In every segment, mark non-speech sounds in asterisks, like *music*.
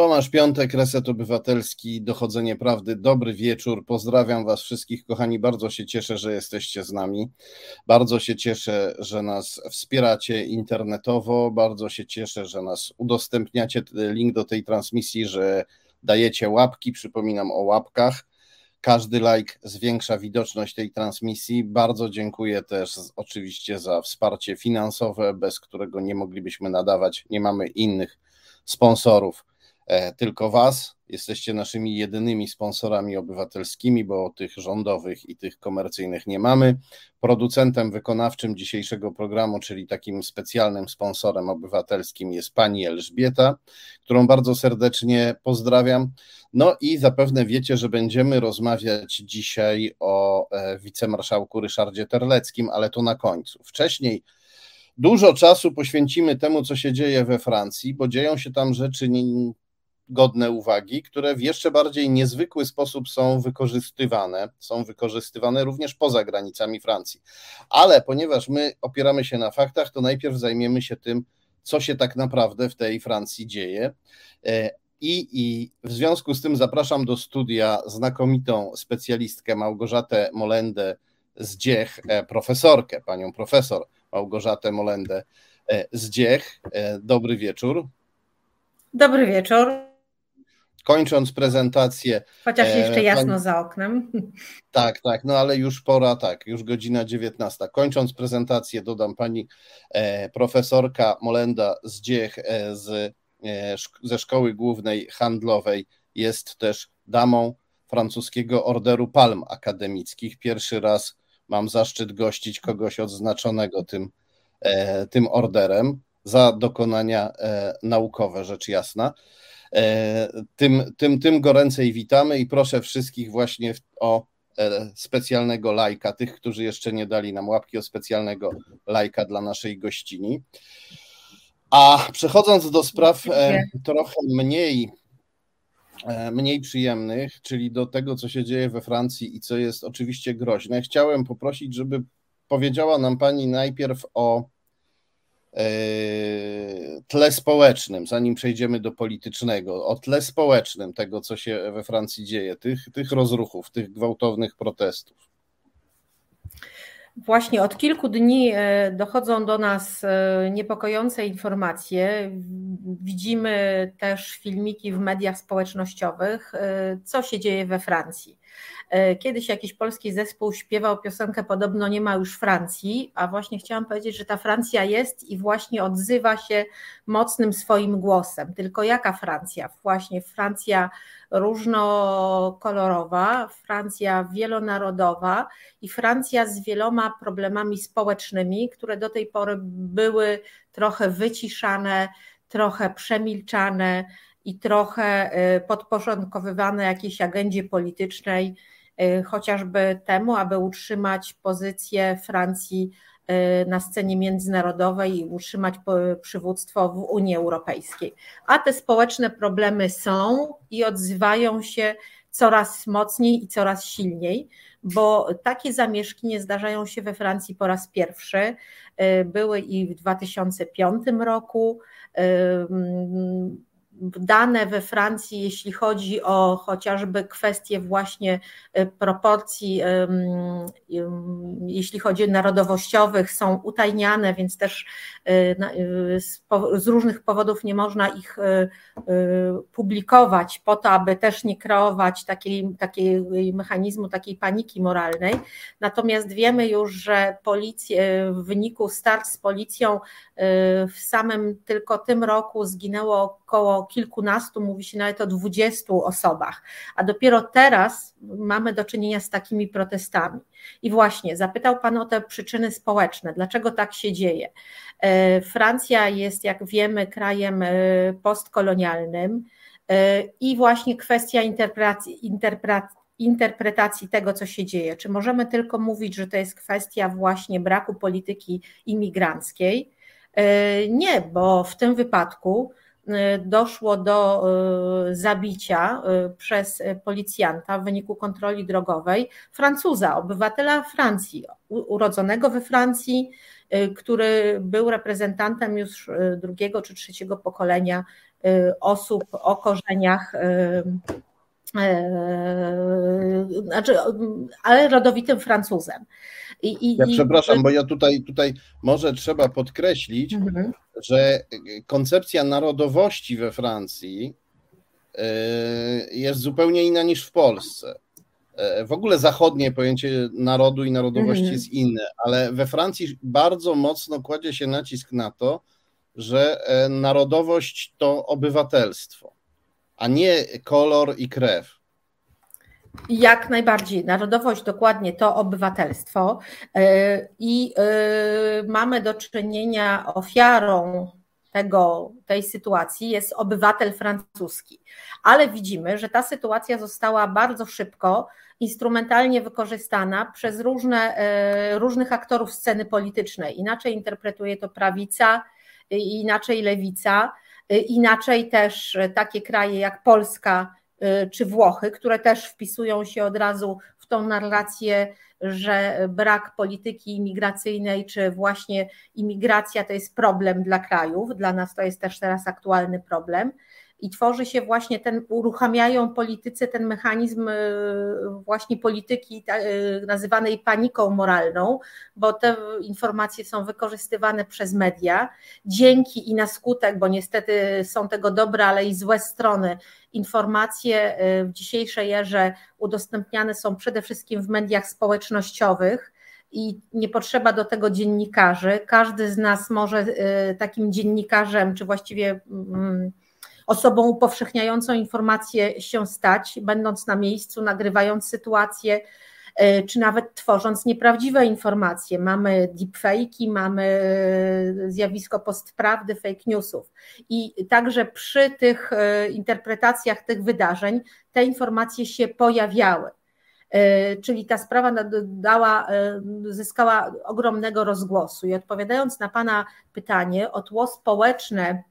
Tomasz Piątek, Reset Obywatelski, Dochodzenie Prawdy. Dobry wieczór. Pozdrawiam Was wszystkich, kochani. Bardzo się cieszę, że jesteście z nami. Bardzo się cieszę, że nas wspieracie internetowo. Bardzo się cieszę, że nas udostępniacie. Link do tej transmisji, że dajecie łapki. Przypominam o łapkach. Każdy like zwiększa widoczność tej transmisji. Bardzo dziękuję też oczywiście za wsparcie finansowe, bez którego nie moglibyśmy nadawać. Nie mamy innych sponsorów. E, tylko Was. Jesteście naszymi jedynymi sponsorami obywatelskimi, bo tych rządowych i tych komercyjnych nie mamy. Producentem wykonawczym dzisiejszego programu, czyli takim specjalnym sponsorem obywatelskim jest pani Elżbieta, którą bardzo serdecznie pozdrawiam. No i zapewne wiecie, że będziemy rozmawiać dzisiaj o e, wicemarszałku Ryszardzie Terleckim, ale to na końcu. Wcześniej Dużo czasu poświęcimy temu, co się dzieje we Francji, bo dzieją się tam rzeczy godne uwagi, które w jeszcze bardziej niezwykły sposób są wykorzystywane, są wykorzystywane również poza granicami Francji. Ale ponieważ my opieramy się na faktach, to najpierw zajmiemy się tym, co się tak naprawdę w tej Francji dzieje. E, I, I w związku z tym zapraszam do studia znakomitą specjalistkę Małgorzatę Molendę z Dziech, e, profesorkę, panią profesor Małgorzatę Molendę e, z Dziech. Dobry wieczór. Dobry wieczór kończąc prezentację. Chociaż e, jeszcze jasno za oknem. Tak, tak, no ale już pora, tak, już godzina 19. Kończąc prezentację, dodam pani e, profesorka Molenda z Dziech e, z, ze Szkoły Głównej Handlowej jest też damą francuskiego Orderu Palm Akademickich. Pierwszy raz mam zaszczyt gościć kogoś odznaczonego tym, tym orderem za dokonania naukowe, rzecz jasna. E, tym, tym, tym goręcej witamy i proszę wszystkich właśnie o e, specjalnego lajka, tych, którzy jeszcze nie dali nam łapki o specjalnego lajka dla naszej gościni. A przechodząc do spraw e, trochę mniej, mniej przyjemnych, czyli do tego, co się dzieje we Francji i co jest oczywiście groźne, chciałem poprosić, żeby powiedziała nam Pani najpierw o tle społecznym, zanim przejdziemy do politycznego, o tle społecznym tego, co się we Francji dzieje, tych, tych rozruchów, tych gwałtownych protestów. Właśnie od kilku dni e, dochodzą do nas e, niepokojące informacje. Widzimy też filmiki w mediach społecznościowych, co się dzieje we Francji. E, kiedyś jakiś polski zespół śpiewał piosenkę Podobno nie ma już Francji, a właśnie chciałam powiedzieć, że ta Francja jest i właśnie odzywa się mocnym swoim głosem. Tylko jaka Francja? Właśnie Francja różnokolorowa, Francja wielonarodowa i Francja z wieloma problemami społecznymi, które do tej pory były trochę wyciszane, trochę przemilczane i trochę e, podporządkowywane jakiejś agendzie politycznej Y, chociażby temu, aby utrzymać pozycję Francji y, na scenie międzynarodowej i utrzymać przywództwo w Unii Europejskiej. A te społeczne problemy są i odzywają się coraz mocniej i coraz silniej, bo takie zamieszki nie zdarzają się we Francji po raz pierwszy. Y, były i w 2005 roku dane we Francji, jeśli chodzi o chociażby kwestie właśnie y, proporcji, jeśli chodzi o narodowościowych, są utajniane, więc też y, y, z różnych powodów nie można ich publikować po to, aby też nie kreować takiej, takiej mechanizmu, takiej paniki moralnej. Natomiast wiemy już, że policja, w wyniku start z policją w samym tylko tym roku zginęło około kilkunastu, mówi się nawet o dwudziestu osobach, a dopiero teraz mamy do czynienia z takimi protestami. I właśnie zapytał Pan o te przyczyny społeczne, dlaczego tak się dzieje. E, Francja jest, jak wiemy, krajem e, postkolonialnym e, i właśnie kwestia interpretacji, interpretacji tego, co się dzieje. Czy możemy tylko mówić, że to jest kwestia właśnie braku polityki imigranckiej? Nie, bo w tym wypadku doszło do y, zabicia y, przez policjanta w wyniku kontroli drogowej Francuza, obywatela Francji, urodzonego we Francji, który był reprezentantem już drugiego czy trzeciego pokolenia osób o korzeniach znaczy, ale rodowitym Francuzem. I, i, ja przepraszam, bo ja tutaj, tutaj może trzeba podkreślić, mhm. że koncepcja narodowości we Francji jest zupełnie inna niż w Polsce. E, w ogóle zachodnie pojęcie narodu i narodowości mm. jest inne, ale we Francji bardzo mocno kładzie się nacisk na to, że e, narodowość to obywatelstwo, a nie kolor i krew. Jak najbardziej. Narodowość dokładnie to obywatelstwo e, i mamy do czynienia ofiarą tego, tej sytuacji jest obywatel francuski. Ale widzimy, że ta sytuacja została bardzo szybko instrumentalnie wykorzystana przez różne, e, różnych aktorów sceny politycznej. Inaczej interpretuje to prawica, inaczej lewica, e, inaczej też takie kraje jak Polska e, czy Włochy, które też wpisują się od razu w tą narrację, że brak polityki imigracyjnej, czy właśnie imigracja to jest problem dla krajów. Dla nas to jest też teraz aktualny problem i tworzy się właśnie ten, uruchamiają politycy ten mechanizm y, właśnie polityki y, nazywanej paniką moralną, bo te informacje są wykorzystywane przez media. Dzięki i na skutek, bo niestety są tego dobre, ale i złe strony, informacje y, w dzisiejszej erze udostępniane są przede wszystkim w mediach społecznościowych i nie potrzeba do tego dziennikarzy. Każdy z nas może takim dziennikarzem, czy właściwie mm, osobą upowszechniającą informacje się stać, będąc na miejscu, nagrywając sytuację, e, czy nawet tworząc nieprawdziwe informacje. Mamy deepfake'i, mamy e, zjawisko postprawdy, fake newsów. I także przy tych e, interpretacjach tych wydarzeń te informacje się pojawiały. Czyli ta sprawa dała, zyskała ogromnego rozgłosu. I odpowiadając na Pana pytanie o tło społeczne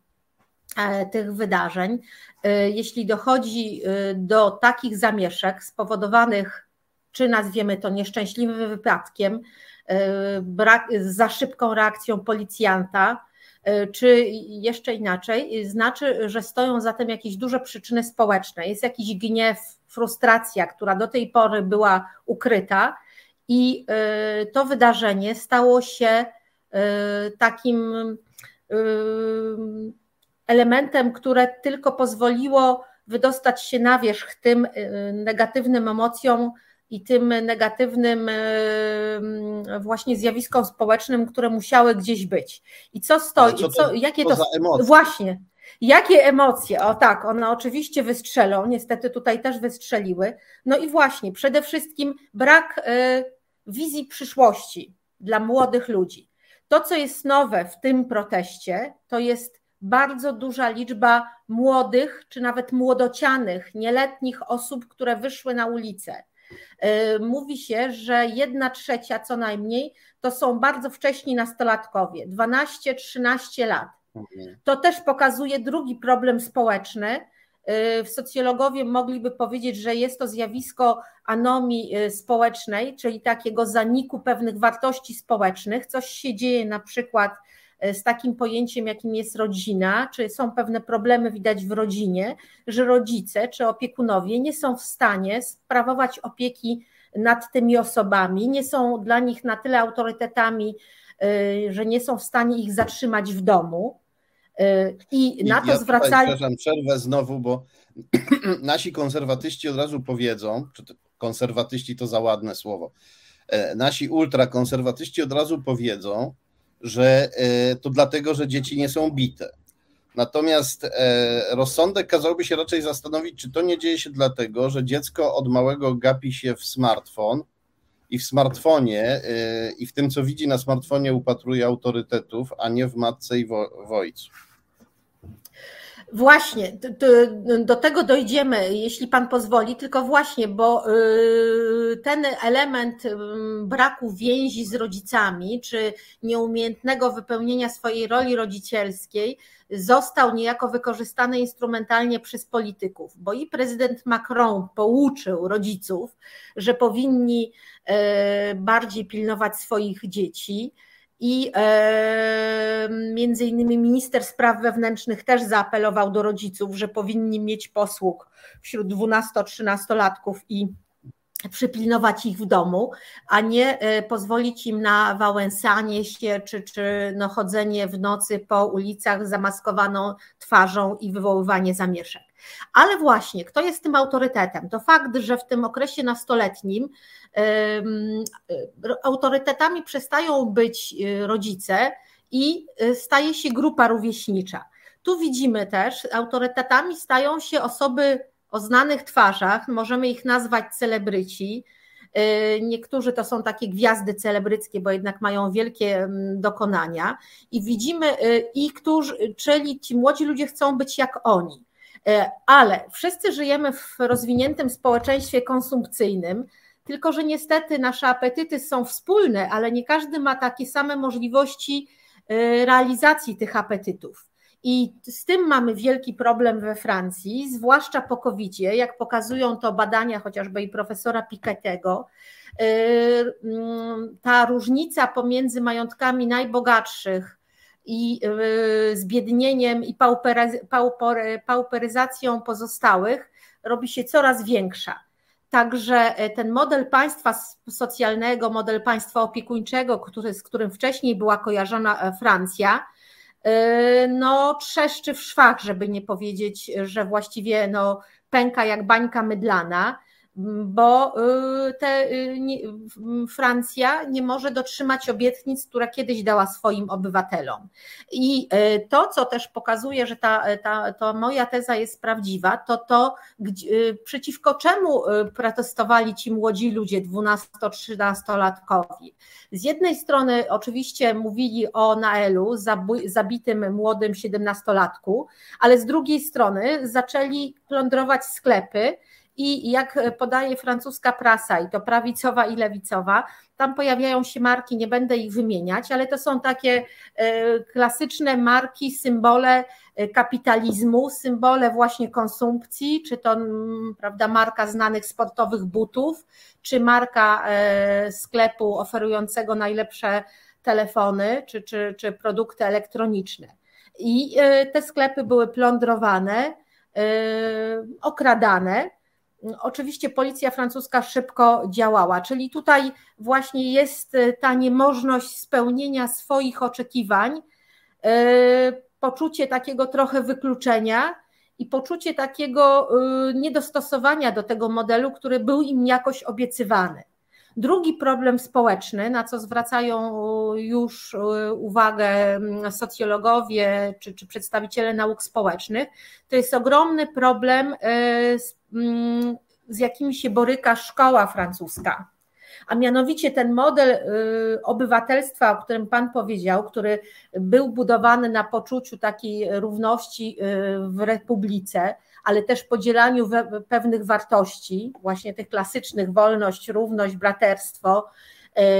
tych wydarzeń, e, jeśli dochodzi e, do takich zamieszek spowodowanych, czy nazwiemy to nieszczęśliwym wypadkiem, brak, za szybką reakcją policjanta, czy jeszcze inaczej, znaczy, że stoją za tym jakieś duże przyczyny społeczne. Jest jakiś gniew, frustracja, która do tej pory była ukryta, i to wydarzenie stało się takim elementem, które tylko pozwoliło wydostać się na wierzch tym y, negatywnym emocjom i tym negatywnym y, właśnie zjawiskom społecznym, które musiały gdzieś być. I co stoi, co to, co, jakie to, emocje? właśnie, jakie emocje? O tak, one oczywiście wystrzelą, niestety tutaj też wystrzeliły. No i właśnie, przede wszystkim brak y, wizji przyszłości dla młodych ludzi. To, co jest nowe w tym proteście, to jest bardzo duża liczba młodych, czy nawet młodocianych, nieletnich osób, które wyszły na ulicę. Y, mówi się, że jedna trzecia co najmniej to są bardzo wcześni nastolatkowie, 12-13 lat. Mhm. To też pokazuje drugi problem społeczny. Y, socjologowie mogliby powiedzieć, że jest to zjawisko anomii y, społecznej, czyli takiego zaniku pewnych wartości społecznych. Coś się dzieje na przykład z takim pojęciem, jakim jest rodzina, czy są pewne problemy widać w rodzinie, że rodzice czy opiekunowie nie są w stanie sprawować opieki nad tymi osobami, nie są dla nich na tyle autorytetami, e, że nie są w stanie ich zatrzymać w domu. E, I na to ja zwracali. Przepraszam, przerwę znowu, bo *clears throat* nasi konserwatyści od razu powiedzą, czy konserwatyści to za ładne słowo, nasi ultrakonserwatyści od razu powiedzą, że e, to dlatego, że dzieci nie są bite. Natomiast e, rozsądek kazałby się raczej zastanowić, czy to nie dzieje się dlatego, że dziecko od małego gapi się w smartfon i w smartfonie e, i w tym, co widzi na smartfonie, upatruje autorytetów, a nie w matce i w, w ojcu. Właśnie, do tego dojdziemy, jeśli Pan pozwoli, tylko właśnie, bo y, ten element y, braku więzi z rodzicami, czy nieumiejętnego wypełnienia swojej roli rodzicielskiej, został niejako wykorzystany instrumentalnie przez polityków, bo i prezydent Macron pouczył rodziców, że powinni y, bardziej pilnować swoich dzieci i e, między innymi minister spraw wewnętrznych też zaapelował do rodziców, że powinni mieć posług wśród 12-13-latków i przypilnować ich w domu, a nie e, pozwolić im na wałęsanie się czy, czy no chodzenie w nocy po ulicach zamaskowaną twarzą i wywoływanie zamieszek. Ale właśnie, kto jest tym autorytetem? To fakt, że w tym okresie nastoletnim autorytetami przestają być y, rodzice i y, staje się grupa rówieśnicza. Tu widzimy też, autorytetami stają się osoby o znanych twarzach, możemy ich nazwać celebryci. Y, niektórzy to są takie gwiazdy celebryckie, bo jednak mają wielkie mm, dokonania, i widzimy, i którzy, czyli ci młodzi ludzie chcą być jak oni. Ale wszyscy żyjemy w rozwiniętym społeczeństwie konsumpcyjnym, tylko że niestety nasze apetyty są wspólne, ale nie każdy ma takie same możliwości y, realizacji tych apetytów. I z tym mamy wielki problem we Francji, zwłaszcza po covid jak pokazują to badania chociażby i profesora Piketty'ego. Y, mm, ta różnica pomiędzy majątkami najbogatszych i y, zbiednieniem i pauperyzacją pozostałych robi się coraz większa. Także e, ten model państwa socjalnego, model państwa opiekuńczego, który, z którym wcześniej była kojarzona e, Francja, e, no trzeszczy w szwach, żeby nie powiedzieć, że właściwie no, pęka jak bańka mydlana bo y, te, y, Francja nie może dotrzymać obietnic, które kiedyś dała swoim obywatelom. I y, to, co też pokazuje, że ta, ta, to moja teza jest prawdziwa, to to, przeciwko czemu protestowali ci młodzi ludzie, 12-13-latkowi. Z jednej strony oczywiście mówili o Naelu, zabitym młodym 17-latku, ale z drugiej strony zaczęli plądrować sklepy, i jak podaje francuska prasa, i to prawicowa i lewicowa, tam pojawiają się marki, nie będę ich wymieniać, ale to są takie e, klasyczne marki, symbole e, kapitalizmu, symbole właśnie konsumpcji, czy to prawda, marka znanych sportowych butów, czy marka e, sklepu oferującego najlepsze telefony, czy, czy, czy produkty elektroniczne. I te sklepy były plądrowane, okradane. Oczywiście policja francuska szybko działała, czyli tutaj właśnie jest e, ta niemożność spełnienia swoich oczekiwań, e, poczucie takiego trochę wykluczenia i poczucie takiego e, niedostosowania do tego modelu, który był im jakoś obiecywany. Drugi problem społeczny, na co zwracają już uwagę socjologowie czy, czy przedstawiciele nauk społecznych, to jest ogromny problem Mm, z jakimi się boryka szkoła francuska. A mianowicie ten model y, obywatelstwa, o którym Pan powiedział, który był budowany na poczuciu takiej równości y, w republice, ale też podzielaniu pewnych wartości, właśnie tych klasycznych wolność, równość, braterstwo,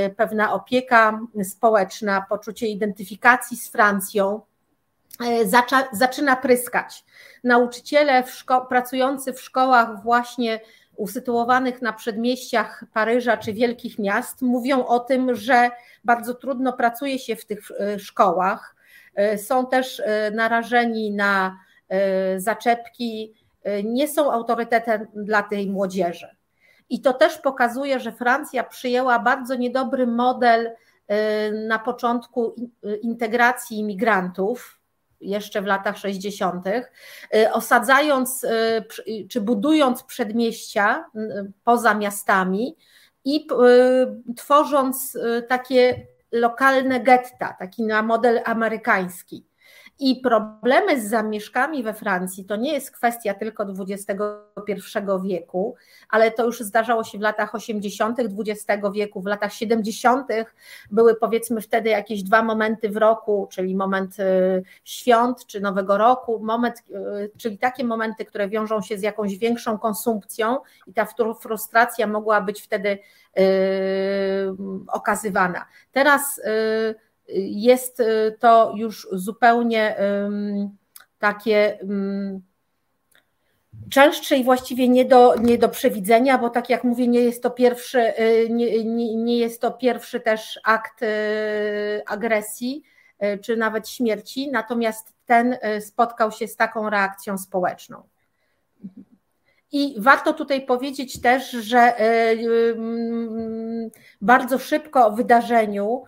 y, pewna opieka społeczna, poczucie identyfikacji z Francją, zaczyna pryskać nauczyciele w pracujący w szkołach właśnie usytuowanych na przedmieściach Paryża czy wielkich miast mówią o tym, że bardzo trudno pracuje się w tych e, szkołach. E, są też e, narażeni na zaczepki, nie są autorytetem dla tej młodzieży. I to też pokazuje, że Francja przyjęła bardzo niedobry model na początku integracji imigrantów, jeszcze w latach 60., y, osadzając y, czy budując przedmieścia y, poza miastami i tworząc takie lokalne getta, taki na model amerykański. I problemy z zamieszkami we Francji to nie jest kwestia tylko XXI wieku, ale to już zdarzało się w latach 80. XX wieku, w latach 70. były powiedzmy wtedy jakieś dwa momenty w roku, czyli moment y, świąt czy Nowego Roku, moment, y, czyli takie momenty, które wiążą się z jakąś większą konsumpcją i ta frustracja mogła być wtedy yy, okazywana. Teraz jest y, to już zupełnie takie częstsze i właściwie nie do, nie do przewidzenia, bo tak jak mówię, nie jest to pierwszy, nie, nie, nie jest to pierwszy też akt agresji czy nawet śmierci, natomiast ten spotkał się z taką reakcją społeczną. I warto tutaj powiedzieć też, że bardzo szybko o wydarzeniu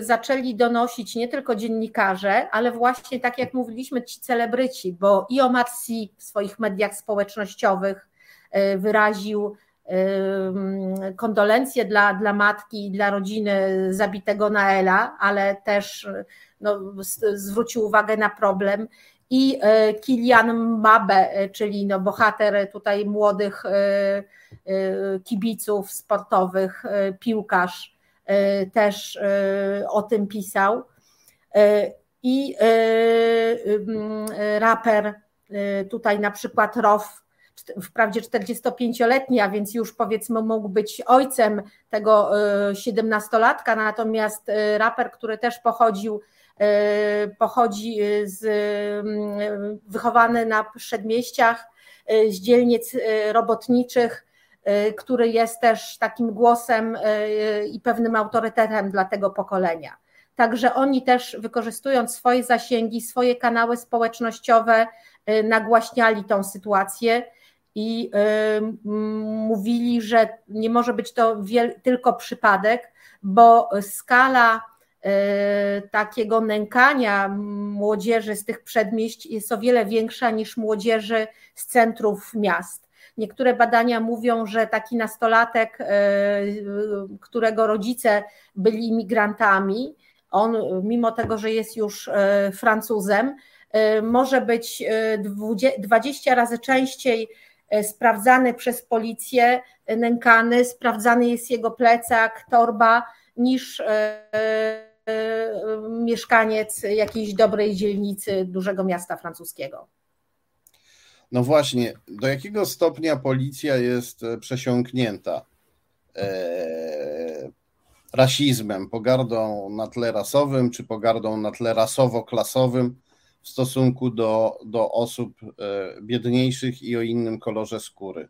zaczęli donosić nie tylko dziennikarze, ale właśnie tak jak mówiliśmy, ci celebryci, bo i Omar w swoich mediach społecznościowych e, wyraził mm, kondolencje dla, dla matki i dla rodziny zabitego Naela, ale też no, zwrócił uwagę na problem i Kilian Mabe, czyli no bohater tutaj młodych kibiców sportowych, piłkarz, też o tym pisał. I raper, tutaj na przykład Rof, wprawdzie 45-letni, a więc już powiedzmy mógł być ojcem tego 17-latka, natomiast raper, który też pochodził E, pochodzi z, wychowany na przedmieściach, e, z dzielnic e, robotniczych, który jest też takim głosem i pewnym autorytetem dla tego pokolenia. Także oni też wykorzystując swoje zasięgi, swoje kanały społecznościowe, nagłaśniali tą sytuację i mówili, że nie może być to tylko przypadek, bo skala takiego nękania młodzieży z tych przedmieść jest o wiele większa niż młodzieży z centrów miast. Niektóre badania mówią, że taki nastolatek, e, którego rodzice byli imigrantami, on, mimo tego, że jest już e, Francuzem, może być 20 razy częściej sprawdzany przez policję, nękany, sprawdzany jest jego plecak, torba, niż mieszkaniec jakiejś dobrej dzielnicy dużego miasta francuskiego. No właśnie, do jakiego stopnia policja jest e, przesiąknięta e, rasizmem, pogardą na tle rasowym, czy pogardą na tle rasowo-klasowym w stosunku do, do osób e, biedniejszych i o innym kolorze skóry?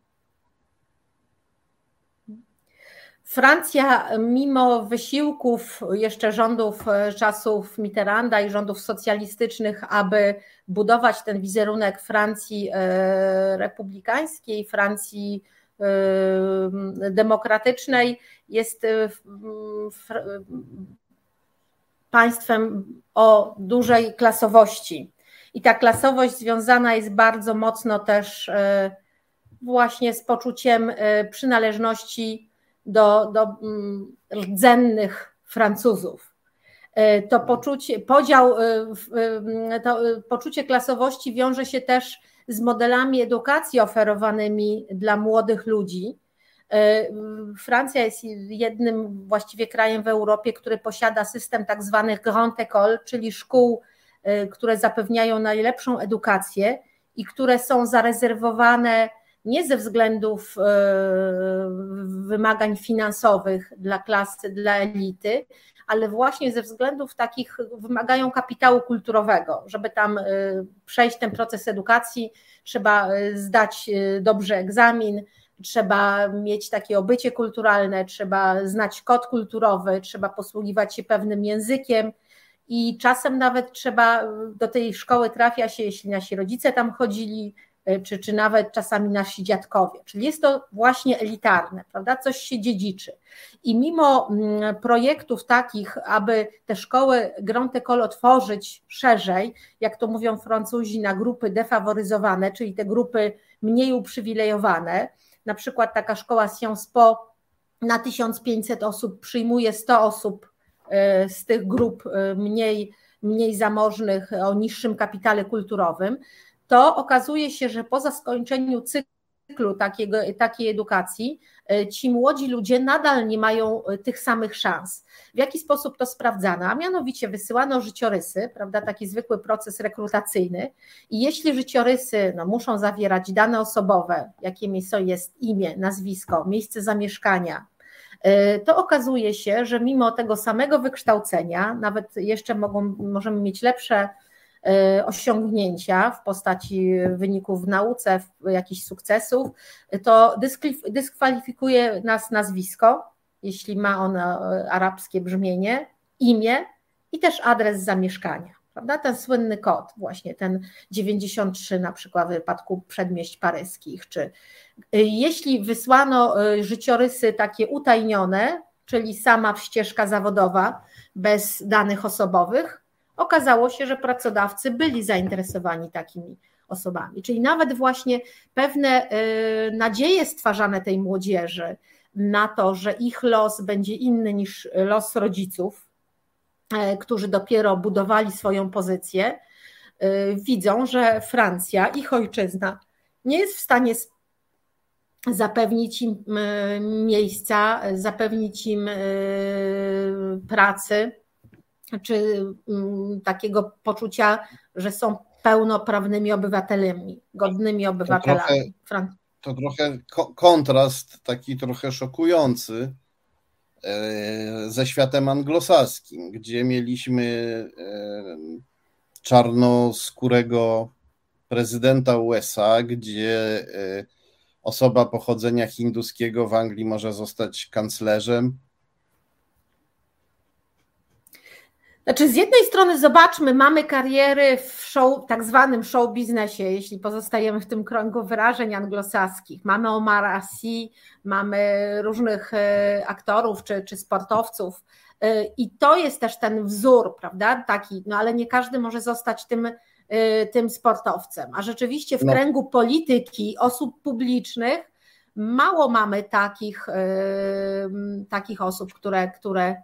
Francja, mimo wysiłków jeszcze rządów e, czasów Mitterranda i rządów socjalistycznych, aby budować ten wizerunek Francji e, republikańskiej, Francji e, demokratycznej, jest państwem o dużej klasowości. I ta klasowość związana jest bardzo mocno też właśnie z poczuciem przynależności do, do mm, rdzennych Francuzów. E, to poczucie, podział, e, e, to poczucie klasowości wiąże się też z modelami edukacji oferowanymi dla młodych ludzi. Francja jest jednym właściwie krajem w Europie, który posiada system tak zwanych grand école, czyli szkół, które zapewniają najlepszą edukację i które są zarezerwowane nie ze względów e, wymagań finansowych dla klasy, dla elity, ale właśnie ze względów takich wymagają kapitału kulturowego. Żeby tam e, przejść ten proces edukacji, trzeba e, zdać dobrze egzamin, trzeba mieć takie obycie kulturalne, trzeba znać kod kulturowy, trzeba posługiwać się pewnym językiem. I czasem nawet trzeba do tej szkoły trafia się, jeśli nasi rodzice tam chodzili, czy, czy nawet czasami nasi dziadkowie. Czyli jest to właśnie elitarne, prawda? Coś się dziedziczy. I mimo mm, projektów takich, aby te szkoły Grand École otworzyć szerzej, jak to mówią Francuzi, na grupy defaworyzowane, czyli te grupy mniej uprzywilejowane, na przykład taka szkoła Sciences Po na 1500 osób przyjmuje 100 osób e, z tych grup e, mniej, mniej zamożnych, o niższym kapitale kulturowym, to okazuje się, że po skończeniu cyklu takiego, takiej edukacji, e, ci młodzi ludzie nadal nie mają e, tych samych szans. W jaki sposób to sprawdzano? A mianowicie wysyłano życiorysy, prawda, taki zwykły proces rekrutacyjny i jeśli życiorysy no, muszą zawierać dane osobowe, jakie jest imię, nazwisko, miejsce zamieszkania, e, to okazuje się, że mimo tego samego wykształcenia, nawet jeszcze mogą, możemy mieć lepsze osiągnięcia w postaci wyników w nauce, jakichś sukcesów, to dyskwalifikuje nas nazwisko, jeśli ma ono arabskie brzmienie, imię i też adres zamieszkania. Prawda? Ten słynny kod, właśnie ten 93 na przykład w wypadku przedmieść paryskich, czy y, jeśli wysłano życiorysy takie utajnione, czyli sama ścieżka zawodowa bez danych osobowych, okazało się, że pracodawcy byli zainteresowani takimi osobami. Czyli nawet właśnie pewne y, nadzieje stwarzane tej młodzieży na to, że ich los będzie inny niż los rodziców, E, którzy dopiero budowali swoją pozycję, e, widzą, że Francja, ich ojczyzna, nie jest w stanie zapewnić im miejsca, zapewnić im pracy, czy takiego poczucia, że są pełnoprawnymi obywatelami, godnymi obywatelami. To trochę, to trochę kontrast taki trochę szokujący, E, ze światem anglosaskim, gdzie mieliśmy e, czarnoskórego prezydenta USA, gdzie e, osoba pochodzenia hinduskiego w Anglii może zostać kanclerzem, Znaczy, z jednej strony zobaczmy, mamy kariery w show, tak zwanym show biznesie, jeśli pozostajemy w tym kręgu wyrażeń anglosaskich. Mamy Omara Sy, mamy różnych e, aktorów czy, czy sportowców. E, I to jest też ten wzór, prawda? Taki, no ale nie każdy może zostać tym, e, tym sportowcem. A rzeczywiście w no. kręgu polityki, osób publicznych, mało mamy takich, takich osób, które, które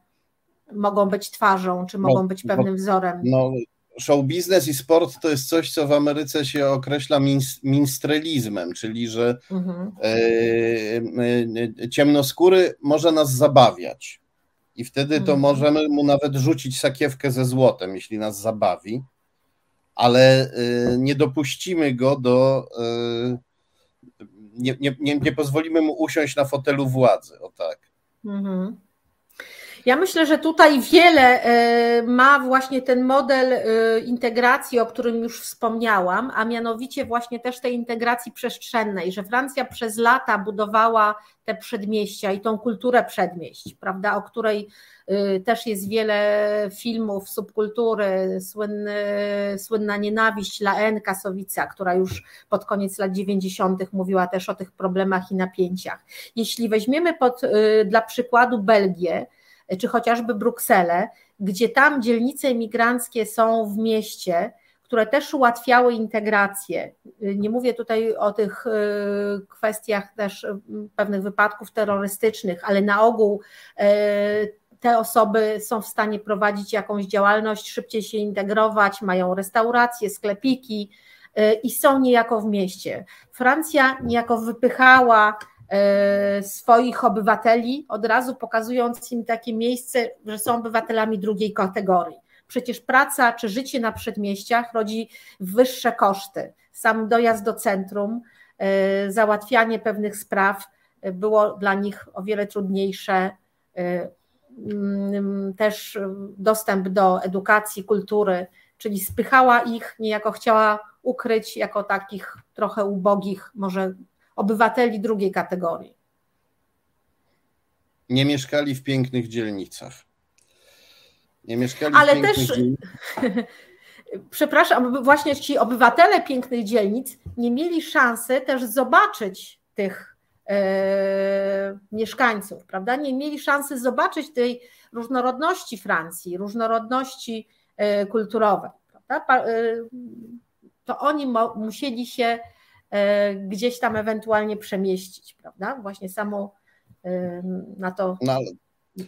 mogą być twarzą, czy mogą no, być pewnym no, wzorem. No, show biznes i sport to jest coś, co w Ameryce się określa minstrelizmem, czyli że mhm. e, e, ciemnoskóry może nas zabawiać. I wtedy to mhm. możemy mu nawet rzucić sakiewkę ze złotem, jeśli nas zabawi, ale e, nie dopuścimy go do. E, nie, nie, nie, nie pozwolimy mu usiąść na fotelu władzy. O tak. Mhm. Ja myślę, że tutaj wiele e, ma właśnie ten model e, integracji, o którym już wspomniałam, a mianowicie właśnie też tej integracji przestrzennej, że Francja przez lata budowała te przedmieścia i tą kulturę przedmieść, prawda, o której e, też jest wiele filmów, subkultury, słynny, słynna nienawiść Laen Kasowica, która już pod koniec lat 90. mówiła też o tych problemach i napięciach. Jeśli weźmiemy pod, dla przykładu Belgię, czy chociażby Brukselę, gdzie tam dzielnice imigranckie są w mieście, które też ułatwiały integrację. Nie mówię tutaj o tych y, kwestiach też y, pewnych wypadków terrorystycznych, ale na ogół y, te osoby są w stanie prowadzić jakąś działalność, szybciej się integrować, mają restauracje, sklepiki i są niejako w mieście. Francja niejako wypychała swoich obywateli, od razu pokazując im takie miejsce, że są obywatelami drugiej kategorii. Przecież praca czy życie na przedmieściach rodzi wyższe koszty. Sam dojazd do centrum, e, załatwianie pewnych spraw e, było dla nich o wiele trudniejsze. Mm, też dostęp do edukacji, kultury, czyli spychała ich, niejako chciała ukryć jako takich trochę ubogich, może obywateli drugiej kategorii. Nie mieszkali w pięknych dzielnicach. Nie mieszkali Ale w pięknych też, dzielnicach. *laughs* przepraszam, właśnie ci obywatele pięknych dzielnic nie mieli szansy też zobaczyć tych e, mieszkańców, prawda? Nie mieli szansy zobaczyć tej różnorodności Francji, różnorodności e, kulturowej, prawda? E, to oni musieli się gdzieś tam ewentualnie przemieścić, prawda? Właśnie samo na to. No,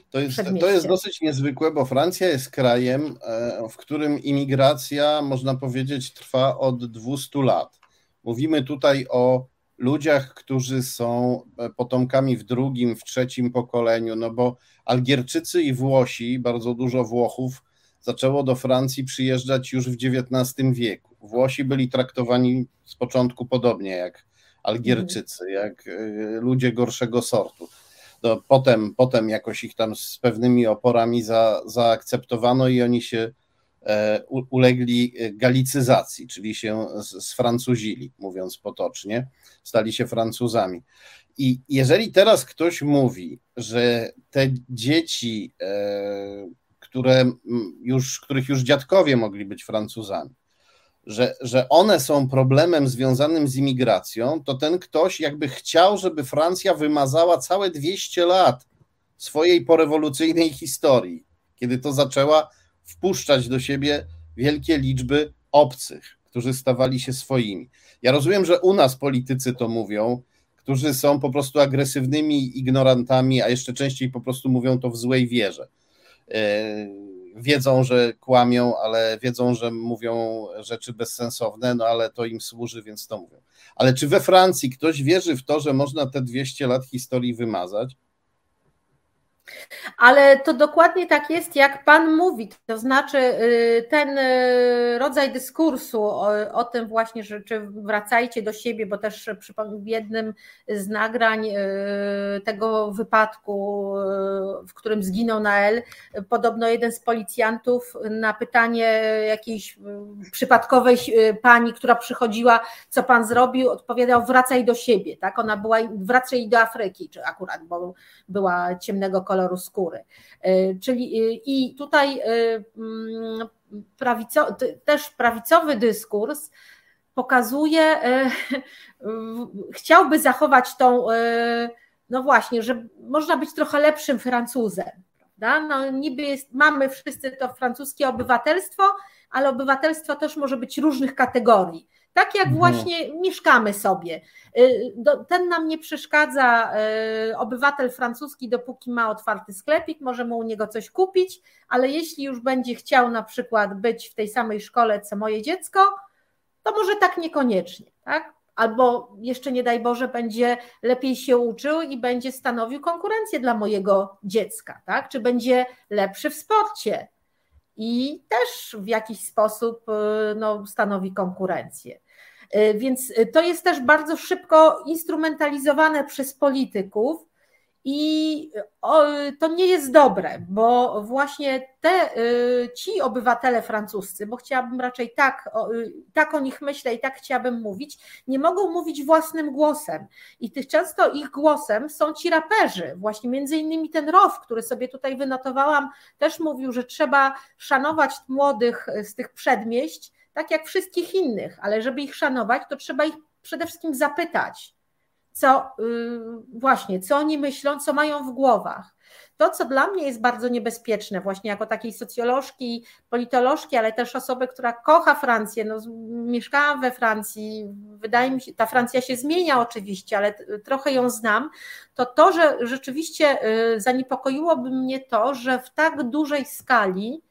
to jest, to jest dosyć niezwykłe, bo Francja jest krajem, e, w którym imigracja, można powiedzieć, trwa od 200 lat. Mówimy tutaj o ludziach, którzy są e, potomkami w drugim, w trzecim pokoleniu, no bo Algierczycy i Włosi, bardzo dużo Włochów, zaczęło do Francji przyjeżdżać już w XIX wieku. Włosi byli traktowani z początku podobnie jak Algierczycy, mhm. jak y, ludzie gorszego sortu. To potem, potem jakoś ich tam z pewnymi oporami za, zaakceptowano i oni się ulegli galicyzacji, czyli się sfrancuzili, mówiąc potocznie, stali się Francuzami. I jeżeli teraz ktoś mówi, że te dzieci, które już, których już dziadkowie mogli być Francuzami, że, że one są problemem związanym z imigracją, to ten ktoś jakby chciał, żeby Francja wymazała całe 200 lat swojej porewolucyjnej historii, kiedy to zaczęła wpuszczać do siebie wielkie liczby obcych, którzy stawali się swoimi. Ja rozumiem, że u nas politycy to mówią, którzy są po prostu agresywnymi ignorantami, a jeszcze częściej po prostu mówią to w złej wierze. E, wiedzą, że kłamią, ale wiedzą, że mówią rzeczy bezsensowne, no ale to im służy, więc to mówią. Ale czy we Francji ktoś wierzy w to, że można te 200 lat historii wymazać? Ale to dokładnie tak jest, jak Pan mówi. To znaczy, y, ten y, rodzaj dyskursu o, o, tym właśnie, że czy wracajcie do siebie, bo też w jednym z nagrań y, tego wypadku, w którym zginął Nael, podobno jeden z policjantów na pytanie jakiejś przypadkowej pani, która przychodziła, co Pan zrobił, odpowiadał: wracaj do siebie. Tak? Ona była, wracaj do Afryki, czy akurat, bo była ciemnego koloru koloru skóry. E, czyli e, i tutaj e, mm, prawico, też prawicowy dyskurs pokazuje, chciałby zachować tą, no właśnie, że można być trochę lepszym Francuzem. Prawda? No niby jest, mamy wszyscy to francuskie obywatelstwo, ale obywatelstwo też może być różnych kategorii. Tak jak mhm. właśnie mieszkamy sobie. Y, ten nam nie przeszkadza y, obywatel francuski, dopóki ma otwarty sklepik, możemy u niego coś kupić, ale jeśli już będzie chciał na przykład być w tej samej szkole co moje dziecko, to może tak niekoniecznie, tak? Albo jeszcze nie daj Boże, będzie lepiej się uczył i będzie stanowił konkurencję dla mojego dziecka, tak? Czy będzie lepszy w sporcie i też w jakiś sposób y, no, stanowi konkurencję. E, więc e, to jest też bardzo szybko instrumentalizowane przez polityków. I to nie jest dobre, bo właśnie te, e, ci obywatele francuscy, bo chciałabym raczej tak, tak o nich myślę i tak chciałabym mówić, nie mogą mówić własnym głosem. I tych często ich głosem są ci raperzy. Właśnie między innymi ten Row, który sobie tutaj wynotowałam, też mówił, że trzeba szanować młodych z tych przedmieść, tak jak wszystkich innych, ale żeby ich szanować, to trzeba ich przede wszystkim zapytać, co yy, właśnie, co oni myślą, co mają w głowach. To, co dla mnie jest bardzo niebezpieczne, właśnie jako takiej socjolożki, politolożki, ale też osoby, która kocha Francję, no, mieszkałam we Francji, wydaje mi się, ta Francja się zmienia oczywiście, ale trochę ją znam, to to, że rzeczywiście y, zaniepokoiłoby mnie to, że w tak dużej skali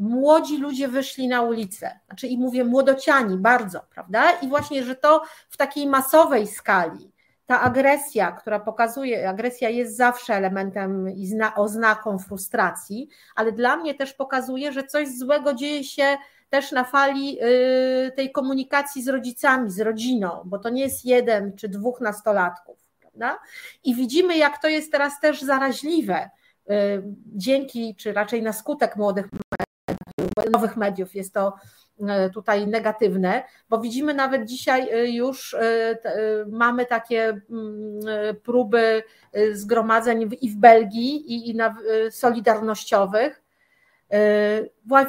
młodzi ludzie wyszli na ulicę. Znaczy, i mówię młodociani bardzo, prawda? I właśnie, że to w takiej masowej skali, ta agresja, która pokazuje, agresja jest zawsze elementem i zna, oznaką frustracji, ale dla mnie też pokazuje, że coś złego dzieje się też na fali y, tej komunikacji z rodzicami, z rodziną, bo to nie jest jeden czy dwóch nastolatków, prawda? I widzimy, jak to jest teraz też zaraźliwe y, dzięki, czy raczej na skutek młodych nowych mediów jest to e, tutaj negatywne, bo widzimy nawet dzisiaj e, już e, mamy takie mm, próby zgromadzeń i w Belgii i na solidarnościowych.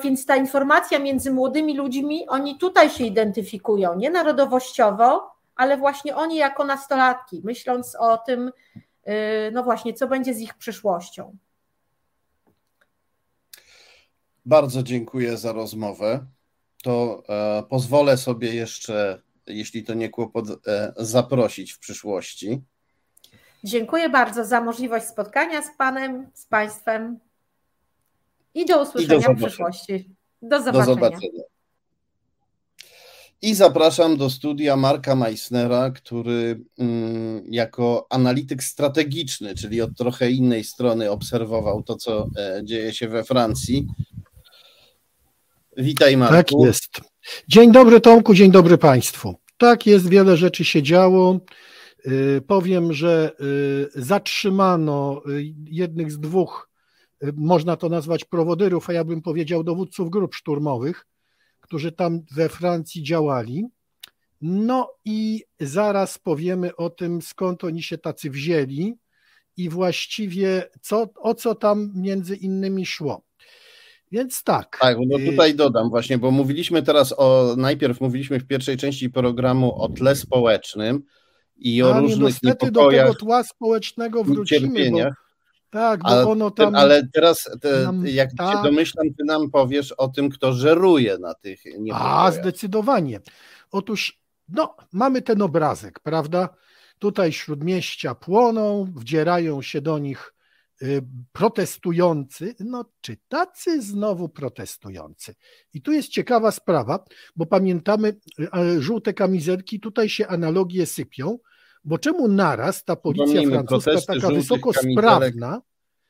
Więc ta informacja między młodymi ludźmi, oni tutaj się identyfikują, nie narodowościowo, ale właśnie oni jako nastolatki, myśląc o tym, no właśnie, co będzie z ich przyszłością. Bardzo dziękuję za rozmowę. To e, pozwolę sobie jeszcze, jeśli to nie kłopot, e, zaprosić w przyszłości. Dziękuję bardzo za możliwość spotkania z Panem, z Państwem i do usłyszenia I do w przyszłości. Do zobaczenia. do zobaczenia. I zapraszam do studia Marka Meissnera, który mm, jako analityk strategiczny, czyli od trochę innej strony obserwował to, co e, dzieje się we Francji, Witaj Marku. Tak jest. Dzień dobry Tomku, dzień dobry Państwu. Tak jest, wiele rzeczy się działo. Y, powiem, że y, zatrzymano y, jednych z dwóch można to nazwać prowodyrów, a ja bym powiedział dowódców grup szturmowych, którzy tam we Francji działali. No i zaraz powiemy o tym, skąd oni się tacy wzięli i właściwie co, o co tam między innymi szło. Więc tak. Tak, no tutaj dodam właśnie, bo mówiliśmy teraz o, najpierw mówiliśmy w pierwszej części programu o tle społecznym i o A, różnych niepokojach. do tego tła społecznego wrócimy, bo, tak, bo ale, ono tam... Ale teraz, te, nam, jak tak. się domyślam, ty nam powiesz o tym, kto żeruje na tych niepokojach. A, zdecydowanie. Otóż, no, mamy ten obrazek, prawda? Tutaj śródmieścia płoną, wdzierają się do nich y, protestujący, no czy tacy znowu protestujący? I tu jest ciekawa sprawa, bo pamiętamy y, żółte kamizelki, tutaj się analogie sypią, bo czemu naraz ta policja francuska taka wysoko sprawna,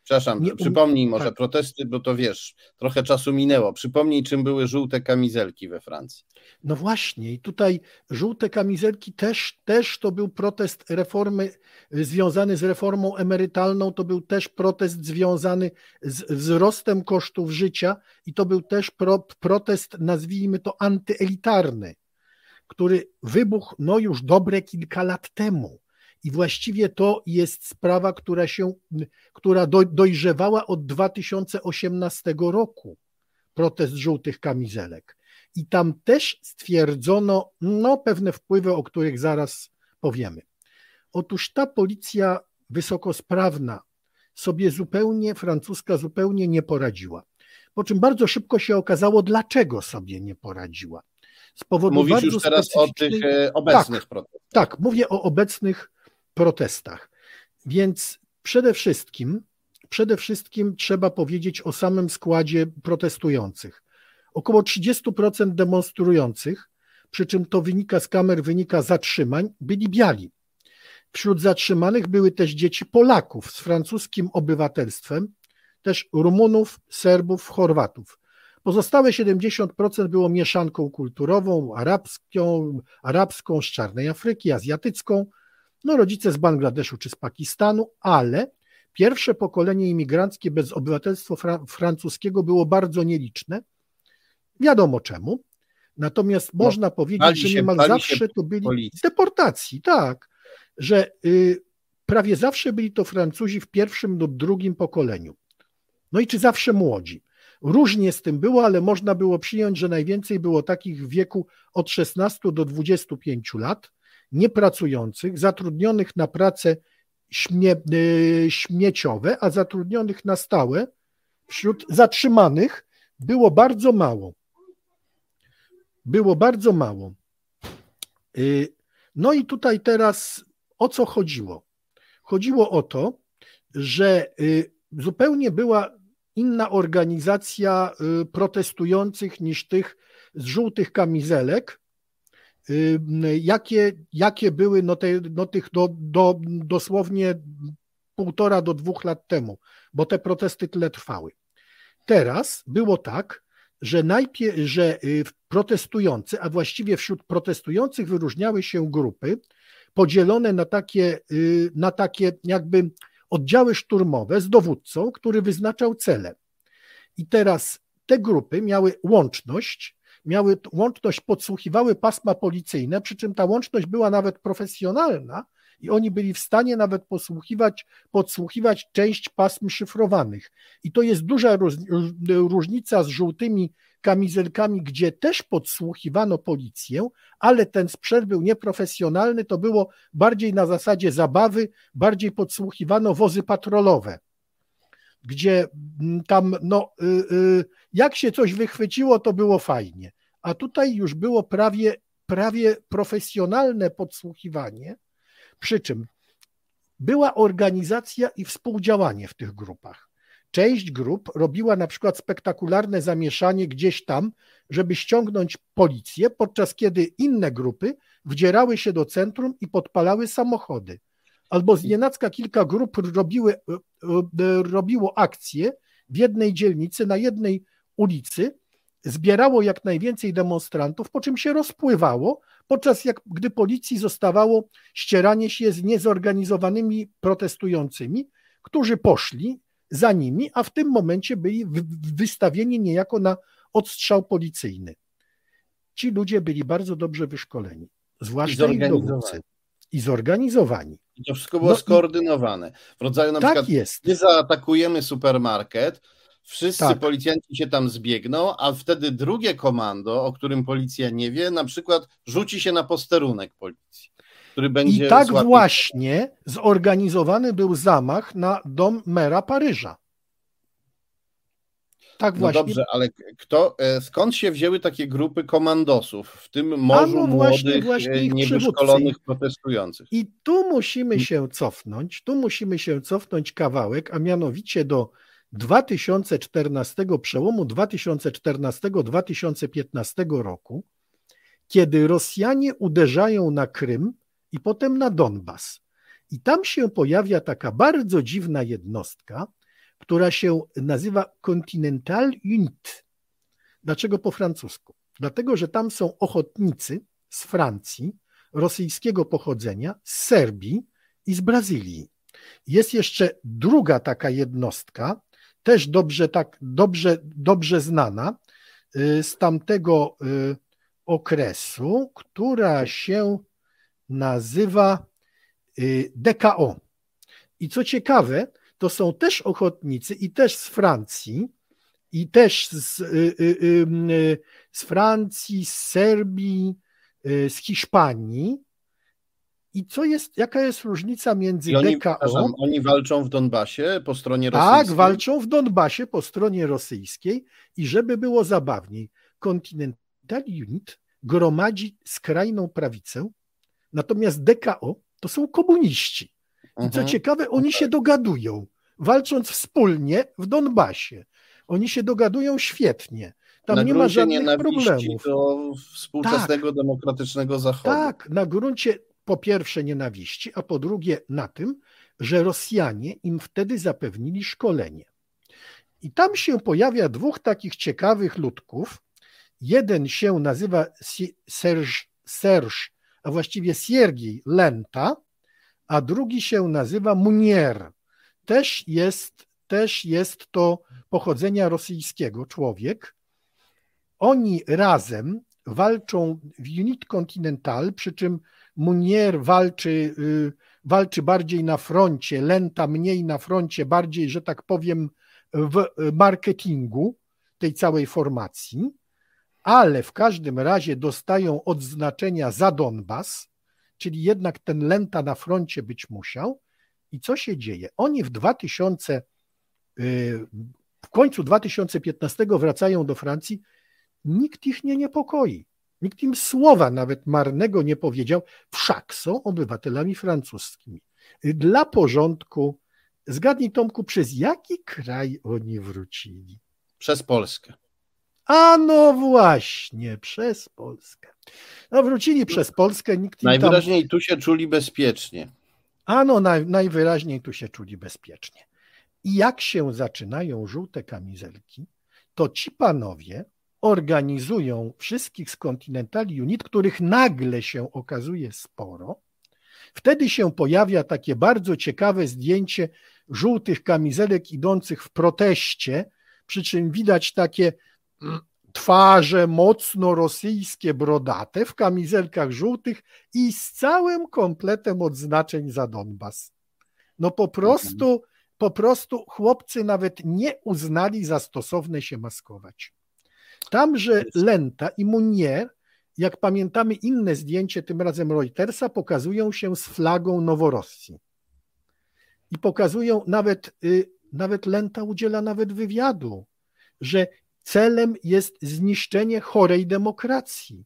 Przepraszam, nie, przypomnij może tak. protesty, bo to wiesz, trochę czasu minęło. Przypomnij, czym były żółte kamizelki we Francji. No właśnie, i tutaj żółte kamizelki też, też to był protest reformy związany z reformą emerytalną, to był też protest związany z wzrostem kosztów życia i to był też pro, protest, nazwijmy to antyelitarny, który wybuchł no już dobre kilka lat temu. I właściwie to jest sprawa, która się, która dojrzewała od 2018 roku. Protest żółtych kamizelek. I tam też stwierdzono no, pewne wpływy, o których zaraz powiemy. Otóż ta policja wysokosprawna sobie zupełnie, francuska zupełnie nie poradziła. Po czym bardzo szybko się okazało, dlaczego sobie nie poradziła. Z powodu Mówisz już teraz o tych e, obecnych tak, protestach. Tak, mówię o obecnych protestach. Więc przede wszystkim, przede wszystkim trzeba powiedzieć o samym składzie protestujących. Około 30% demonstrujących, przy czym to wynika z kamer, wynika zatrzymań, byli biali. Wśród zatrzymanych były też dzieci Polaków z francuskim obywatelstwem, też Rumunów, Serbów, Chorwatów. Pozostałe 70% było mieszanką kulturową, arabską, arabską z czarnej Afryki, azjatycką, no rodzice z Bangladeszu czy z Pakistanu, ale pierwsze pokolenie imigranckie bez obywatelstwa fra francuskiego było bardzo nieliczne. Wiadomo czemu. Natomiast no, można powiedzieć, że niemal zawsze to byli policji. z deportacji, tak, że y, prawie zawsze byli to Francuzi w pierwszym lub drugim pokoleniu. No i czy zawsze młodzi? Różnie z tym było, ale można było przyjąć, że najwięcej było takich w wieku od 16 do 25 lat, niepracujących, zatrudnionych na prace śmie, y, śmieciowe, a zatrudnionych na stałe wśród zatrzymanych było bardzo mało. Było bardzo mało. Y, no i tutaj teraz o co chodziło? Chodziło o to, że y, zupełnie była inna organizacja protestujących niż tych z żółtych kamizelek, jakie, jakie były no, te, no tych do, do, dosłownie półtora do dwóch lat temu, bo te protesty tyle trwały. Teraz było tak, że najpierw, że y, protestujący, a właściwie wśród protestujących wyróżniały się grupy podzielone na takie, y, na takie jakby oddziały szturmowe z dowódcą, który wyznaczał cele. I teraz te grupy miały łączność miały łączność, podsłuchiwały pasma policyjne, przy czym ta łączność była nawet profesjonalna i oni byli w stanie nawet podsłuchiwać, podsłuchiwać część pasm szyfrowanych. I to jest duża różnica z żółtymi kamizelkami, gdzie też podsłuchiwano policję, ale ten sprzęt był nieprofesjonalny, to było bardziej na zasadzie zabawy, bardziej podsłuchiwano wozy patrolowe gdzie mm, tam, no, y, y, jak się coś wychwyciło, to było fajnie. A tutaj już było prawie, prawie profesjonalne podsłuchiwanie, przy czym była organizacja i współdziałanie w tych grupach. Część grup robiła na przykład spektakularne zamieszanie gdzieś tam, żeby ściągnąć policję, podczas kiedy inne grupy wdzierały się do centrum i podpalały samochody albo znienacka kilka grup robiły, e, e, robiło akcje w jednej dzielnicy, na jednej ulicy, zbierało jak najwięcej demonstrantów, po czym się rozpływało, podczas jak gdy policji zostawało ścieranie się z niezorganizowanymi protestującymi, którzy poszli, za nimi, a w tym momencie byli wystawieni niejako na odstrzał policyjny. Ci ludzie byli bardzo dobrze wyszkoleni, zwłaszcza ich dowódcy. I zorganizowani. I to wszystko było no skoordynowane. W rodzaju na tak przykład, jest. my zaatakujemy supermarket, wszyscy tak. policjanci się tam zbiegną, a wtedy drugie komando, o którym policja nie wie, na przykład rzuci się na posterunek policji. Który będzie I tak właśnie zorganizowany był zamach na dom mera Paryża. Tak no właśnie. No dobrze, ale kto, e, skąd się wzięły takie grupy komandosów w tym morzu no właśnie, młodych, właśnie e, niewyszkolonych protestujących? I tu musimy się cofnąć, tu musimy się cofnąć kawałek, a mianowicie do 2014, przełomu 2014-2015 roku, kiedy Rosjanie uderzają na Krym i potem na Donbas. I tam się pojawia taka bardzo dziwna jednostka, która się nazywa Continental Unit. Dlaczego po francusku? Dlatego, że tam są ochotnicy z Francji, rosyjskiego pochodzenia, z Serbii i z Brazylii. Jest jeszcze druga taka jednostka, też dobrze, tak, dobrze, dobrze znana y, z tamtego y, okresu, która się nazywa y, DKO. I co ciekawe, to są też ochotnicy i też z Francji, i też z, z Francji, z Serbii, z Hiszpanii, i co jest, jaka jest różnica między I oni, DKO? Oni walczą w Donbasie po stronie tak, rosyjskiej? Tak, walczą w Donbasie po stronie rosyjskiej i żeby było zabawniej, Continental Unit gromadzi skrajną prawicę, natomiast DKO to są komuniści. I co mhm. ciekawe, oni się dogadują, walcząc wspólnie w Donbasie. Oni się dogadują świetnie. Tam na nie ma żadnych problemów. do współczesnego tak, demokratycznego Zachodu. Tak, na gruncie po pierwsze nienawiści, a po drugie na tym, że Rosjanie im wtedy zapewnili szkolenie. I tam się pojawia dwóch takich ciekawych ludków. Jeden się nazywa Serge, Serge a właściwie Siergiej Lenta, a drugi się nazywa Munier. Też jest, też jest to pochodzenia rosyjskiego człowiek. Oni razem walczą w Unit Continental, przy czym Munier walczy, y, walczy bardziej na froncie, Lenta mniej na froncie, bardziej, że tak powiem, w marketingu tej całej formacji, ale w każdym razie dostają odznaczenia za Donbas, czyli jednak ten Lenta na froncie być musiał. I co się dzieje? Oni w 2000, y, w końcu 2015 wracają do Francji, nikt ich nie niepokoi. Nikt im słowa nawet marnego nie powiedział, wszak są obywatelami francuskimi. Dla porządku, zgadnij Tomku, przez jaki kraj oni wrócili? Przez Polskę. A no właśnie, przez Polskę. No wrócili przez Polskę, nikt Najwyraźniej tam... tu się czuli bezpiecznie. Ano, naj, najwyraźniej tu się czuli bezpiecznie. I jak się zaczynają żółte kamizelki, to ci panowie organizują wszystkich z Continental Unit, których nagle się okazuje sporo. Wtedy się pojawia takie bardzo ciekawe zdjęcie żółtych kamizelek idących w proteście, przy czym widać takie mm, twarze mocno rosyjskie, brodate, w kamizelkach żółtych i z całym kompletem odznaczeń za Donbas. No po prostu, po prostu chłopcy nawet nie uznali za stosowne się maskować. Tamże Lenta i Munier, jak pamiętamy inne zdjęcie, tym razem Reutersa, pokazują się z flagą Noworosji. I pokazują nawet, y, nawet Lenta udziela nawet wywiadu, że celem jest zniszczenie chorej demokracji.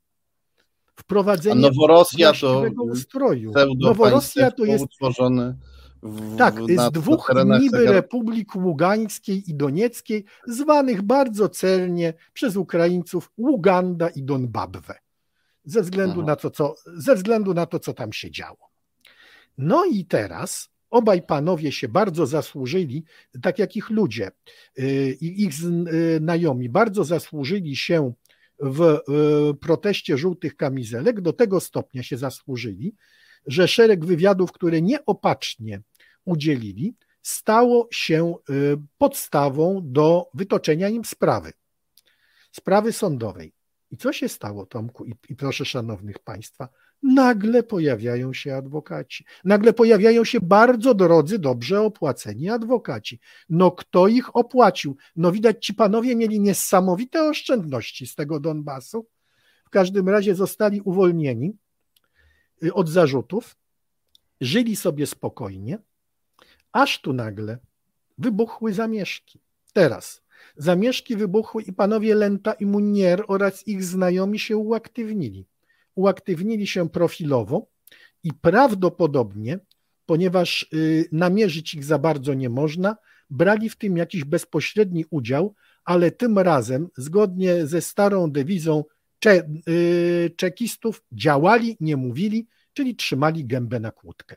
Wprowadzenie Noworosja to ustroju. Noworosja to jest utworzony w, tak, z dwóch niby republik ługańskiej i donieckiej, zwanych bardzo celnie przez Ukraińców Ługanda i Donbabwę, ze względu, na to, co, ze względu na to, co tam się działo. No i teraz obaj panowie się bardzo zasłużyli, tak jak ich ludzie, y, ich y, znajomi, bardzo zasłużyli się w y, proteście żółtych kamizelek, do tego stopnia się zasłużyli, że szereg wywiadów, które nieopatrznie udzielili, stało się podstawą do wytoczenia im sprawy, sprawy sądowej. I co się stało, Tomku i, i proszę szanownych Państwa? Nagle pojawiają się adwokaci. Nagle pojawiają się bardzo drodzy, dobrze opłaceni adwokaci. No kto ich opłacił? No widać, ci panowie mieli niesamowite oszczędności z tego Donbasu. W każdym razie zostali uwolnieni y, od zarzutów, żyli sobie spokojnie, aż tu nagle wybuchły zamieszki. Teraz zamieszki wybuchły i panowie Lenta i Munier oraz ich znajomi się uaktywnili. Uaktywnili się profilowo i prawdopodobnie, ponieważ y, namierzyć ich za bardzo nie można, brali w tym jakiś bezpośredni udział, ale tym razem, zgodnie ze starą dewizą cze, y, czekistów, działali, nie mówili, czyli trzymali gębę na kłódkę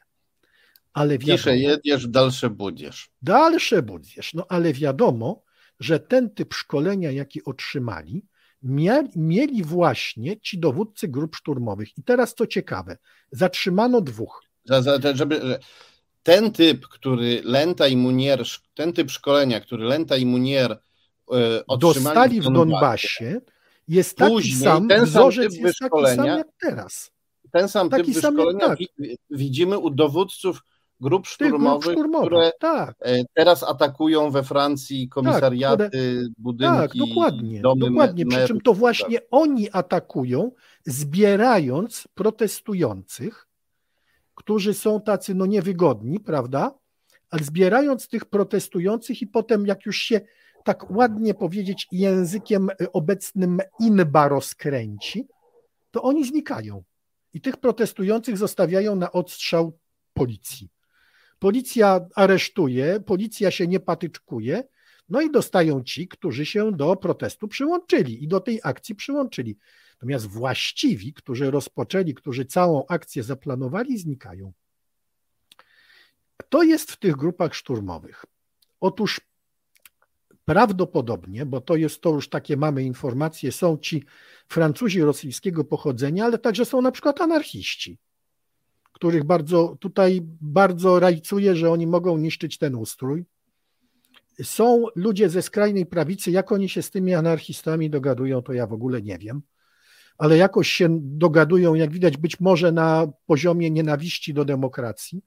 ale wiadomo... Cisze jedziesz, dalsze budziesz. Dalsze budziesz, no ale wiadomo, że ten typ szkolenia, jaki otrzymali, mieli, mieli właśnie ci dowódcy grup szturmowych. I teraz co ciekawe, zatrzymano dwóch. Za, za, żeby, ten typ, który Lenta i Munier, ten typ szkolenia, który Lenta i Munier e, dostali w Donbasie, jest taki sam, ten wzorzec sam jest taki sam jak teraz. Ten sam taki typ wyszkolenia tak. widzimy u dowódców grup szturmowych, grup które tak. E, teraz atakują we Francji komisariaty, tak, które, budynki, tak, dokładnie, domy dokładnie. Przy czym to właśnie tak. oni atakują, zbierając protestujących, którzy są tacy no niewygodni, prawda? Ale zbierając tych protestujących i potem jak już się tak ładnie powiedzieć językiem obecnym inba rozkręci, to oni znikają. I tych protestujących zostawiają na odstrzał policji. Policja aresztuje, policja się nie patyczkuje, no i dostają ci, którzy się do protestu przyłączyli i do tej akcji przyłączyli. Natomiast właściwi, którzy rozpoczęli, którzy całą akcję zaplanowali, znikają. Kto jest w tych grupach szturmowych? Otóż prawdopodobnie, bo to jest to już takie mamy informacje, są ci Francuzi rosyjskiego pochodzenia, ale także są na przykład anarchiści których bardzo tutaj bardzo rajcuje, że oni mogą niszczyć ten ustrój. Są ludzie ze skrajnej prawicy, jak oni się z tymi anarchistami dogadują, to ja w ogóle nie wiem, ale jakoś się dogadują, jak widać, być może na poziomie nienawiści do demokracji.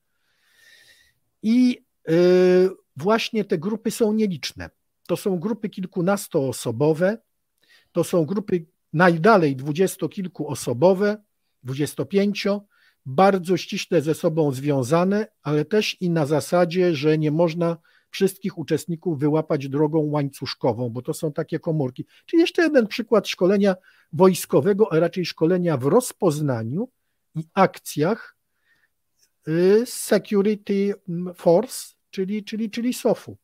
I y, właśnie te grupy są nieliczne. To są grupy kilkunastoosobowe, to są grupy najdalej dwudziestokilkuosobowe, dwudziestopięcio, bardzo ściśle ze sobą związane, ale też i na zasadzie, że nie można wszystkich uczestników wyłapać drogą łańcuszkową, bo to są takie komórki. Czyli jeszcze jeden przykład szkolenia wojskowego, a raczej szkolenia w rozpoznaniu i akcjach y, Security Force, czyli, czyli, czyli SOF-u.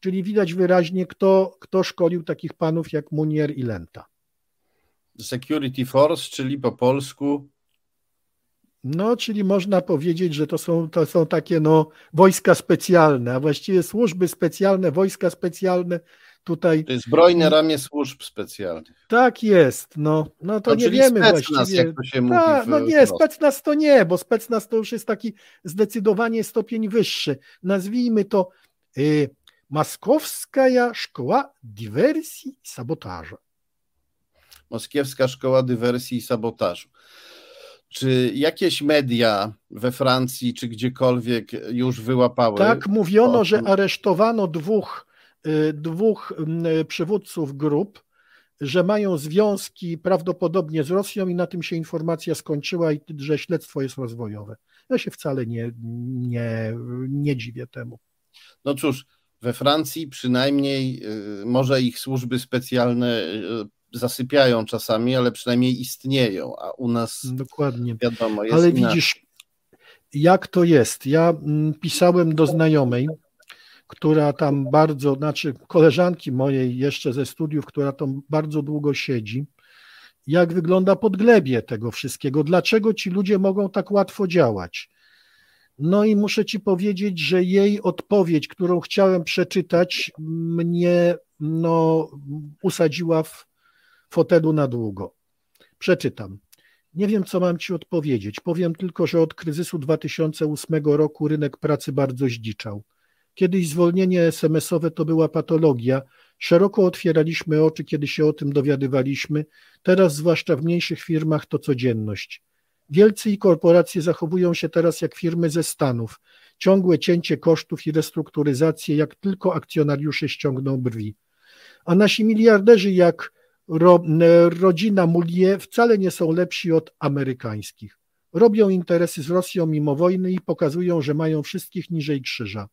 Czyli widać wyraźnie, kto, kto szkolił takich panów jak Munier i Lenta. Security Force, czyli po polsku no, czyli można powiedzieć, że to są, to są takie no, wojska specjalne, a właściwie służby specjalne, wojska specjalne tutaj. To jest zbrojne ramię służb specjalnych. Tak jest, no, no to, nie wiemy właściwie. Jak to się mówi Ta, no nie, specnaz to nie, bo specnaz to już jest taki zdecydowanie stopień wyższy. Nazwijmy to y, Maskowska Szkoła Dywersji i Sabotażu. Moskiewska Szkoła Dywersji i Sabotażu. Czy jakieś media we Francji czy gdziekolwiek już wyłapały? Tak, mówiono, że aresztowano dwóch, y, dwóch y, przywódców grup, że mają związki prawdopodobnie z Rosją i na tym się informacja skończyła i że śledztwo jest rozwojowe. Ja się wcale nie, nie, nie dziwię temu. No cóż, we Francji przynajmniej y, może ich służby specjalne zasypiają czasami, ale przynajmniej istnieją, a u nas Dokładnie. wiadomo jest Ale inaczej. widzisz, jak to jest. Ja mm, pisałem do znajomej, która tam bardzo, znaczy koleżanki mojej jeszcze ze studiów, która tam bardzo długo siedzi, jak wygląda podglebie tego wszystkiego, dlaczego ci ludzie mogą tak łatwo działać. No i muszę ci powiedzieć, że jej odpowiedź, którą chciałem przeczytać, mnie no, usadziła w fotelu na długo. Przeczytam. Nie wiem, co mam Ci odpowiedzieć. Powiem tylko, że od kryzysu 2008 roku rynek pracy bardzo zdziczał. Kiedyś zwolnienie SMS-owe to była patologia. Szeroko otwieraliśmy oczy, kiedy się o tym dowiadywaliśmy. Teraz, zwłaszcza w mniejszych firmach, to codzienność. Wielcy i korporacje zachowują się teraz jak firmy ze Stanów. Ciągłe cięcie kosztów i restrukturyzację, jak tylko akcjonariusze ściągną brwi. A nasi miliarderzy, jak ro, rodzina Mulier, wcale nie są lepsi od amerykańskich. Robią interesy z Rosją mimo wojny i pokazują, że mają wszystkich niżej krzyża.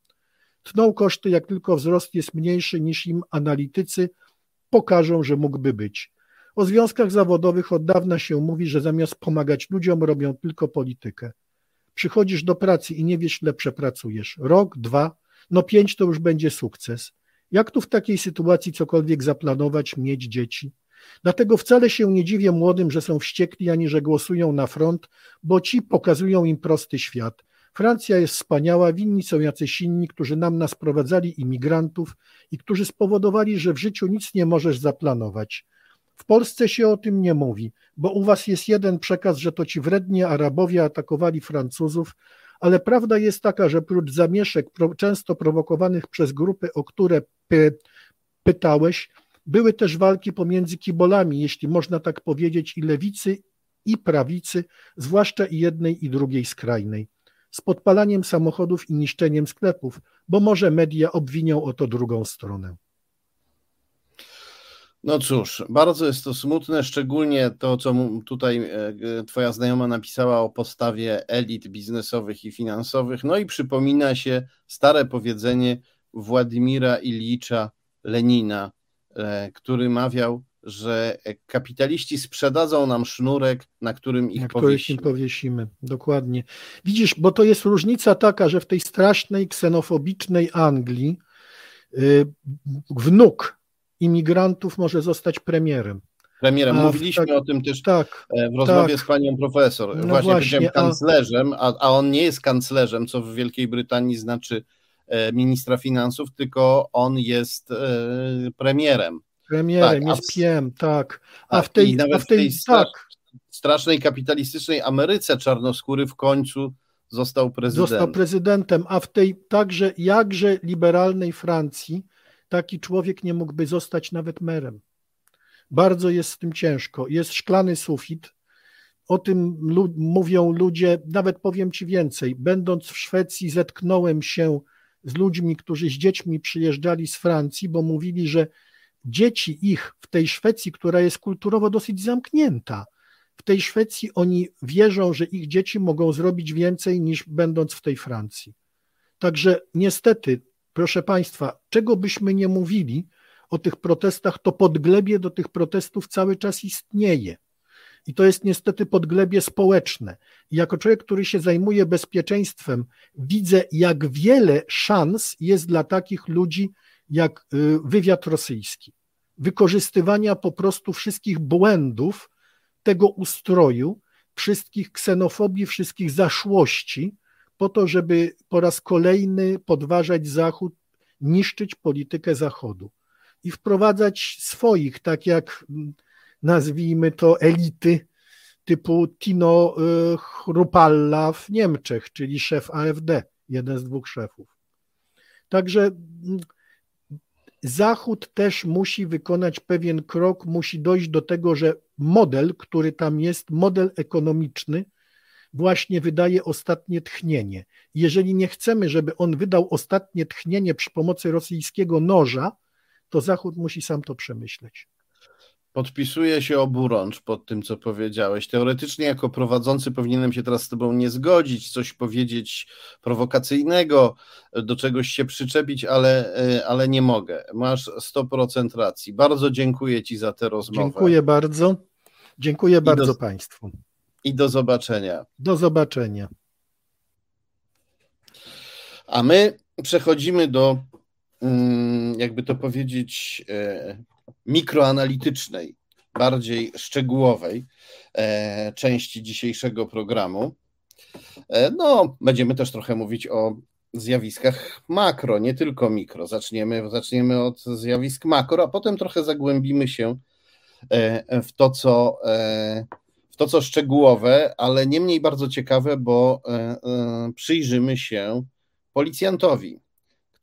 Tną koszty, jak tylko wzrost jest mniejszy niż im analitycy pokażą, że mógłby być. O związkach zawodowych od dawna się mówi, że zamiast pomagać ludziom, robią tylko politykę. Przychodzisz do pracy i nie wiesz, ile przepracujesz. Rok, dwa, no pięć to już będzie sukces. Jak tu w takiej sytuacji cokolwiek zaplanować, mieć dzieci? Dlatego wcale się nie dziwię młodym, że są wściekli, ani że głosują na front, bo ci pokazują im prosty świat. Francja jest wspaniała, winni są jacyś inni, którzy nam nas sprowadzali imigrantów i którzy spowodowali, że w życiu nic nie możesz zaplanować. W Polsce się o tym nie mówi, bo u was jest jeden przekaz, że to ci wredni Arabowie atakowali Francuzów, ale prawda jest taka, że prócz zamieszek często prowokowanych przez grupy, o które py pytałeś, były też walki pomiędzy kibolami, jeśli można tak powiedzieć, i lewicy, i prawicy, zwłaszcza i jednej, i drugiej skrajnej, z podpalaniem samochodów i niszczeniem sklepów, bo może media obwinią o to drugą stronę. No cóż, bardzo jest to smutne, szczególnie to, co tutaj e, Twoja znajoma napisała o postawie elit biznesowych i finansowych. No i przypomina się stare powiedzenie Władimira Ilicza Lenina, który mawiał, że kapitaliści sprzedadzą nam sznurek, na którym ich na powiesimy. powiesimy. Dokładnie. Widzisz, bo to jest różnica taka, że w tej strasznej, ksenofobicznej Anglii y, wnuk imigrantów może zostać premierem. Premierem. Mówiliśmy tak, o tym też tak, e, w rozmowie tak. z panią profesor. No właśnie, właśnie powiedziałem kanclerzem, a, a on nie jest kanclerzem, co w Wielkiej Brytanii znaczy e, ministra finansów, tylko on jest e, premierem. Premierem, tak, jest PM, tak. A, w tej, a w tej, tej tak. strasznej kapitalistycznej Ameryce czarnoskóry w końcu został prezydentem. Został prezydentem, a w tej także jakże liberalnej Francji taki człowiek nie mógłby zostać nawet merem. Bardzo jest z tym ciężko. Jest szklany sufit. O tym lu mówią ludzie, nawet powiem Ci więcej. Będąc w Szwecji, zetknąłem się z ludźmi, którzy z dziećmi przyjeżdżali z Francji, bo mówili, że dzieci ich w tej Szwecji, która jest kulturowo dosyć zamknięta, w tej Szwecji oni wierzą, że ich dzieci mogą zrobić więcej niż będąc w tej Francji. Także niestety proszę Państwa, czego byśmy nie mówili o tych protestach, to podglebie do tych protestów cały czas istnieje. I to jest niestety podglebie społeczne. I jako człowiek, który się zajmuje bezpieczeństwem, widzę, jak wiele szans jest dla takich ludzi jak y, wywiad rosyjski. Wykorzystywania po prostu wszystkich błędów tego ustroju, wszystkich ksenofobii, wszystkich zaszłości, po to, żeby po raz kolejny podważać Zachód, niszczyć politykę Zachodu i wprowadzać swoich, tak jak mm, nazwijmy to elity typu Tino y, Chrupalla w Niemczech, czyli szef AfD, jeden z dwóch szefów. Także mm, Zachód też musi wykonać pewien krok, musi dojść do tego, że model, który tam jest, model ekonomiczny, właśnie wydaje ostatnie tchnienie. Jeżeli nie chcemy, żeby on wydał ostatnie tchnienie przy pomocy rosyjskiego noża, to Zachód musi sam to przemyśleć. Podpisuję się oburącz pod tym, co powiedziałeś. Teoretycznie, jako prowadzący, powinienem się teraz z Tobą nie zgodzić, coś powiedzieć prowokacyjnego, do czegoś się przyczepić, ale, ale nie mogę. Masz 100% racji. Bardzo dziękuję Ci za tę rozmowę. Dziękuję bardzo. Dziękuję I bardzo do, Państwu. I do zobaczenia. Do zobaczenia. A my przechodzimy do, mm, jakby to powiedzieć, e, mikroanalitycznej, bardziej szczegółowej e, części dzisiejszego programu. E, no, będziemy też trochę mówić o zjawiskach makro, nie tylko mikro. Zaczniemy, zaczniemy od zjawisk makro, a potem trochę zagłębimy się w to, co, w to, co szczegółowe, ale nie mniej bardzo ciekawe, bo przyjrzymy się policjantowi,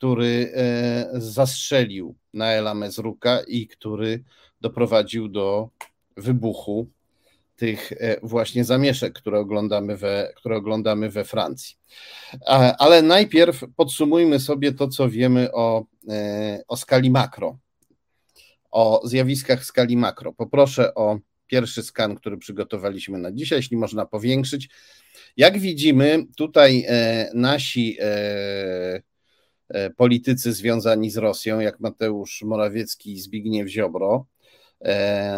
który zastrzelił Naela Mezruka i który doprowadził do wybuchu tych właśnie zamieszek, które oglądamy we, które oglądamy we Francji. Ale najpierw podsumujmy sobie to, co wiemy o, o skali makro, o zjawiskach skali makro. Poproszę o pierwszy skan, który przygotowaliśmy na dzisiaj, jeśli można powiększyć. Jak widzimy, tutaj e, nasi e, e, politycy związani z Rosją, jak Mateusz Morawiecki i Zbigniew Ziobro,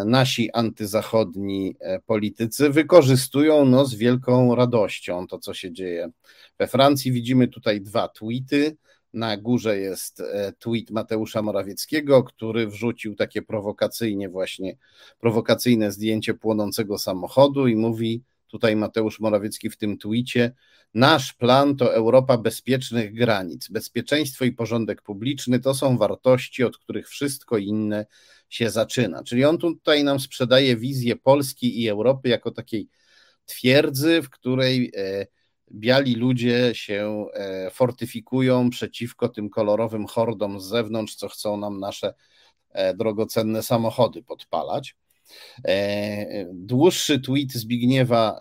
nasi antyzachodni politycy wykorzystują no, z wielką radością to, co się dzieje we Francji. Widzimy tutaj dwa tweety. Na górze jest e, tweet Mateusza Morawieckiego, który wrzucił takie prowokacyjnie właśnie prowokacyjne zdjęcie płonącego samochodu i mówi tutaj Mateusz Morawiecki w tym tweetie nasz plan to Europa bezpiecznych granic. Bezpieczeństwo i porządek publiczny to są wartości, od których wszystko inne się zaczyna. Czyli on tutaj nam sprzedaje wizję Polski i Europy jako takiej twierdzy, w której e, biali ludzie się e, fortyfikują przeciwko tym kolorowym hordom z zewnątrz, co chcą nam nasze e, drogocenne samochody podpalać. E, dłuższy tweet Zbigniewa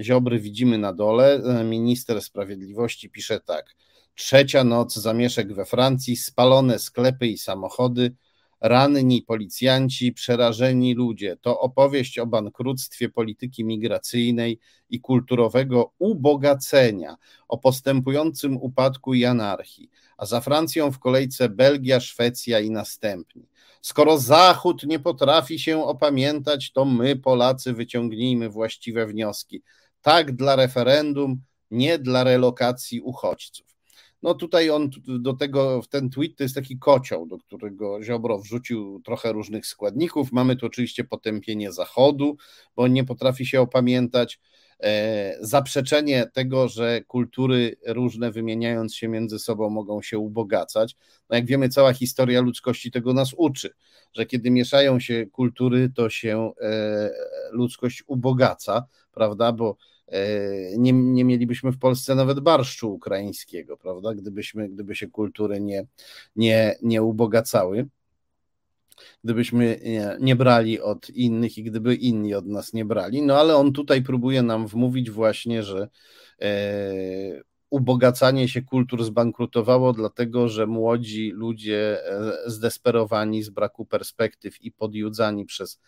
Ziobry widzimy na dole. Minister Sprawiedliwości pisze tak. Trzecia noc zamieszek we Francji, spalone sklepy i samochody, ranni policjanci, przerażeni ludzie. To opowieść o bankructwie polityki migracyjnej i kulturowego ubogacenia, o postępującym upadku i anarchii, a za Francją w kolejce Belgia, Szwecja i następni. Skoro Zachód nie potrafi się opamiętać, to my, Polacy, wyciągnijmy właściwe wnioski. Tak dla referendum, nie dla relokacji uchodźców. No tutaj on do tego, w ten tweet to jest taki kocioł, do którego Ziobro wrzucił trochę różnych składników. Mamy tu oczywiście potępienie Zachodu, bo on nie potrafi się opamiętać. E, zaprzeczenie tego, że kultury różne wymieniając się między sobą mogą się ubogacać. No jak wiemy, cała historia ludzkości tego nas uczy, że kiedy mieszają się kultury, to się e, ludzkość ubogaca, prawda? Bo nie, nie mielibyśmy w Polsce nawet barszczu ukraińskiego, prawda, gdybyśmy, gdyby się kultury nie, nie, nie ubogacały gdybyśmy nie, nie, brali od innych i gdyby inni od nas nie brali. No ale on tutaj próbuje nam wmówić właśnie, że e, ubogacanie się kultur zbankrutowało, dlatego że młodzi ludzie e, zdesperowani z braku perspektyw i podjudzani przez,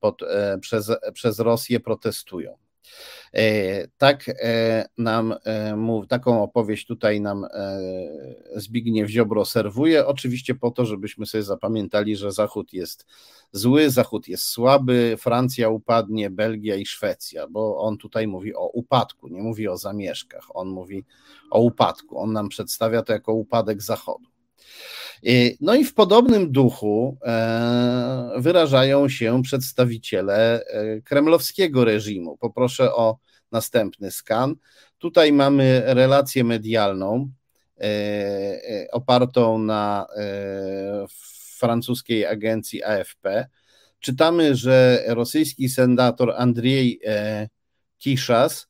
pod, e, przez, przez Rosję protestują. E, tak e, nam, e, taką opowieść tutaj nam Zbigniew Ziobro serwuje, oczywiście po to, żebyśmy sobie zapamiętali, że Zachód jest zły, Zachód jest słaby, Francja upadnie, Belgia i Szwecja, bo on tutaj mówi o upadku, nie mówi o zamieszkach, on mówi o upadku, on nam przedstawia to jako upadek Zachodu. No i w podobnym duchu e, wyrażają się przedstawiciele e, kremlowskiego reżimu. Poproszę o następny skan. Tutaj mamy relację medialną e, opartą na francuskiej agencji AFP. Czytamy, że rosyjski senator Andrzej Kiszas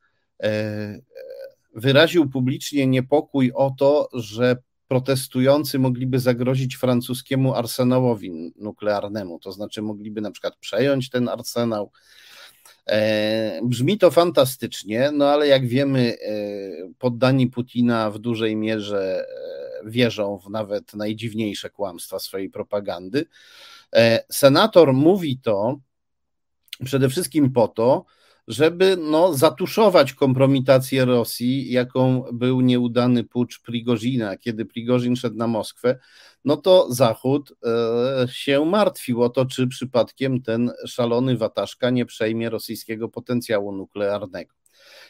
wyraził publicznie niepokój o to, że protestujący mogliby zagrozić francuskiemu arsenałowi nuklearnemu, to znaczy mogliby na przykład przejąć ten arsenał. E, brzmi to fantastycznie, no ale jak wiemy, e, poddani Putina w dużej mierze e, wierzą w nawet najdziwniejsze kłamstwa swojej propagandy. Senator mówi to przede wszystkim po to, żeby no, zatuszować kompromitację Rosji, jaką był nieudany pucz Prigozina, kiedy Prigorzin szedł na Moskwę, no to Zachód e, się martwił o to, czy przypadkiem ten szalony Wataszka nie przejmie rosyjskiego potencjału nuklearnego.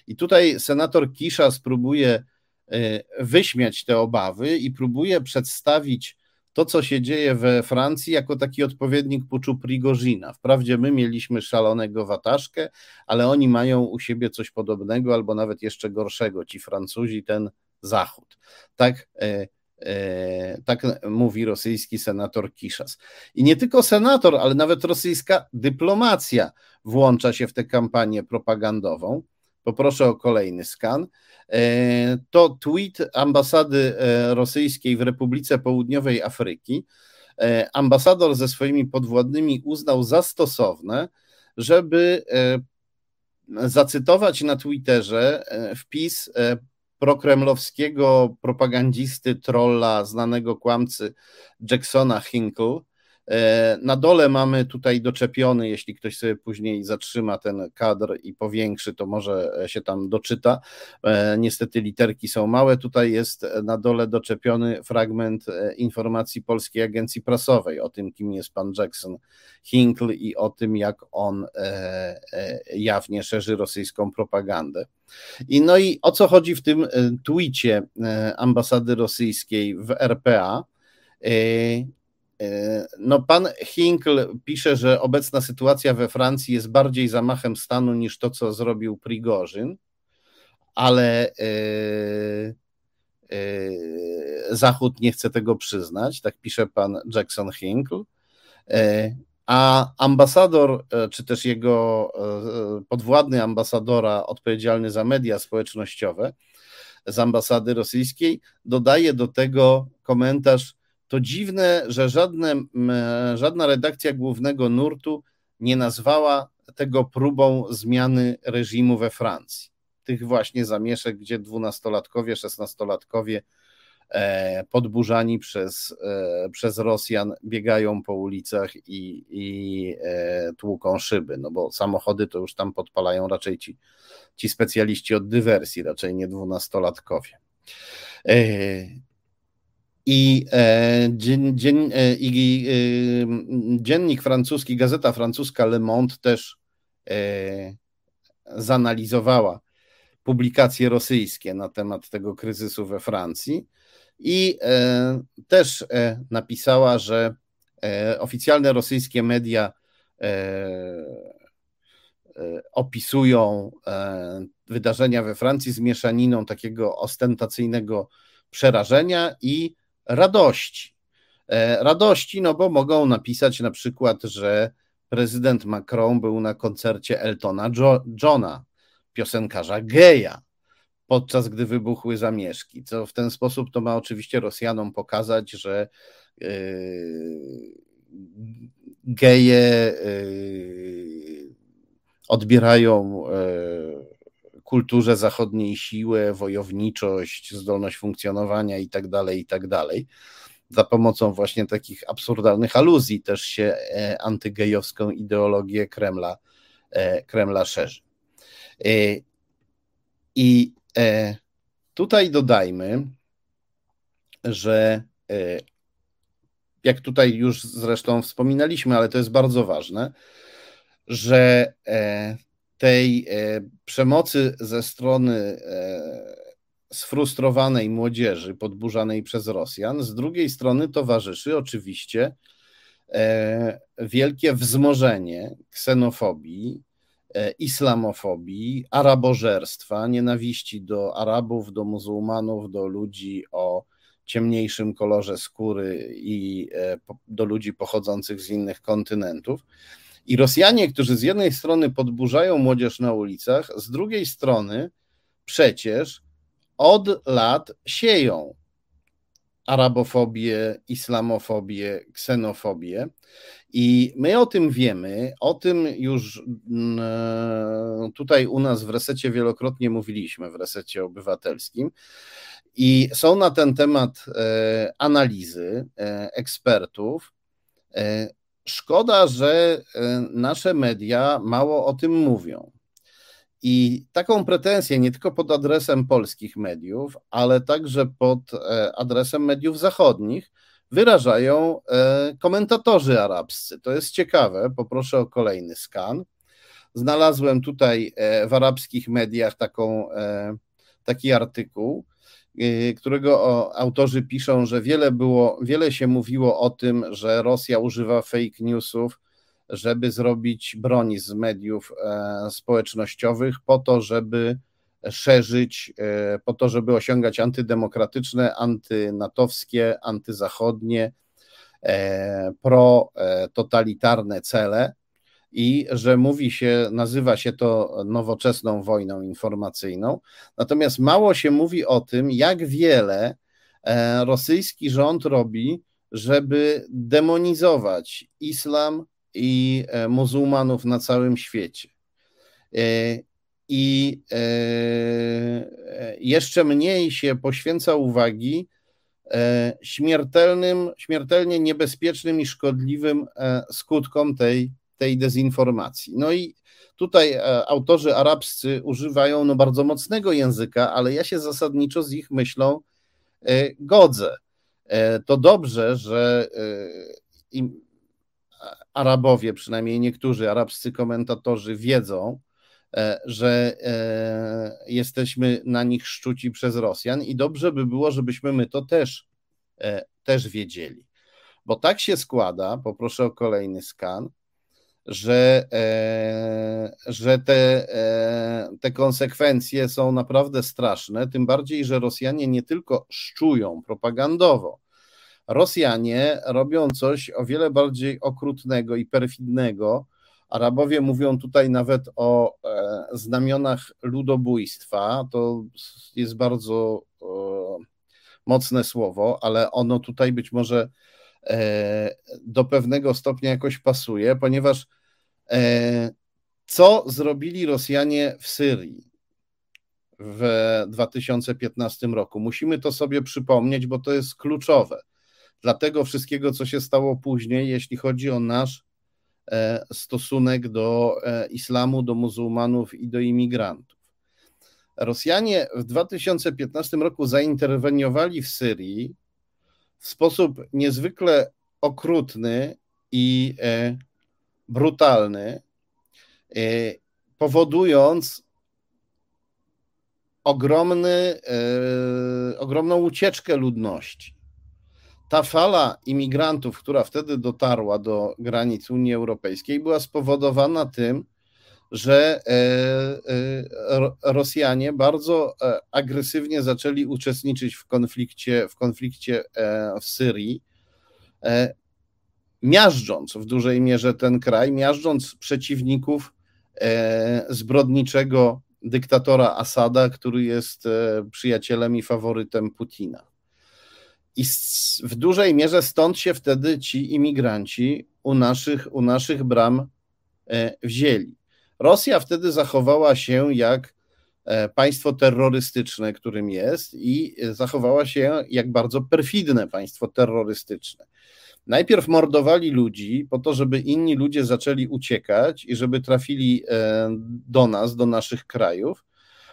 I tutaj senator Kisza spróbuje e, wyśmiać te obawy i próbuje przedstawić to, co się dzieje we Francji, jako taki odpowiednik puczu Prigozina. Wprawdzie my mieliśmy szalonego wataszkę, ale oni mają u siebie coś podobnego, albo nawet jeszcze gorszego, ci Francuzi, ten Zachód. Tak, e, e, tak mówi rosyjski senator Kiszas. I nie tylko senator, ale nawet rosyjska dyplomacja włącza się w tę kampanię propagandową Poproszę o kolejny skan. To tweet ambasady rosyjskiej w Republice Południowej Afryki. Ambasador ze swoimi podwładnymi uznał za stosowne, żeby zacytować na Twitterze wpis prokremlowskiego propagandzisty, trolla, znanego kłamcy Jacksona Hinkle. E, na dole mamy tutaj doczepiony, jeśli ktoś sobie później zatrzyma ten kadr i powiększy, to może się tam doczyta. E, niestety literki są małe. Tutaj jest na dole doczepiony fragment e, informacji Polskiej Agencji Prasowej o tym, kim jest pan Jackson Hinkle i o tym, jak on jawnie szerzy rosyjską propagandę. I no i o co chodzi w tym twicie ambasady rosyjskiej w RPA? E, no, pan Hinkl pisze, że obecna sytuacja we Francji jest bardziej zamachem stanu niż to, co zrobił Prigorzyn, ale Zachód nie chce tego przyznać, tak pisze pan Jackson Hinkl. A ambasador, e, czy też jego e, podwładny ambasadora odpowiedzialny za media społecznościowe z ambasady rosyjskiej dodaje do tego komentarz: To dziwne, że żadne, żadna redakcja głównego nurtu nie nazwała tego próbą zmiany reżimu we Francji. Tych właśnie zamieszek, gdzie dwunastolatkowie, szesnastolatkowie E, podburzani przez, e, przez Rosjan biegają po ulicach i, i e, tłuką szyby, no bo samochody to już tam podpalają raczej ci, ci specjaliści od dywersji, raczej nie dwunastolatkowie. I, dzien, dzien, i dziennik francuski, gazeta francuska Le Monde też zanalizowała publikacje rosyjskie na temat tego kryzysu we Francji. I e, też e, napisała, że e, oficjalne rosyjskie media opisują wydarzenia we Francji z mieszaniną takiego ostentacyjnego przerażenia i radości. Radości, no bo mogą napisać na przykład, że prezydent Macron był na koncercie Eltona Johna, piosenkarza geja, podczas gdy wybuchły zamieszki. Co w ten sposób to ma oczywiście Rosjanom pokazać, że yy, geje yy, odbierają yy, kulturze zachodniej siłę, wojowniczość, zdolność funkcjonowania itd., tak itd. Tak Za pomocą właśnie takich absurdalnych aluzji też się e, antygejowską ideologię Kremla, e, Kremla szerzy. E, I tutaj dodajmy, że jak tutaj już zresztą wspominaliśmy, ale to jest bardzo ważne, że tej przemocy ze strony sfrustrowanej młodzieży podburzanej przez Rosjan, z drugiej strony towarzyszy oczywiście wielkie wzmożenie ksenofobii, E, islamofobii, arabożerstwa, nienawiści do Arabów, do muzułmanów, do ludzi o ciemniejszym kolorze skóry i e, do ludzi pochodzących z innych kontynentów. I Rosjanie, którzy z jednej strony podburzają młodzież na ulicach, z drugiej strony przecież od lat sieją arabofobię, islamofobię, ksenofobię. I my o tym wiemy, o tym już mm, e, tutaj u nas w resecie wielokrotnie mówiliśmy, w resecie obywatelskim. I są na ten temat e, analizy e, ekspertów. Szkoda, że nasze media mało o tym mówią. I taką pretensję nie tylko pod adresem polskich mediów, ale także pod adresem mediów zachodnich wyrażają e, komentatorzy arabscy. To jest ciekawe, poproszę o kolejny skan. Znalazłem tutaj e, w arabskich mediach taką, e, taki artykuł, którego autorzy piszą, że wiele było, wiele się mówiło o tym, że Rosja używa fake newsów, żeby zrobić broń z mediów społecznościowych po to, żeby szerzyć e, po to, żeby osiągać antydemokratyczne, antynatowskie, antyzachodnie, e, prototalitarne cele. I że mówi się, nazywa się to nowoczesną wojną informacyjną. Natomiast mało się mówi o tym, jak wiele e, rosyjski rząd robi, żeby demonizować islam i e, muzułmanów na całym świecie. E, I jeszcze mniej się poświęca uwagi śmiertelnym, śmiertelnie niebezpiecznym i szkodliwym skutkom tej tej dezinformacji. No i tutaj e, autorzy arabscy używają no bardzo mocnego języka, ale ja się zasadniczo z ich myślą e, godzę. E, to dobrze, że Arabowie, przynajmniej niektórzy arabscy komentatorzy wiedzą, że jesteśmy na nich szczuci przez Rosjan i dobrze by było, żebyśmy my to też, też wiedzieli. Bo tak się składa, poproszę o kolejny skan, że, e, że te, e, te konsekwencje są naprawdę straszne, tym bardziej, że Rosjanie nie tylko szczują propagandowo, Rosjanie robią coś o wiele bardziej okrutnego i perfidnego. Arabowie mówią tutaj nawet o e, znamionach ludobójstwa. To jest bardzo mocne słowo, ale ono tutaj być może do pewnego stopnia jakoś pasuje, ponieważ co zrobili Rosjanie w Syrii w 2015 roku? Musimy to sobie przypomnieć, bo to jest kluczowe dla tego wszystkiego, co się stało później, jeśli chodzi o nasz e, stosunek do e, islamu, do muzułmanów i do imigrantów. Rosjanie w 2015 roku zainterweniowali w Syrii w sposób niezwykle okrutny i brutalny, y, powodując ogromny, y, ogromną ucieczkę ludności. Ta fala imigrantów, która wtedy dotarła do granic Unii Europejskiej, była spowodowana tym, że y, Rosjanie bardzo e, agresywnie zaczęli uczestniczyć w konflikcie, w konflikcie e, w Syrii, e, miażdżąc w dużej mierze ten kraj, miażdżąc przeciwników e, zbrodniczego dyktatora Asada, który jest e, przyjacielem i faworytem Putina. I w dużej mierze stąd się wtedy ci imigranci u naszych, u naszych bram e, wzięli. Rosja wtedy zachowała się jak państwo terrorystyczne, którym jest, i zachowała się jak bardzo perfidne państwo terrorystyczne. Najpierw mordowali ludzi po to, żeby inni ludzie zaczęli uciekać i żeby trafili e, do nas, do naszych krajów,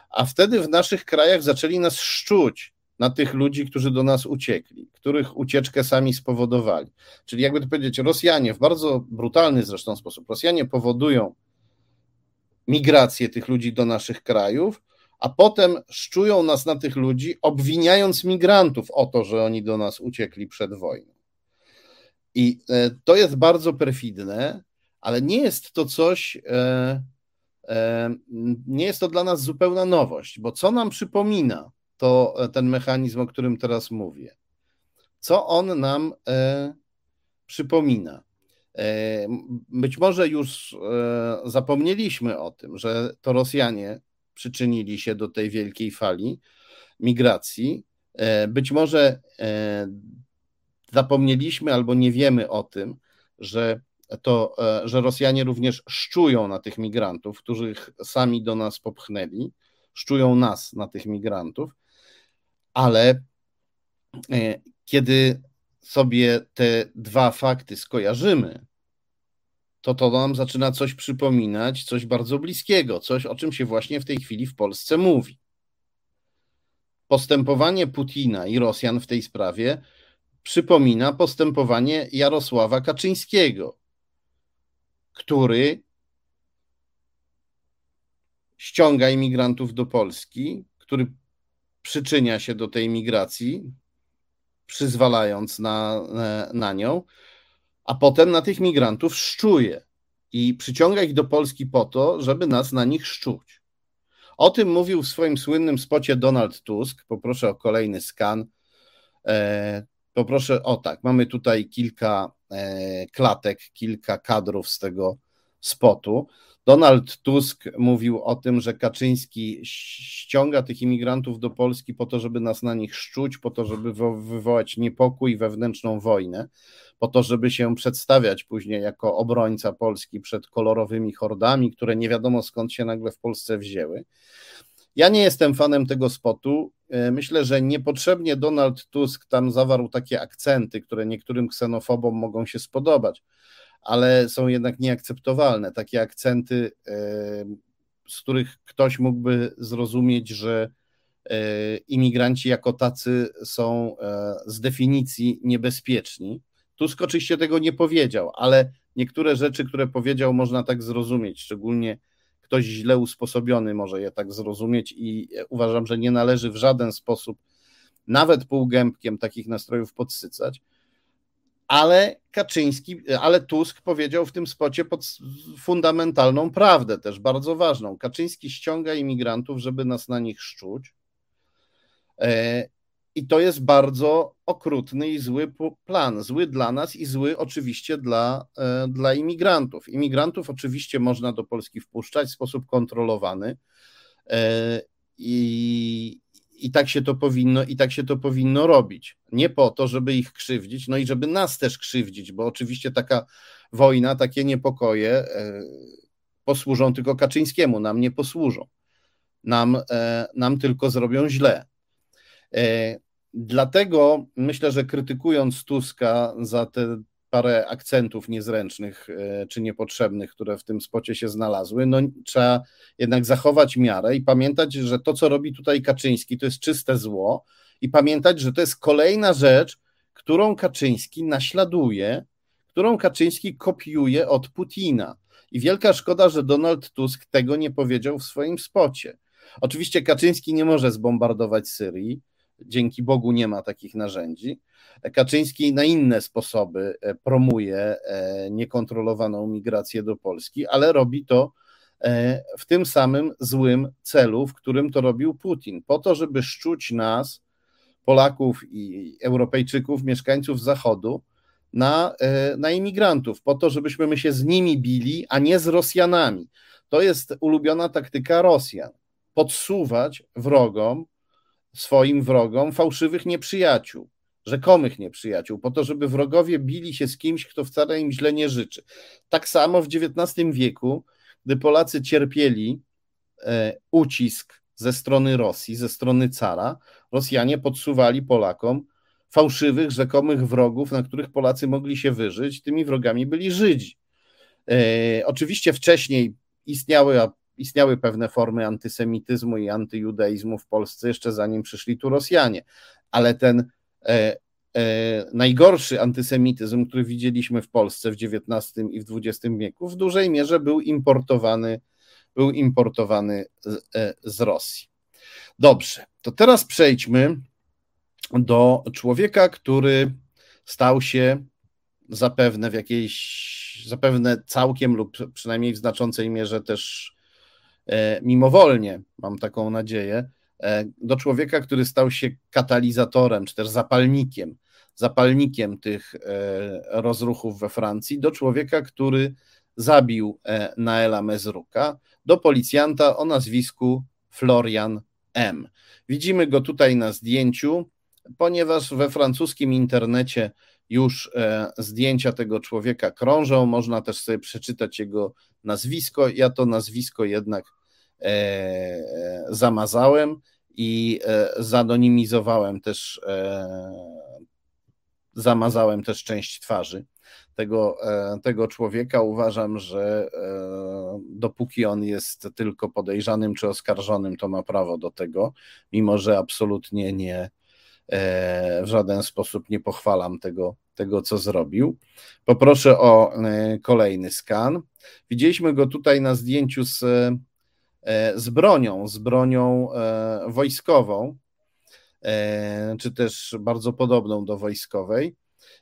a wtedy w naszych krajach zaczęli nas szczuć na tych ludzi, którzy do nas uciekli, których ucieczkę sami spowodowali. Czyli jakby to powiedzieć, Rosjanie w bardzo brutalny zresztą sposób, Rosjanie powodują migrację tych ludzi do naszych krajów, a potem szczują nas na tych ludzi, obwiniając migrantów o to, że oni do nas uciekli przed wojną. I e, to jest bardzo perfidne, ale nie jest to coś, e, e, nie jest to dla nas zupełna nowość, bo co nam przypomina to ten mechanizm, o którym teraz mówię? Co on nam przypomina? Być może już zapomnieliśmy o tym, że to Rosjanie przyczynili się do tej wielkiej fali migracji. Być może zapomnieliśmy albo nie wiemy o tym, że to, e, że Rosjanie również szczują na tych migrantów, których sami do nas popchnęli, szczują nas na tych migrantów, ale e, kiedy sobie te dwa fakty skojarzymy, to to nam zaczyna coś przypominać, coś bardzo bliskiego, coś o czym się właśnie w tej chwili w Polsce mówi. Postępowanie Putina i Rosjan w tej sprawie przypomina postępowanie Jarosława Kaczyńskiego, który ściąga imigrantów do Polski, który przyczynia się do tej migracji, przyzwalając na, na nią, a potem na tych migrantów szczuje i przyciąga ich do Polski po to, żeby nas na nich szczuć. O tym mówił w swoim słynnym spocie Donald Tusk. Poproszę o kolejny skan. Poproszę, o tak, mamy tutaj kilka e, klatek, kilka kadrów z tego spotu. Donald Tusk mówił o tym, że Kaczyński ściąga tych imigrantów do Polski po to, żeby nas na nich szczuć, po to, żeby wywołać niepokój, wewnętrzną wojnę, po to, żeby się przedstawiać później jako obrońca Polski przed kolorowymi hordami, które nie wiadomo skąd się nagle w Polsce wzięły. Ja nie jestem fanem tego spotu. E, myślę, że niepotrzebnie Donald Tusk tam zawarł takie akcenty, które niektórym ksenofobom mogą się spodobać ale są jednak nieakceptowalne. Takie akcenty, e, z których ktoś mógłby zrozumieć, że e, imigranci jako tacy są z definicji niebezpieczni. Tusk oczywiście tego nie powiedział, ale niektóre rzeczy, które powiedział, można tak zrozumieć, szczególnie ktoś źle usposobiony może je tak zrozumieć i uważam, że nie należy w żaden sposób nawet półgębkiem takich nastrojów podsycać ale Kaczyński, ale Tusk powiedział w tym spocie fundamentalną prawdę, też bardzo ważną. Kaczyński ściąga imigrantów, żeby nas na nich szczuć. I to jest bardzo okrutny i zły plan. Zły dla nas i zły oczywiście dla, e, dla imigrantów. Imigrantów oczywiście można do Polski wpuszczać w sposób kontrolowany. E, I, i tak się to powinno, i tak się to powinno robić. Nie po to, żeby ich krzywdzić, no i żeby nas też krzywdzić, bo oczywiście taka wojna, takie niepokoje e, posłużą tylko Kaczyńskiemu, nam nie posłużą. Nam, nam tylko zrobią źle. E, dlatego myślę, że krytykując Tuska za te parę akcentów niezręcznych e, czy niepotrzebnych, które w tym spocie się znalazły, no trzeba jednak zachować miarę i pamiętać, że to, co robi tutaj Kaczyński, to jest czyste zło i pamiętać, że to jest kolejna rzecz, którą Kaczyński naśladuje, którą Kaczyński kopiuje od Putina. I wielka szkoda, że Donald Tusk tego nie powiedział w swoim spocie. Oczywiście Kaczyński nie może zbombardować Syrii, dzięki Bogu nie ma takich narzędzi. Kaczyński na inne sposoby e, promuje e, niekontrolowaną migrację do Polski, ale robi to e, w tym samym złym celu, w którym to robił Putin, po to, żeby szczuć nas, Polaków i Europejczyków, mieszkańców Zachodu, na, na imigrantów, po to, żebyśmy my się z nimi bili, a nie z Rosjanami. To jest ulubiona taktyka Rosjan. Podsuwać wrogom swoim wrogom fałszywych nieprzyjaciół, rzekomych nieprzyjaciół, po to, żeby wrogowie bili się z kimś, kto wcale im źle nie życzy. Tak samo w XIX wieku, gdy Polacy cierpieli e, ucisk ze strony Rosji, ze strony cara, Rosjanie podsuwali Polakom fałszywych, rzekomych wrogów, na których Polacy mogli się wyżyć. Tymi wrogami byli Żydzi. E, oczywiście wcześniej istniały istniały pewne formy antysemityzmu i antyjudaizmu w Polsce jeszcze zanim przyszli tu Rosjanie, ale ten e, e, najgorszy antysemityzm, który widzieliśmy w Polsce w XIX i w XX wieku, w dużej mierze był importowany, był importowany z, e, z Rosji. Dobrze, to teraz przejdźmy do człowieka, który stał się zapewne w jakiejś, zapewne całkiem lub przynajmniej w znaczącej mierze też mimowolnie, mam taką nadzieję, e, do człowieka, który stał się katalizatorem, czy też zapalnikiem, zapalnikiem tych e, rozruchów we Francji, do człowieka, który zabił Naela Mezruka, do policjanta o nazwisku Florian M. Widzimy go tutaj na zdjęciu, ponieważ we francuskim internecie już zdjęcia tego człowieka krążą, można też sobie przeczytać jego nazwisko. Ja to nazwisko jednak e, zamazałem i e, zanonimizowałem też, e, zamazałem też część twarzy tego, tego człowieka. Uważam, że dopóki on jest tylko podejrzanym czy oskarżonym, to ma prawo do tego, mimo że absolutnie nie w żaden sposób nie pochwalam tego, tego, co zrobił. Poproszę o e, kolejny skan. Widzieliśmy go tutaj na zdjęciu z, e, z bronią, z bronią e, wojskową, czy też bardzo podobną do wojskowej.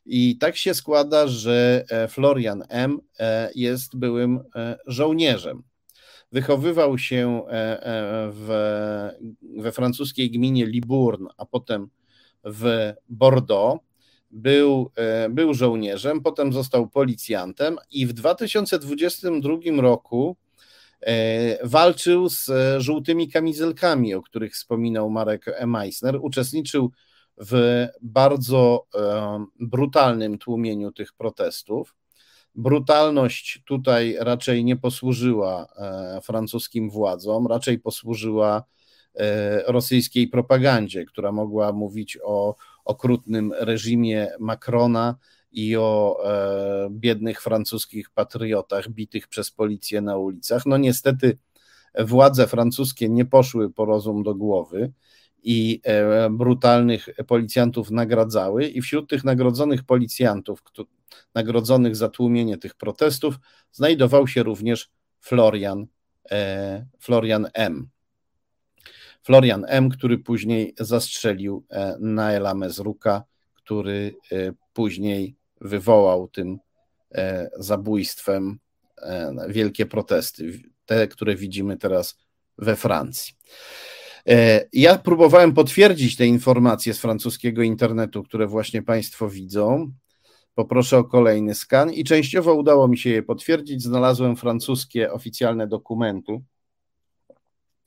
I tak się składa, że Florian M. jest byłym żołnierzem. Wychowywał się w, we francuskiej gminie Libourne, a potem w Bordeaux był, był żołnierzem, potem został policjantem i w 2022 roku walczył z żółtymi kamizelkami, o których wspominał Marek Meissner. Uczestniczył w bardzo brutalnym tłumieniu tych protestów. Brutalność tutaj raczej nie posłużyła e, francuskim władzom, raczej posłużyła e, rosyjskiej propagandzie, która mogła mówić o okrutnym reżimie Macrona i o e, biednych francuskich patriotach bitych przez policję na ulicach. No niestety władze francuskie nie poszły po rozum do głowy i e, brutalnych policjantów nagradzały, i wśród tych nagrodzonych policjantów, nagrodzonych za tłumienie tych protestów, znajdował się również Florian, e, Florian M. Florian M., który później zastrzelił e, Naela Mezruka, który później wywołał tym zabójstwem wielkie protesty, te, które widzimy teraz we Francji. E, ja próbowałem potwierdzić te informacje z francuskiego internetu, które właśnie Państwo widzą. Poproszę o kolejny skan i częściowo udało mi się je potwierdzić. Znalazłem francuskie oficjalne dokumenty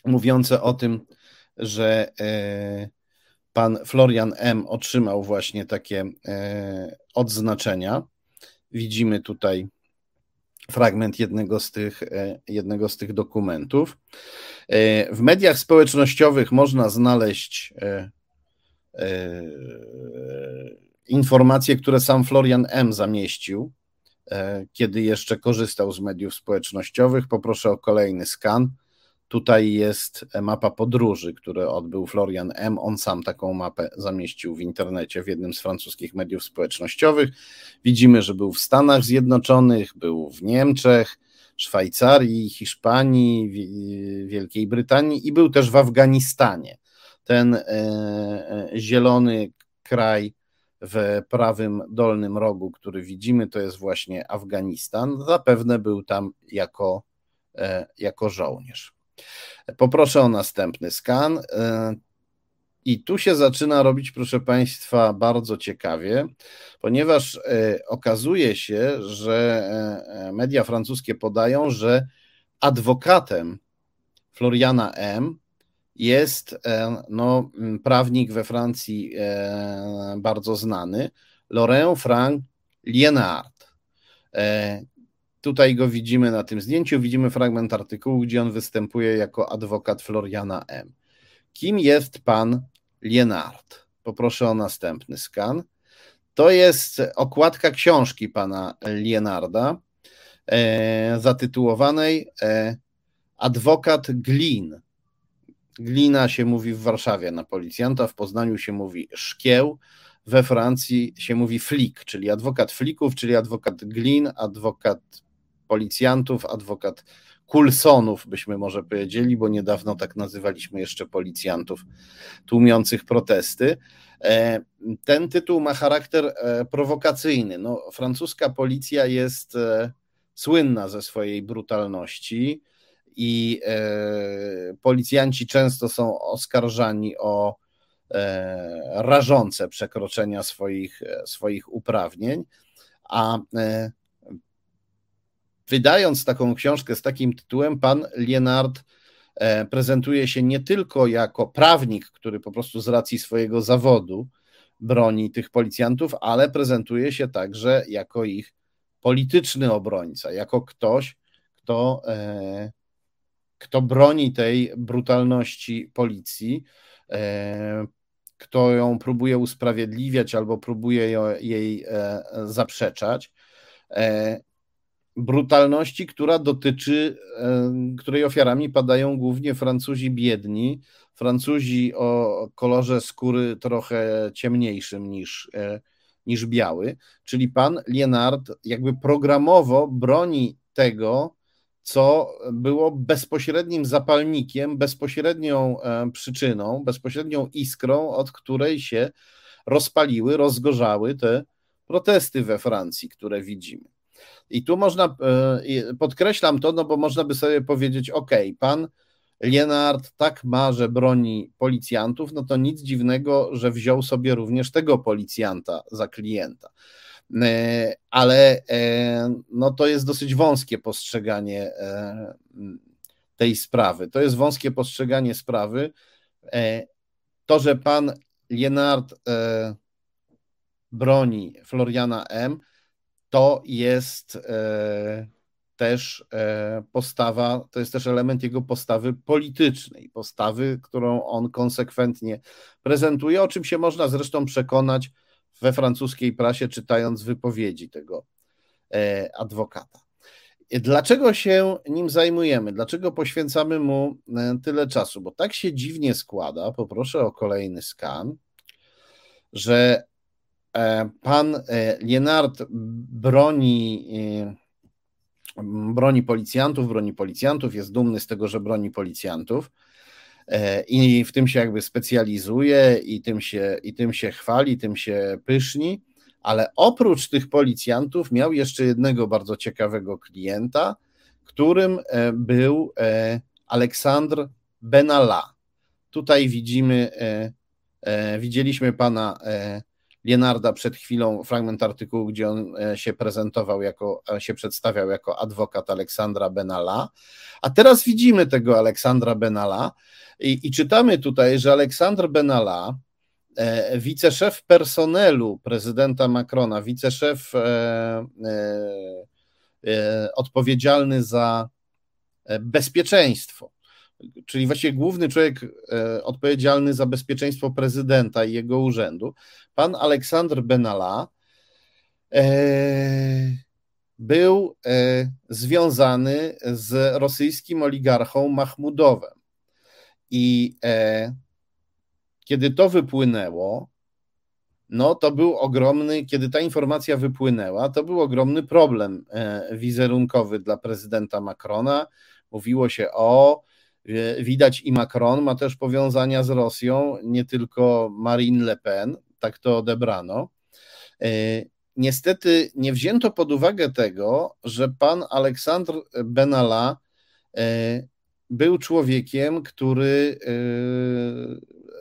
mówiące o tym, że e, pan Florian M. otrzymał właśnie takie e, odznaczenia. Widzimy tutaj fragment jednego z tych, e, jednego z tych dokumentów. W mediach społecznościowych można znaleźć informacje, które sam Florian M. zamieścił, kiedy jeszcze korzystał z mediów społecznościowych. Poproszę o kolejny skan. Tutaj jest mapa podróży, które odbył Florian M. On sam taką mapę zamieścił w internecie w jednym z francuskich mediów społecznościowych. Widzimy, że był w Stanach Zjednoczonych, był w Niemczech, Szwajcarii, Hiszpanii, Wielkiej Brytanii i był też w Afganistanie. Ten e, e, zielony kraj w prawym dolnym rogu, który widzimy, to jest właśnie Afganistan. Zapewne był tam jako, e, jako żołnierz. Poproszę o następny skan. E, I tu się zaczyna robić, proszę Państwa, bardzo ciekawie, ponieważ e, okazuje się, że e, media francuskie podają, że adwokatem Floriana M. jest no, prawnik we Francji bardzo znany, Laurent Frank Lienard. Tutaj go widzimy na tym zdjęciu, widzimy fragment artykułu, gdzie on występuje jako adwokat Floriana M. Kim jest pan Lienard? Poproszę o następny skan. To jest okładka książki pana Lienarda, e, zatytułowanej e, Adwokat Glin. Glina się mówi w Warszawie na policjanta, w Poznaniu się mówi szkieł, we Francji się mówi flik, czyli adwokat flików, czyli adwokat glin, adwokat policjantów, adwokat Kulsonów, byśmy może powiedzieli, bo niedawno tak nazywaliśmy jeszcze policjantów tłumiących protesty. E, ten tytuł ma charakter e, prowokacyjny. No, francuska policja jest e, słynna ze swojej brutalności i policjanci często są oskarżani o rażące przekroczenia swoich, swoich uprawnień, a wydając taką książkę z takim tytułem, pan Lienard e, prezentuje się nie tylko jako prawnik, który po prostu z racji swojego zawodu broni tych policjantów, ale prezentuje się także jako ich polityczny obrońca, jako ktoś, kto, e, kto broni tej brutalności policji, e, kto ją próbuje usprawiedliwiać albo próbuje jej zaprzeczać brutalności, która dotyczy, której ofiarami padają głównie Francuzi biedni, Francuzi o kolorze skóry trochę ciemniejszym niż, e, niż biały, czyli pan Lienard jakby programowo broni tego, co było bezpośrednim zapalnikiem, bezpośrednią e, przyczyną, bezpośrednią iskrą, od której się rozpaliły, rozgorzały te protesty we Francji, które widzimy. I tu można, e, podkreślam to, no bo można by sobie powiedzieć, ok, pan Lienard tak ma, że broni policjantów, no to nic dziwnego, że wziął sobie również tego policjanta za klienta. E, ale e, no to jest dosyć wąskie postrzeganie tej sprawy. To jest wąskie postrzeganie sprawy. To, że pan Lienard broni Floriana M., to jest też postawa, to jest też element jego postawy politycznej, postawy, którą on konsekwentnie prezentuje, o czym się można zresztą przekonać we francuskiej prasie, czytając wypowiedzi tego e, adwokata. Dlaczego się nim zajmujemy? Dlaczego poświęcamy mu e, tyle czasu? Bo tak się dziwnie składa, poproszę o kolejny skan, że e, pan Lienard broni, broni policjantów, broni policjantów, jest dumny z tego, że broni policjantów E, i w tym się jakby specjalizuje i tym się, i tym się chwali, tym się pyszni, ale oprócz tych policjantów miał jeszcze jednego bardzo ciekawego klienta, którym e, był e, Aleksandr Benalla. Tutaj widzimy, widzieliśmy pana Lienarda przed chwilą, fragment artykułu, gdzie on się prezentował jako, się przedstawiał jako adwokat Aleksandra Benalla, a teraz widzimy tego Aleksandra Benalla, i, i czytamy tutaj, że Aleksander Benalla, e, wiceszef personelu prezydenta Macrona, wiceszef e, e, e, odpowiedzialny za e, bezpieczeństwo, czyli właściwie główny człowiek e, odpowiedzialny za bezpieczeństwo prezydenta i jego urzędu, pan Aleksander Benalla, był związany z rosyjskim oligarchą Mahmudowem. I e, kiedy to wypłynęło, no to był ogromny, kiedy ta informacja wypłynęła, to był ogromny problem e, wizerunkowy dla prezydenta Macrona. Mówiło się o, e, widać i Macron ma też powiązania z Rosją, nie tylko Marine Le Pen, tak to odebrano. E, niestety nie wzięto pod uwagę tego, że pan Aleksandr Benalla był człowiekiem, który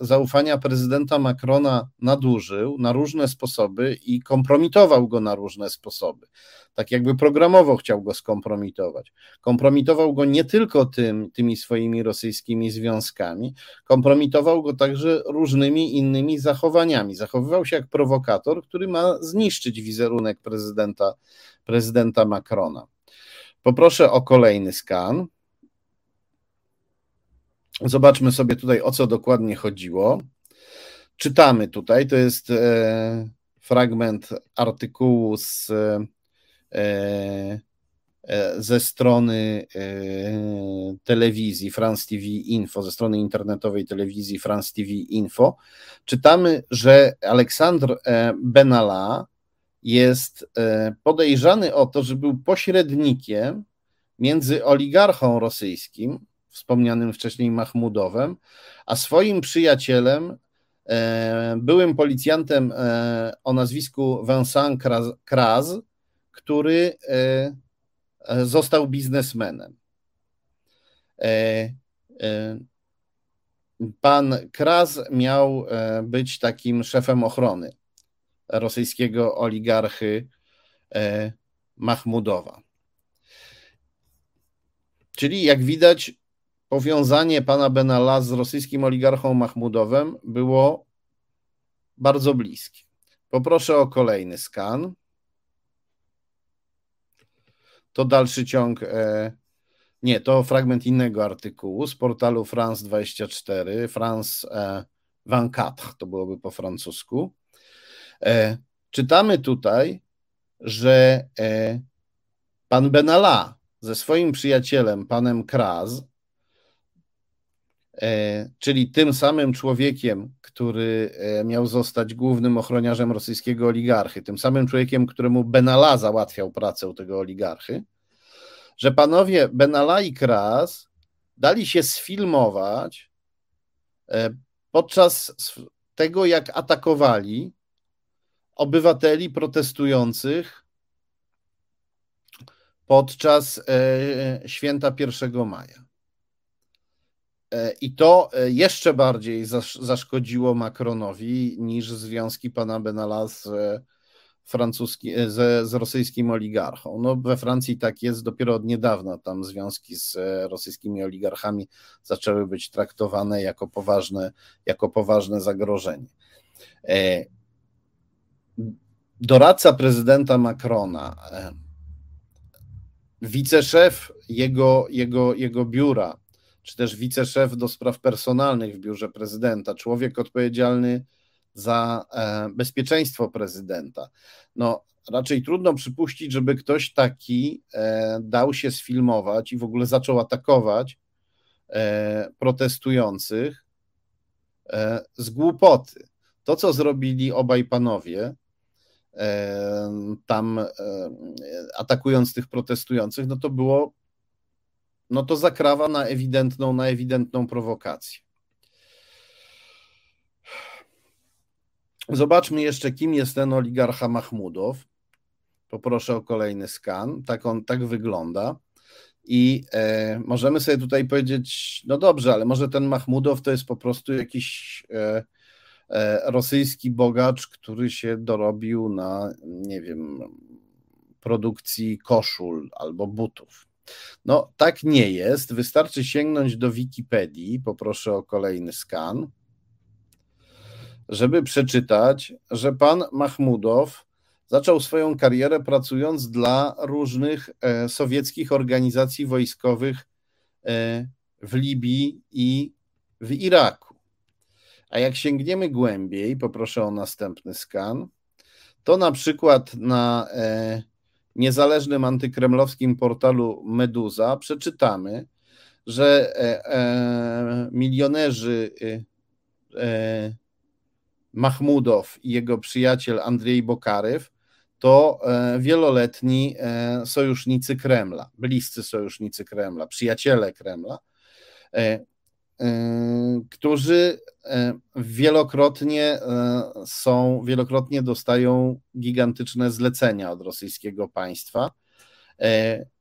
y, zaufania prezydenta Macrona nadużył na różne sposoby i kompromitował go na różne sposoby. Tak jakby programowo chciał go skompromitować. Kompromitował go nie tylko tym, tymi swoimi rosyjskimi związkami, kompromitował go także różnymi innymi zachowaniami. Zachowywał się jak prowokator, który ma zniszczyć wizerunek prezydenta, prezydenta Macrona. Poproszę o kolejny skan. Zobaczmy sobie tutaj, o co dokładnie chodziło. Czytamy tutaj, to jest e, fragment artykułu z, e, e, ze strony telewizji France TV Info, ze strony internetowej telewizji France TV Info. Czytamy, że Aleksandr Benalla jest podejrzany o to, że był pośrednikiem między oligarchą rosyjskim, wspomnianym wcześniej Mahmudowem, a swoim przyjacielem, e, byłym policjantem e, o nazwisku Vincent Kraz, który e, został biznesmenem. Pan Kraz miał być takim szefem ochrony rosyjskiego oligarchy Mahmudowa. Czyli jak widać, powiązanie pana Benalla z rosyjskim oligarchą Mahmudowem było bardzo bliskie. Poproszę o kolejny skan. To dalszy ciąg. E, nie, to fragment innego artykułu z portalu France 24, France 24, e, to byłoby po francusku. E, czytamy tutaj, że pan Benalla ze swoim przyjacielem, panem Kraz, czyli tym samym człowiekiem, który e, miał zostać głównym ochroniarzem rosyjskiego oligarchy, tym samym człowiekiem, któremu Benalla załatwiał pracę u tego oligarchy, że panowie Benalla i Kras dali się sfilmować e, podczas tego, jak atakowali obywateli protestujących podczas święta 1 maja. I to jeszcze bardziej zaszkodziło Macronowi niż związki pana Benala z, francuski, z, z rosyjskim oligarchą. No, we Francji tak jest dopiero od niedawna. Tam związki z rosyjskimi oligarchami zaczęły być traktowane jako poważne, jako poważne zagrożenie. Doradca prezydenta Macrona, wiceszef jego, jego, jego biura, czy też wiceszef do spraw personalnych w biurze prezydenta, człowiek odpowiedzialny za e, bezpieczeństwo prezydenta. No, raczej trudno przypuścić, żeby ktoś taki e, dał się sfilmować i w ogóle zaczął atakować e, protestujących z głupoty. To, co zrobili obaj panowie, tam atakując tych protestujących, no to było, no to zakrawa na ewidentną, na ewidentną prowokację. Zobaczmy jeszcze, kim jest ten oligarcha Mahmudow. Poproszę o kolejny skan. Tak on tak wygląda. I e, możemy sobie tutaj powiedzieć, no dobrze, ale może ten Mahmudow to jest po prostu jakiś e, E, rosyjski bogacz, który się dorobił na, nie wiem, produkcji koszul albo butów. No, tak nie jest. Wystarczy sięgnąć do Wikipedii. Poproszę o kolejny skan, żeby przeczytać, że pan Mahmudow zaczął swoją karierę pracując dla różnych e, sowieckich organizacji wojskowych e, w Libii i w Iraku. A jak sięgniemy głębiej, poproszę o następny skan, to na przykład na e, niezależnym antykremlowskim portalu Meduza przeczytamy, że e, e, milionerzy e, e, Mahmudow i jego przyjaciel Andrzej Bokarew to wieloletni sojusznicy Kremla, bliscy sojusznicy Kremla, przyjaciele Kremla. Y, którzy y, wielokrotnie y, są, wielokrotnie dostają gigantyczne zlecenia od rosyjskiego państwa.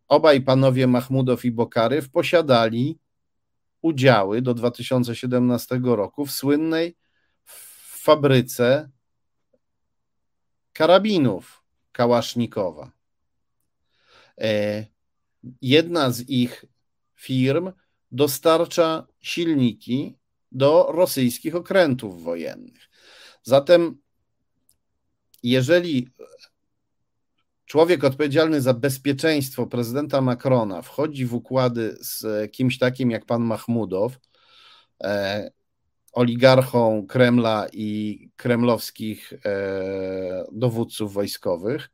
Obaj panowie Mahmudow i Bokaryw posiadali udziały do 2017 roku w słynnej fabryce karabinów Kałasznikowa. Jedna z ich firm dostarcza silniki do rosyjskich okrętów wojennych. Zatem, jeżeli człowiek odpowiedzialny za bezpieczeństwo prezydenta Macrona wchodzi w układy z kimś takim jak pan Mahmudow, e, oligarchą Kremla i kremlowskich e, dowódców wojskowych,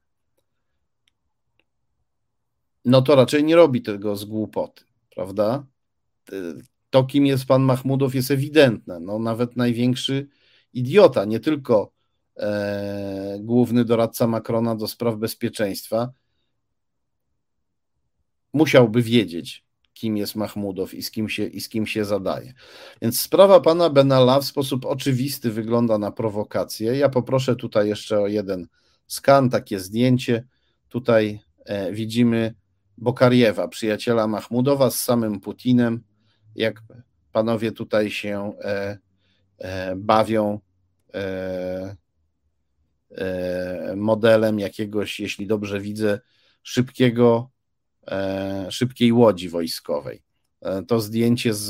no to raczej nie robi tego z głupoty, prawda? To, kim jest pan Mahmudow, jest ewidentne. No, nawet największy idiota, nie tylko e, główny doradca Macrona do spraw bezpieczeństwa, musiałby wiedzieć, kim jest Mahmudow i z kim się, i z kim się zadaje. Więc sprawa pana Benalla w sposób oczywisty wygląda na prowokację. Ja poproszę tutaj jeszcze o jeden skan, takie zdjęcie. Tutaj e, widzimy Bokariewa, przyjaciela Mahmudowa z samym Putinem jak panowie tutaj się e, e, bawią e, modelem jakiegoś, jeśli dobrze widzę, szybkiego, szybkiej łodzi wojskowej. To zdjęcie z,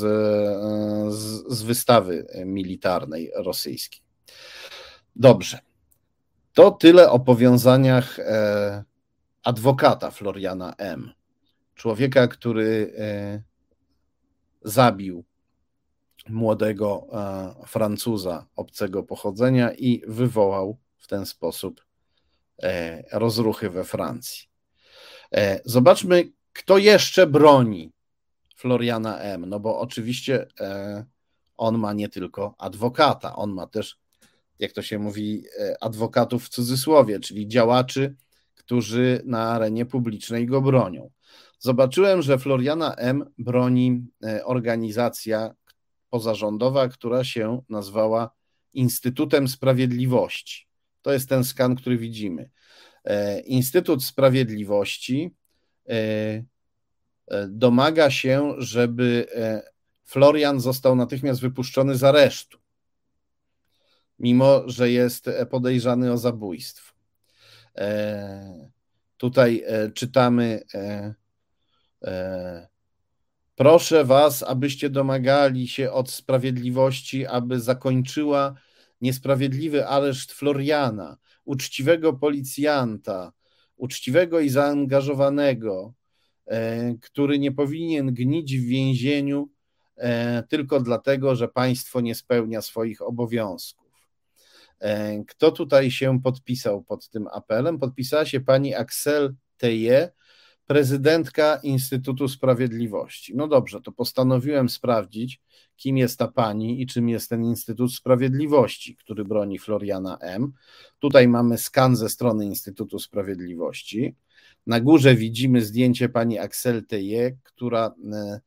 z, z wystawy militarnej rosyjskiej. Dobrze. To tyle o powiązaniach adwokata Floriana M. Człowieka, który zabił młodego e, Francuza obcego pochodzenia i wywołał w ten sposób e, rozruchy we Francji. E, zobaczmy, kto jeszcze broni Floriana M. No bo oczywiście on ma nie tylko adwokata, on ma też, jak to się mówi, adwokatów w cudzysłowie, czyli działaczy, którzy na arenie publicznej go bronią. Zobaczyłem, że Floriana M. broni e, organizacja pozarządowa, która się nazwała Instytutem Sprawiedliwości. To jest ten skan, który widzimy. E, Instytut Sprawiedliwości e, domaga się, żeby Florian został natychmiast wypuszczony z aresztu, mimo że jest podejrzany o zabójstwo. Tutaj czytamy Proszę Was, abyście domagali się od sprawiedliwości, aby zakończyła niesprawiedliwy areszt Floriana, uczciwego policjanta, uczciwego i zaangażowanego, e, który nie powinien gnić w więzieniu e, tylko dlatego, że państwo nie spełnia swoich obowiązków. E, kto tutaj się podpisał pod tym apelem? Podpisała się pani Axel Teje, prezydentka Instytutu Sprawiedliwości. No dobrze, to postanowiłem sprawdzić, kim jest ta pani i czym jest ten Instytut Sprawiedliwości, który broni Floriana M. Tutaj mamy skan ze strony Instytutu Sprawiedliwości. Na górze widzimy zdjęcie pani Axel Teje, która, e,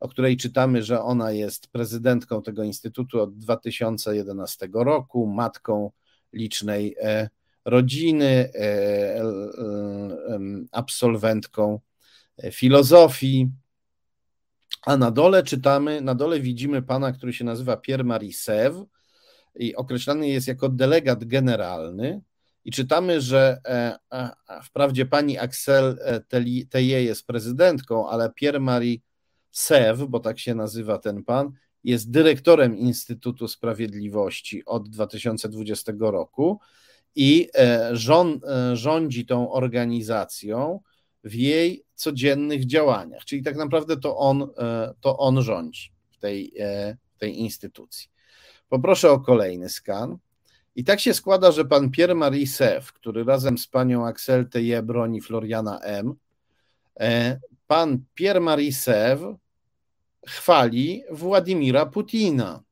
o której czytamy, że ona jest prezydentką tego instytutu od 2011 roku, matką licznej e, rodziny, e, e, absolwentką filozofii. A na dole czytamy, na dole widzimy pana, który się nazywa Pierre-Marie Sèvres i określany jest jako delegat generalny. I czytamy, że e, wprawdzie pani Axel Teje jest prezydentką, ale Pierre-Marie Sèvres, bo tak się nazywa ten pan, jest dyrektorem Instytutu Sprawiedliwości od 2020 roku i e, e, rządzi tą organizacją w jej codziennych działaniach. Czyli tak naprawdę to on, e, to on rządzi w tej, tej instytucji. Poproszę o kolejny skan. I tak się składa, że pan Pierre-Marie Seff, który razem z panią Axel Teje broni Floriana M., pan Pierre-Marie Seff chwali Władimira Putina.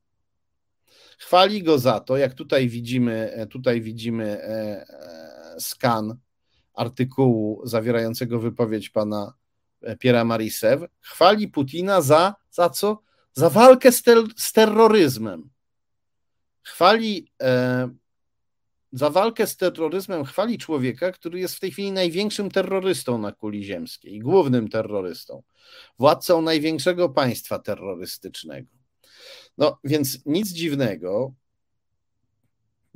Chwali go za to, jak tutaj widzimy, e, tutaj widzimy e, e, skan artykułu zawierającego wypowiedź pana Piera Marisew, chwali Putina za, za co? Za walkę z, ter z terroryzmem. Chwali e, za walkę z terroryzmem chwali człowieka, który jest w tej chwili największym terrorystą na kuli ziemskiej, głównym terrorystą, władcą największego państwa terrorystycznego. No więc nic dziwnego,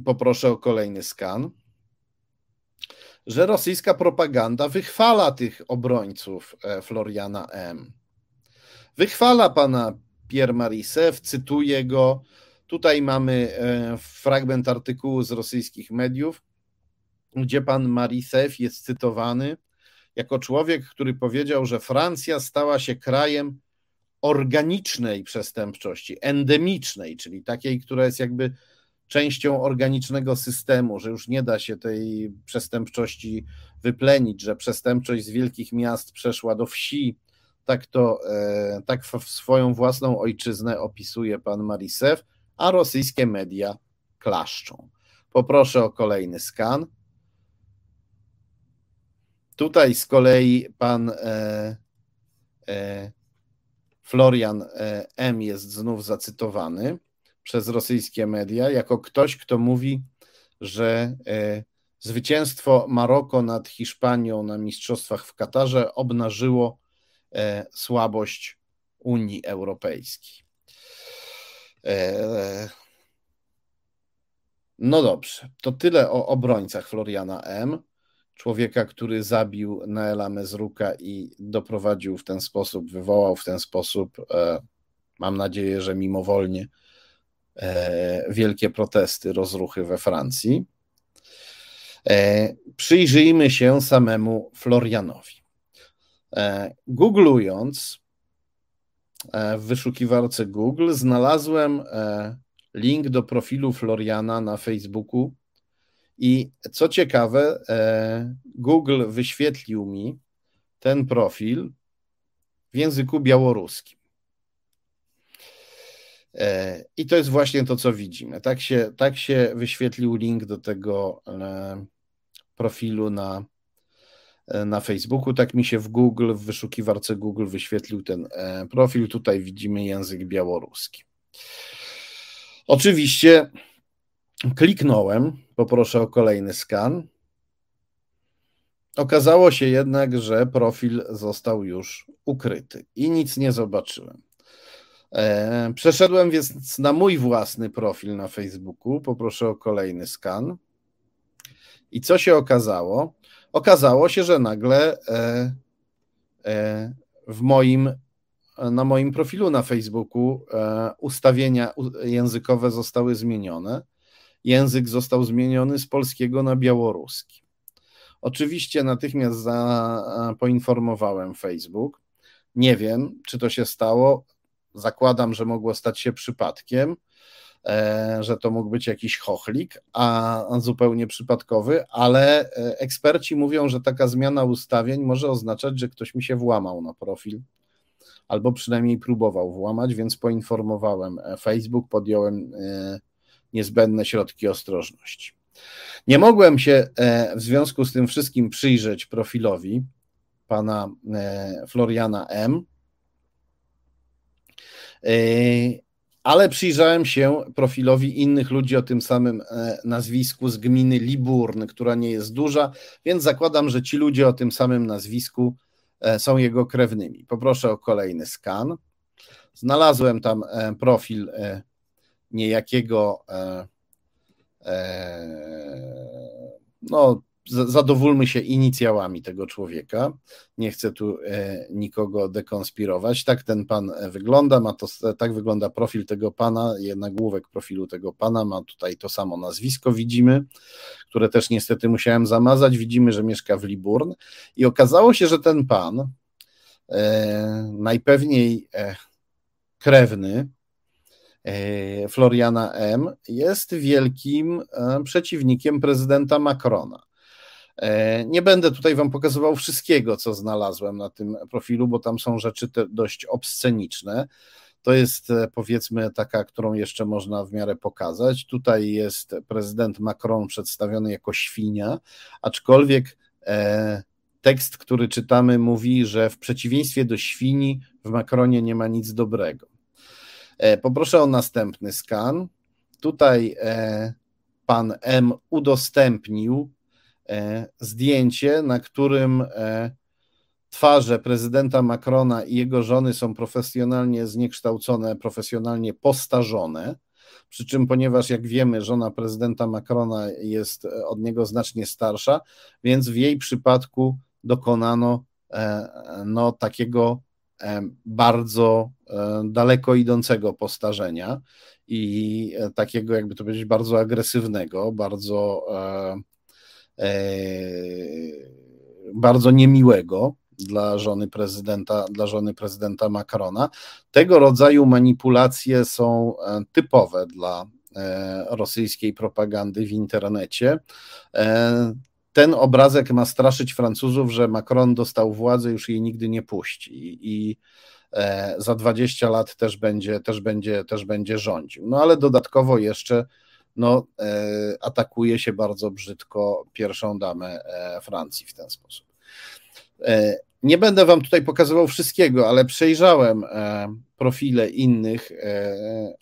poproszę o kolejny skan, że rosyjska propaganda wychwala tych obrońców e, Floriana M. Wychwala pana Pierre Marisew, cytuje go. Tutaj mamy e, fragment artykułu z rosyjskich mediów, gdzie pan Marisew jest cytowany jako człowiek, który powiedział, że Francja stała się krajem organicznej przestępczości, endemicznej, czyli takiej, która jest jakby częścią organicznego systemu, że już nie da się tej przestępczości wyplenić, że przestępczość z wielkich miast przeszła do wsi. Tak to, e, tak swoją własną ojczyznę opisuje pan Marisew, a rosyjskie media klaszczą. Poproszę o kolejny skan. Tutaj z kolei pan e, e, Florian e, M. jest znów zacytowany przez rosyjskie media jako ktoś, kto mówi, że e, zwycięstwo Maroko nad Hiszpanią na Mistrzostwach w Katarze obnażyło e, słabość Unii Europejskiej. No dobrze, to tyle o obrońcach Floriana M człowieka, który zabił Naela Mezruka i doprowadził w ten sposób, wywołał w ten sposób, e, mam nadzieję, że mimowolnie, e, wielkie protesty, rozruchy we Francji. E, przyjrzyjmy się samemu Florianowi. Googlując w wyszukiwarce Google, znalazłem link do profilu Floriana na Facebooku i co ciekawe, e, Google wyświetlił mi ten profil w języku białoruskim. E, I to jest właśnie to, co widzimy. Tak się, tak się wyświetlił link do tego e, profilu na, na Facebooku. Tak mi się w Google, w wyszukiwarce Google wyświetlił ten profil. Tutaj widzimy język białoruski. Oczywiście Kliknąłem, poproszę o kolejny skan. Okazało się jednak, że profil został już ukryty i nic nie zobaczyłem. E, przeszedłem więc na mój własny profil na Facebooku. Poproszę o kolejny skan. I co się okazało? Okazało się, że nagle e, e, w moim, na moim profilu na Facebooku ustawienia językowe zostały zmienione. Język został zmieniony z polskiego na białoruski. Oczywiście natychmiast za, poinformowałem Facebook. Nie wiem, czy to się stało. Zakładam, że mogło stać się przypadkiem, e, że to mógł być jakiś chochlik, a zupełnie przypadkowy, ale e, eksperci mówią, że taka zmiana ustawień może oznaczać, że ktoś mi się włamał na profil albo przynajmniej próbował włamać, więc poinformowałem e, Facebook, podjąłem niezbędne środki ostrożności. Nie mogłem się w związku z tym wszystkim przyjrzeć profilowi pana Floriana M E, ale przyjrzałem się profilowi innych ludzi o tym samym e, nazwisku z gminy Liburn, która nie jest duża, więc zakładam, że ci ludzie o tym samym nazwisku e, są jego krewnymi. Poproszę o kolejny skan. Znalazłem tam profil niejakiego no, zadowólmy się inicjałami tego człowieka. Nie chcę tu e, nikogo dekonspirować. Tak ten pan e, wygląda, ma to, tak wygląda profil tego pana, nagłówek profilu tego pana, ma tutaj to samo nazwisko, widzimy, które też niestety musiałem zamazać. Widzimy, że mieszka w Liburn i okazało się, że ten pan e, najpewniej e, krewny e, Floriana M. jest wielkim e, przeciwnikiem prezydenta Macrona. E, nie będę tutaj Wam pokazywał wszystkiego, co znalazłem na tym profilu, bo tam są rzeczy dość obsceniczne. To jest e, powiedzmy taka, którą jeszcze można w miarę pokazać. Tutaj jest prezydent Macron przedstawiony jako świnia, aczkolwiek e, tekst, który czytamy, mówi, że w przeciwieństwie do świni w Macronie nie ma nic dobrego. Poproszę o następny skan. Tutaj pan M udostępnił E, zdjęcie, na którym e, twarze prezydenta Macrona i jego żony są profesjonalnie zniekształcone, profesjonalnie postarzone. Przy czym, ponieważ jak wiemy, żona prezydenta Macrona jest od niego znacznie starsza, więc w jej przypadku dokonano e, no, takiego bardzo daleko idącego postarzenia i takiego, jakby to powiedzieć, bardzo agresywnego, bardzo E, bardzo niemiłego dla żony prezydenta, dla żony prezydenta Macrona. Tego rodzaju manipulacje są e, typowe dla e, rosyjskiej propagandy w internecie. Ten obrazek ma straszyć Francuzów, że Macron dostał władzę, już jej nigdy nie puści i za 20 lat też będzie, też będzie, też będzie rządził. No ale dodatkowo jeszcze no, e, atakuje się bardzo brzydko pierwszą damę e, Francji w ten sposób. E, nie będę Wam tutaj pokazywał wszystkiego, ale przejrzałem profile innych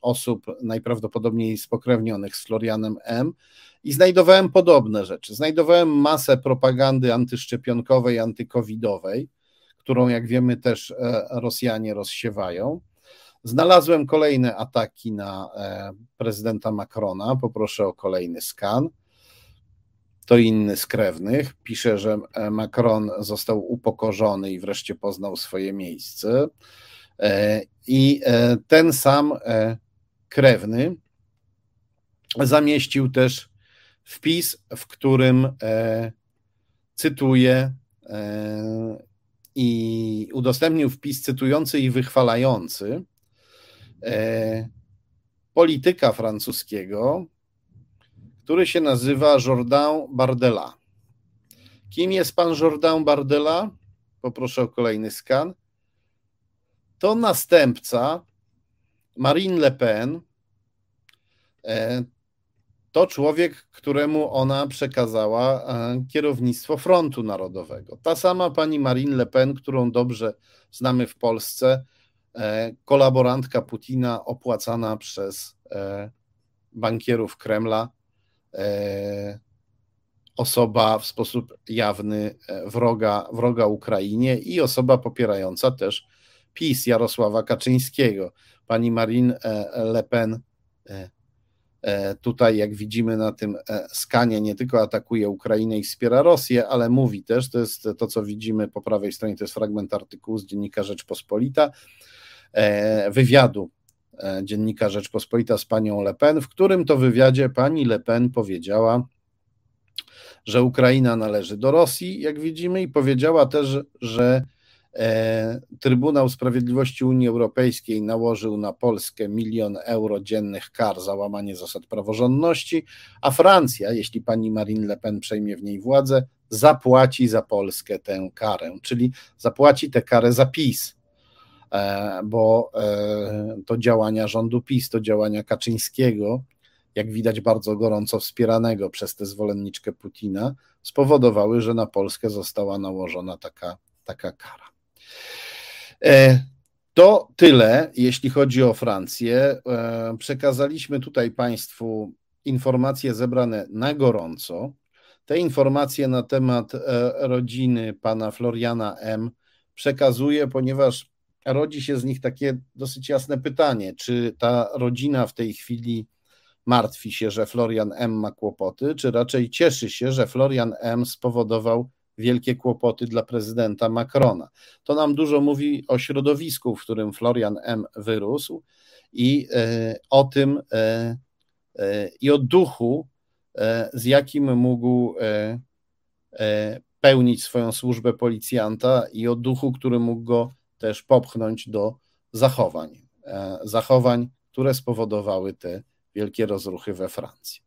osób, najprawdopodobniej spokrewnionych z Florianem M. I znajdowałem podobne rzeczy. Znajdowałem masę propagandy antyszczepionkowej, antykowidowej, którą, jak wiemy, też Rosjanie rozsiewają. Znalazłem kolejne ataki na e, prezydenta Macrona. Poproszę o kolejny skan. To inny z krewnych. Pisze, że e, Macron został upokorzony i wreszcie poznał swoje miejsce. E, I ten sam krewny zamieścił też wpis, w którym cytuje i udostępnił wpis cytujący i wychwalający E, polityka francuskiego, który się nazywa Jourdain Bardella. Kim jest pan Jourdain Bardella? Poproszę o kolejny skan. To następca Marine Le Pen. To człowiek, któremu ona przekazała e, kierownictwo Frontu Narodowego. Ta sama pani Marine Le Pen, którą dobrze znamy w Polsce, E, kolaborantka Putina opłacana przez e, bankierów Kremla, osoba w sposób jawny wroga, wroga Ukrainie i osoba popierająca też PiS Jarosława Kaczyńskiego. Pani Marine Le Pen tutaj, jak widzimy na tym skanie, nie tylko atakuje Ukrainę i wspiera Rosję, ale mówi też, to jest to, co widzimy po prawej stronie, to jest fragment artykułu z dziennika Rzeczpospolita, wywiadu dziennika Rzeczpospolita z panią Le Pen, w którym to wywiadzie pani Le Pen powiedziała, że Ukraina należy do Rosji, jak widzimy, i powiedziała też, że e, Trybunał Sprawiedliwości Unii Europejskiej nałożył na Polskę milion euro dziennych kar za łamanie zasad praworządności, a Francja, jeśli pani Marine Le Pen przejmie w niej władzę, zapłaci za Polskę tę karę, czyli zapłaci tę karę za PiS, e, bo e, to działania rządu PiS, to działania Kaczyńskiego, jak widać bardzo gorąco wspieranego przez tę zwolenniczkę Putina, spowodowały, że na Polskę została nałożona taka, taka kara. E, to tyle, jeśli chodzi o Francję. E, przekazaliśmy tutaj Państwu informacje zebrane na gorąco. Te informacje na temat e, rodziny pana Floriana M. przekazuję, ponieważ rodzi się z nich takie dosyć jasne pytanie, czy ta rodzina w tej chwili martwi się, że Florian M. ma kłopoty, czy raczej cieszy się, że Florian M. spowodował wielkie kłopoty dla prezydenta Macrona. To nam dużo mówi o środowisku, w którym Florian M. wyrósł i e, o tym e, e, i o duchu, z jakim mógł pełnić swoją służbę policjanta i o duchu, który mógł go też popchnąć do zachowań. Zachowań, które spowodowały te wielkie rozruchy we Francji.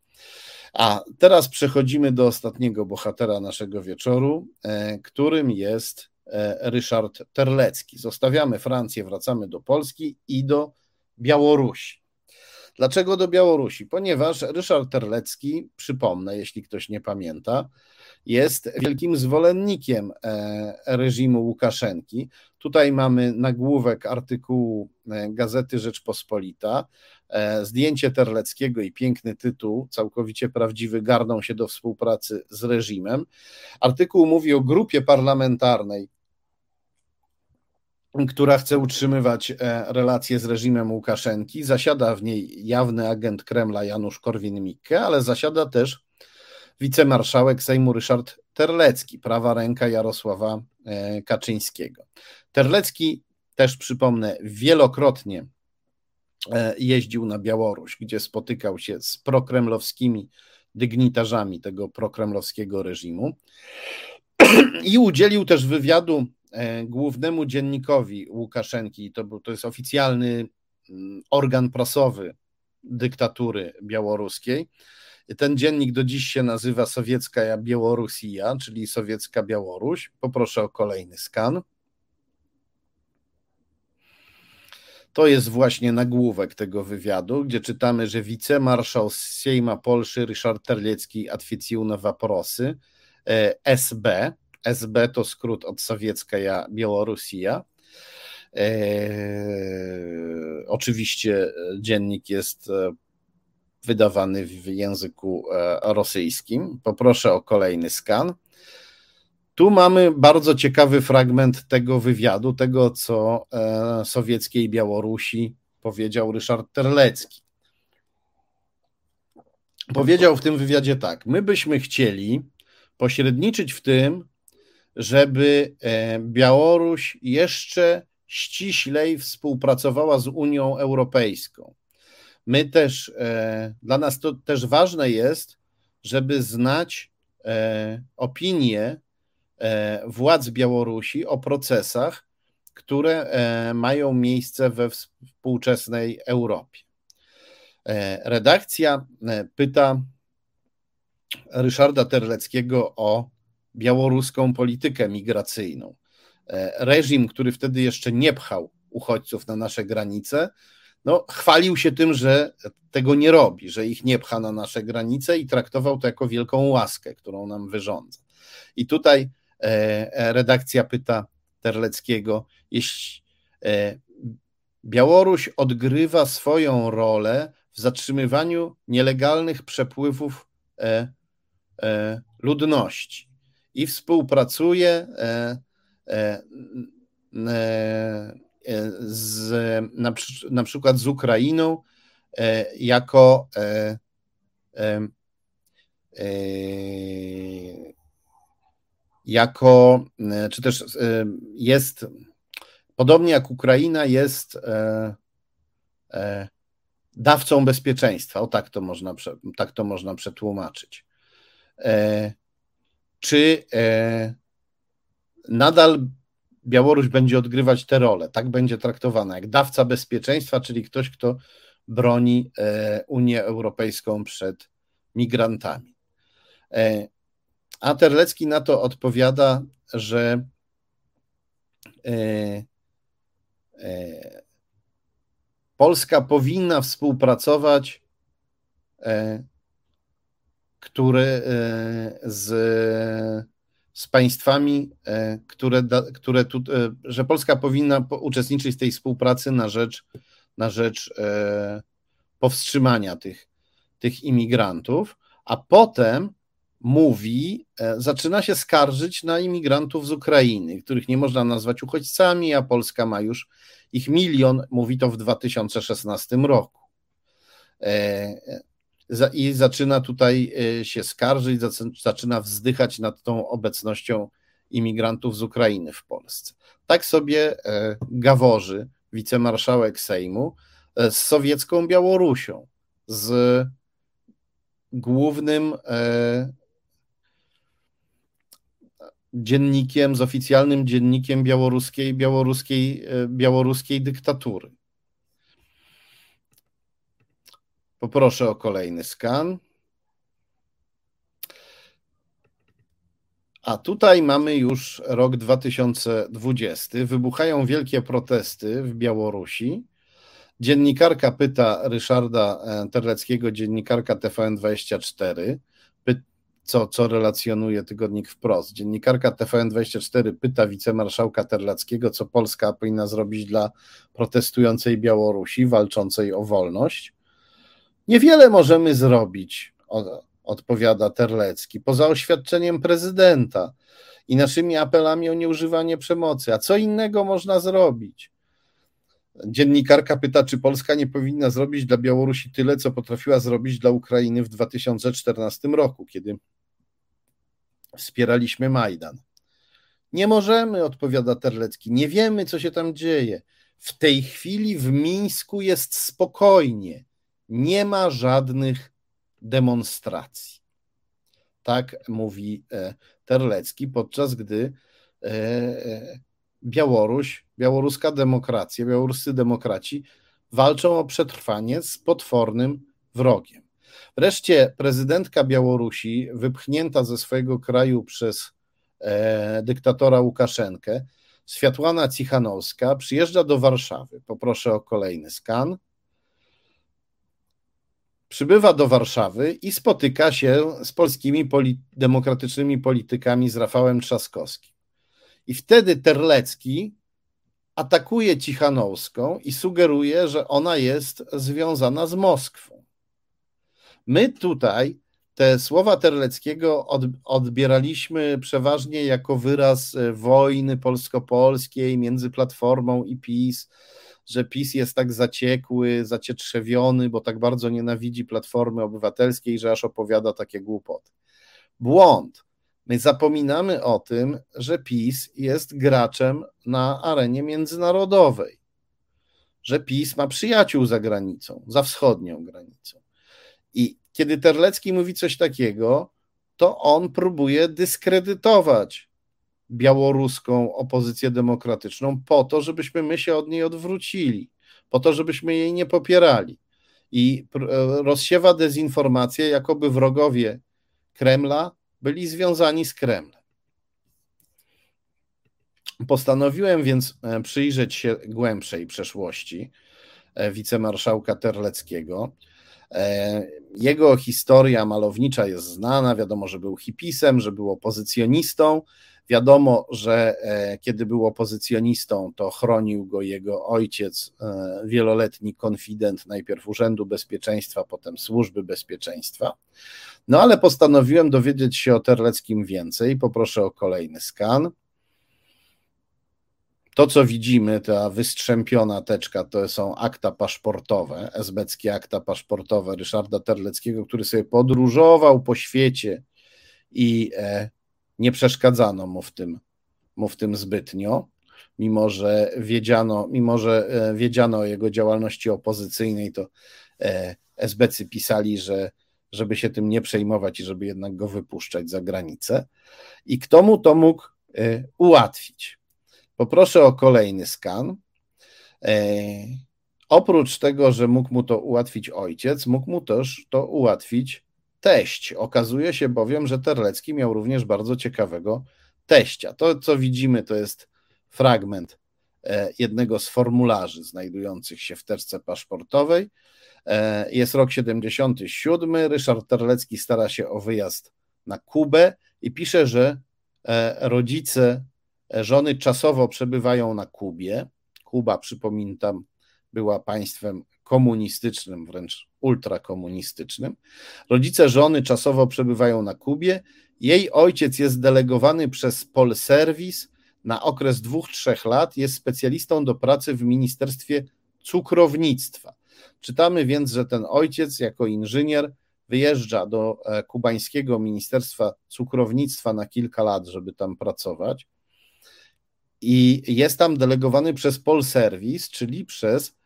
A teraz przechodzimy do ostatniego bohatera naszego wieczoru, e, którym jest e, Ryszard Terlecki. Zostawiamy Francję, wracamy do Polski i do Białorusi. Dlaczego do Białorusi? Ponieważ Ryszard Terlecki, przypomnę, jeśli ktoś nie pamięta, jest wielkim zwolennikiem e, reżimu Łukaszenki. Tutaj mamy nagłówek artykułu Gazety Rzeczpospolita. E, zdjęcie Terleckiego i piękny tytuł, całkowicie prawdziwy, garną się do współpracy z reżimem. Artykuł mówi o grupie parlamentarnej, która chce utrzymywać e, relacje z reżimem Łukaszenki. Zasiada w niej jawny agent Kremla Janusz Korwin-Mikke, ale zasiada też wicemarszałek Sejmu Ryszard Terlecki, prawa ręka Jarosława e, Kaczyńskiego. Terlecki, też przypomnę, wielokrotnie E, jeździł na Białoruś, gdzie spotykał się z prokremlowskimi dygnitarzami tego prokremlowskiego reżimu *clears throat* i udzielił też wywiadu E, głównemu dziennikowi Łukaszenki, to, był, to jest oficjalny mm, organ prasowy dyktatury białoruskiej. Ten dziennik do dziś się nazywa Sowiecka Białorusija, czyli Sowiecka Białoruś. Poproszę o kolejny skan. To jest właśnie nagłówek tego wywiadu, gdzie czytamy, że wicemarszał Sejma Polszy Ryszard Terlecki atwiecił na waprosy e, SB, SB to skrót od sowiecka Białorusja. E, oczywiście dziennik jest e, wydawany w języku e, rosyjskim. Poproszę o kolejny skan. Tu mamy bardzo ciekawy fragment tego wywiadu, tego co e, sowieckiej Białorusi powiedział Ryszard Terlecki. Powiedział w tym wywiadzie tak: My byśmy chcieli pośredniczyć w tym, żeby e, Białoruś jeszcze ściślej współpracowała z Unią Europejską. My też, e, dla nas to też ważne jest, żeby znać E, władz Białorusi o procesach, które mają miejsce we współczesnej Europie. Redakcja pyta Ryszarda Terleckiego o białoruską politykę migracyjną. Reżim, który wtedy jeszcze nie pchał uchodźców na nasze granice, no, chwalił się tym, że tego nie robi, że ich nie pcha na nasze granice i traktował to jako wielką łaskę, którą nam wyrządza. I tutaj E, e, redakcja pyta Terleckiego, jeśli e, Białoruś odgrywa swoją rolę w zatrzymywaniu nielegalnych przepływów ludności i współpracuje z, na, na przykład z Ukrainą jako jako, czy też jest, podobnie jak Ukraina, jest dawcą bezpieczeństwa. O tak to można, tak to można przetłumaczyć. Czy nadal Białoruś będzie odgrywać tę rolę? Tak będzie traktowana jak dawca bezpieczeństwa, czyli ktoś, kto broni Unię Europejską przed migrantami. E, a Terlecki na to odpowiada, że e, e, Polska powinna współpracować które, z, z państwami, które, które tu, że Polska powinna uczestniczyć w tej współpracy na rzecz, na rzecz powstrzymania tych, tych imigrantów, a potem mówi, e, zaczyna się skarżyć na imigrantów z Ukrainy, których nie można nazwać uchodźcami, a Polska ma już ich milion, mówi to w 2016 roku. E, I zaczyna tutaj e, się skarżyć, zaczyna wzdychać nad tą obecnością imigrantów z Ukrainy w Polsce. Tak sobie gaworzy wicemarszałek Sejmu z sowiecką Białorusią, z głównym dziennikiem, z oficjalnym dziennikiem białoruskiej, białoruskiej, e, białoruskiej dyktatury. Poproszę o kolejny skan. A tutaj mamy już rok 2020. Wybuchają wielkie protesty w Białorusi. Dziennikarka pyta Ryszarda e, Terleckiego, dziennikarka TVN24, co, co relacjonuje tygodnik wprost. Dziennikarka TVN24 pyta wicemarszałka Terlackiego, co Polska powinna zrobić dla protestującej Białorusi, walczącej o wolność. Niewiele możemy zrobić, odpowiada Terlecki, poza oświadczeniem prezydenta i naszymi apelami o nieużywanie przemocy. A co innego można zrobić? Dziennikarka pyta, czy Polska nie powinna zrobić dla Białorusi tyle, co potrafiła zrobić dla Ukrainy w 2014 roku, kiedy wspieraliśmy Majdan. Nie możemy, odpowiada Terlecki, nie wiemy, co się tam dzieje. W tej chwili w Mińsku jest spokojnie, nie ma żadnych demonstracji. Tak mówi e, Terlecki, podczas gdy e, e, Białoruś, białoruska demokracja, białoruscy demokraci walczą o przetrwanie z potwornym wrogiem. Wreszcie prezydentka Białorusi, wypchnięta ze swojego kraju przez dyktatora Łukaszenkę, Światłana Cichanowska, przyjeżdża do Warszawy. Poproszę o kolejny skan. Przybywa do Warszawy i spotyka się z polskimi poli demokratycznymi politykami, z Rafałem Trzaskowskim. I wtedy Terlecki atakuje Cichanowską i sugeruje, że ona jest związana z Moskwą. My tutaj te słowa Terleckiego odbieraliśmy przeważnie jako wyraz wojny polsko-polskiej między Platformą i PiS, że PiS jest tak zaciekły, zacietrzewiony, bo tak bardzo nienawidzi Platformy Obywatelskiej, że aż opowiada takie głupoty. Błąd. My zapominamy o tym, że PiS jest graczem na arenie międzynarodowej, że PiS ma przyjaciół za granicą, za wschodnią granicą. I kiedy Terlecki mówi coś takiego, to on próbuje dyskredytować białoruską opozycję demokratyczną po to, żebyśmy my się od niej odwrócili, po to, żebyśmy jej nie popierali. I e, rozsiewa dezinformację, jakoby wrogowie Kremla byli związani z Kremlem. Postanowiłem więc e, przyjrzeć się głębszej przeszłości e, wicemarszałka Terleckiego. E, jego historia malownicza jest znana. Wiadomo, że był hipisem, że był opozycjonistą. Wiadomo, że e, kiedy był opozycjonistą, to chronił go jego ojciec, e, wieloletni konfident najpierw Urzędu Bezpieczeństwa, potem Służby Bezpieczeństwa. No ale postanowiłem dowiedzieć się o Terleckim więcej. Poproszę o kolejny skan. To, co widzimy, ta wystrzępiona teczka, to są akta paszportowe, esbeckie akta paszportowe Ryszarda Terleckiego, który sobie podróżował po świecie i e, nie przeszkadzano mu w tym, mu w tym zbytnio, mimo że wiedziano, mimo że e, wiedziano o jego działalności opozycyjnej, to e, esbecy pisali, że żeby się tym nie przejmować i żeby jednak go wypuszczać za granicę. I kto mu to mógł ułatwić? Poproszę o kolejny skan. Oprócz tego, że mógł mu to ułatwić ojciec, mógł mu też to ułatwić teść. Okazuje się bowiem, że Terlecki miał również bardzo ciekawego teścia. To, co widzimy, to jest fragment e, jednego z formularzy znajdujących się w teczce paszportowej. E, jest rok 77. Ryszard Terlecki stara się o wyjazd na Kubę i pisze, że e, rodzice żony czasowo przebywają na Kubie. Kuba, przypominam, była państwem komunistycznym, wręcz ultrakomunistycznym. Rodzice żony czasowo przebywają na Kubie. Jej ojciec jest delegowany przez Polserwis na okres dwóch, trzech lat. Jest specjalistą do pracy w Ministerstwie Cukrownictwa. Czytamy więc, że ten ojciec jako inżynier wyjeżdża do e, kubańskiego Ministerstwa Cukrownictwa na kilka lat, żeby tam pracować. I jest tam delegowany przez Polserwis, czyli przez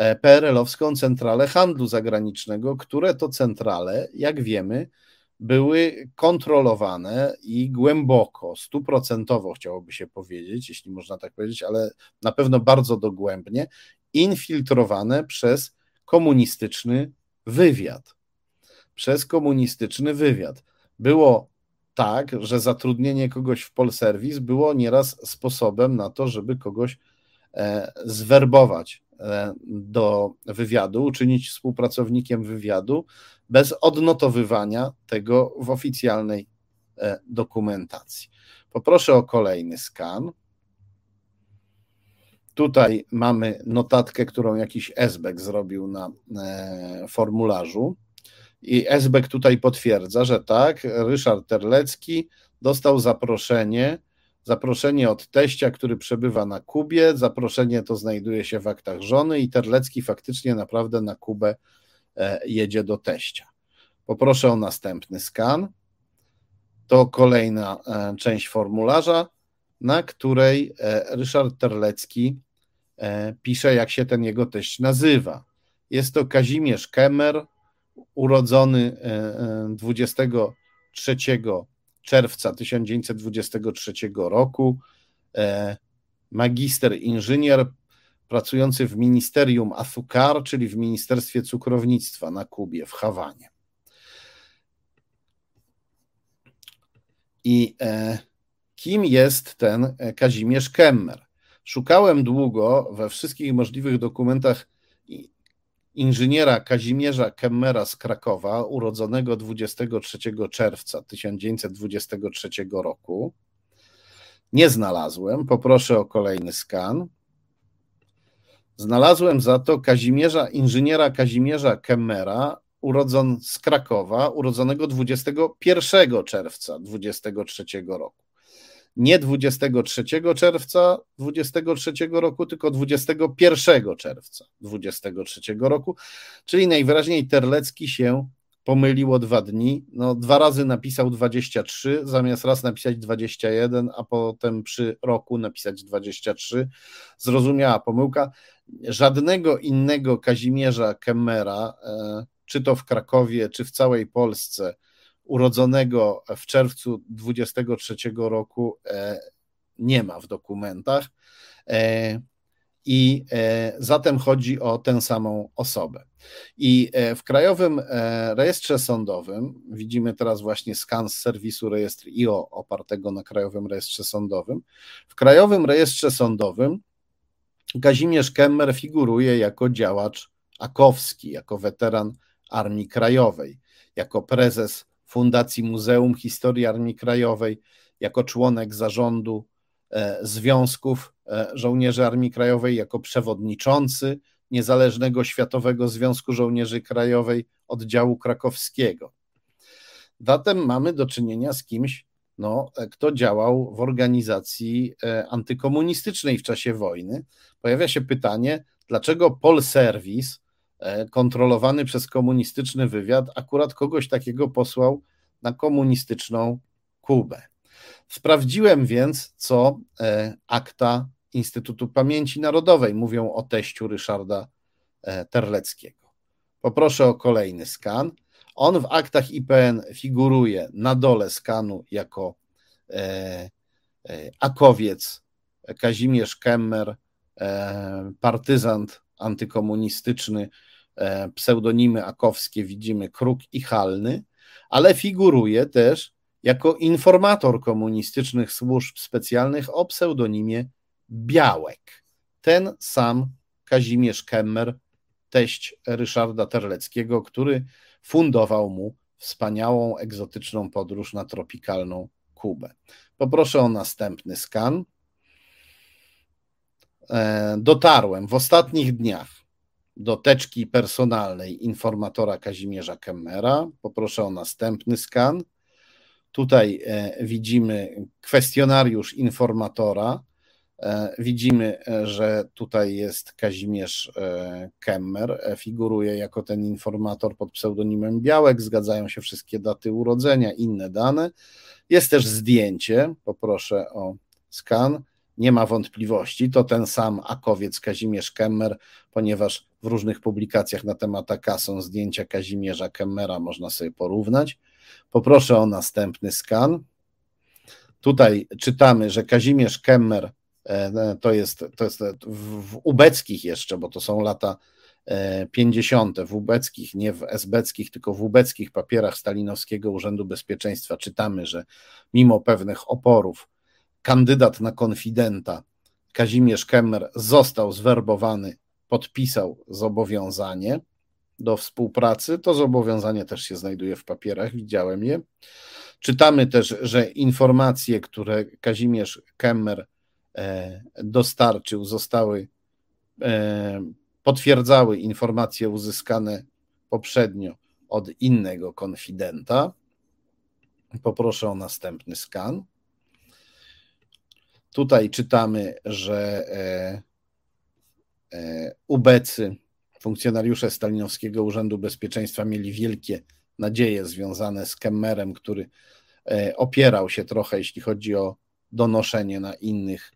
E, PRL-owską Centralę Handlu Zagranicznego, które to centrale, jak wiemy, były kontrolowane i głęboko, stuprocentowo chciałoby się powiedzieć, jeśli można tak powiedzieć, ale na pewno bardzo dogłębnie, infiltrowane przez komunistyczny wywiad. Przez komunistyczny wywiad. Było tak, że zatrudnienie kogoś w Polserwis było nieraz sposobem na to, żeby kogoś e, zwerbować E, do wywiadu, uczynić współpracownikiem wywiadu bez odnotowywania tego w oficjalnej e, dokumentacji. Poproszę o kolejny skan. Tutaj mamy notatkę, którą jakiś SBEK zrobił na formularzu. I SBEK tutaj potwierdza, że tak, Ryszard Terlecki dostał zaproszenie Zaproszenie od teścia, który przebywa na Kubie. Zaproszenie to znajduje się w aktach żony i Terlecki faktycznie naprawdę na Kubę e, jedzie do teścia. Poproszę o następny skan. To kolejna e, część formularza, na której e, Ryszard Terlecki pisze, jak się ten jego teść nazywa. Jest to Kazimierz Kemer, urodzony 23 czerwca 1923 roku, e, magister inżynier pracujący w Ministerium Azúcar, czyli w Ministerstwie Cukrownictwa na Kubie, w Hawanie. I e, kim jest ten Kazimierz Kemmer? Szukałem długo we wszystkich możliwych dokumentach inżyniera Kazimierza Kemmera z Krakowa, urodzonego 23 czerwca 1923 roku. Nie znalazłem, poproszę o kolejny skan. Znalazłem za to Kazimierza, inżyniera Kazimierza Kemmera, urodzon z Krakowa, urodzonego 21 czerwca 23 roku nie 23 czerwca 23 roku, tylko 21 czerwca 23 roku, czyli najwyraźniej Terlecki się pomyliło dwa dni. No, dwa razy napisał 23, zamiast raz napisać 21, a potem przy roku napisać 23. Zrozumiała pomyłka. Żadnego innego Kazimierza Kemmera, e, czy to w Krakowie, czy w całej Polsce, urodzonego w czerwcu 23 roku e, nie ma w dokumentach. E, I e, zatem chodzi o tę samą osobę. I w Krajowym Rejestrze Sądowym, widzimy teraz właśnie skan z serwisu rejestr IO opartego na Krajowym Rejestrze Sądowym. W Krajowym Rejestrze Sądowym Kazimierz Kemmer figuruje jako działacz akowski, jako weteran Armii Krajowej, jako prezes Fundacji Muzeum Historii Armii Krajowej, jako członek zarządu e, Związków e, Żołnierzy Armii Krajowej, jako przewodniczący Niezależnego Światowego Związku Żołnierzy Krajowej oddziału krakowskiego. Zatem mamy do czynienia z kimś no, kto działał w organizacji antykomunistycznej w czasie wojny. Pojawia się pytanie, dlaczego Polserwis, kontrolowany przez komunistyczny wywiad, akurat kogoś takiego posłał na komunistyczną Kubę. Sprawdziłem więc, co akta Instytutu Pamięci Narodowej mówią o teściu Ryszarda e, Terleckiego. Poproszę o kolejny skan. On w aktach IPN figuruje na dole skanu jako e, e, akowiec Kazimierz Kemmer, partyzant antykomunistyczny, pseudonimy akowskie widzimy Kruk i Halny, ale figuruje też jako informator komunistycznych służb specjalnych o pseudonimie Białek. Ten sam Kazimierz Kemmer, teść Ryszarda Terleckiego, który fundował mu wspaniałą, egzotyczną podróż na tropikalną Kubę. Poproszę o następny skan. E, dotarłem w ostatnich dniach do teczki personalnej informatora Kazimierza Kemmera. Poproszę o następny skan. Tutaj e, widzimy kwestionariusz informatora E, widzimy, e, że tutaj jest Kazimierz Kemmer, figuruje jako ten informator pod pseudonimem Białek, zgadzają się wszystkie daty urodzenia, inne dane. Jest też zdjęcie, poproszę o skan. Nie ma wątpliwości, to ten sam Akowiec Kazimierz Kemmer, ponieważ w różnych publikacjach na temat AK są zdjęcia Kazimierza Kemmera, można sobie porównać. Poproszę o następny skan. Tutaj czytamy, że Kazimierz Kemmer E, no, to jest, to jest w ubeckich jeszcze, bo to są lata 50. E, w ubeckich, nie w esbeckich, tylko w ubeckich papierach Stalinowskiego Urzędu Bezpieczeństwa czytamy, że mimo pewnych oporów kandydat na konfidenta Kazimierz Kemmer został zwerbowany, podpisał zobowiązanie do współpracy. To zobowiązanie też się znajduje w papierach, widziałem je. Czytamy też, że informacje, które Kazimierz Kemmer E, dostarczył, zostały, e, potwierdzały informacje uzyskane poprzednio od innego konfidenta. Poproszę o następny skan. Tutaj czytamy, że e, ubecy, funkcjonariusze Stalinowskiego Urzędu Bezpieczeństwa mieli wielkie nadzieje związane z Kemmerem, który opierał się trochę, jeśli chodzi o donoszenie na innych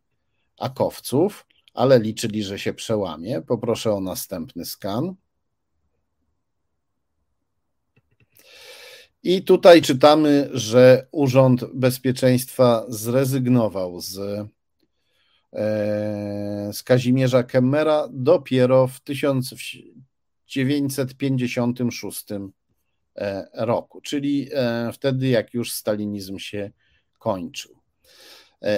akowców, ale liczyli, że się przełamie. Poproszę o następny skan. I tutaj czytamy, że Urząd Bezpieczeństwa zrezygnował z, e, z Kazimierza Kemmera dopiero w 1956 e, roku, czyli e, wtedy, jak już stalinizm się kończył.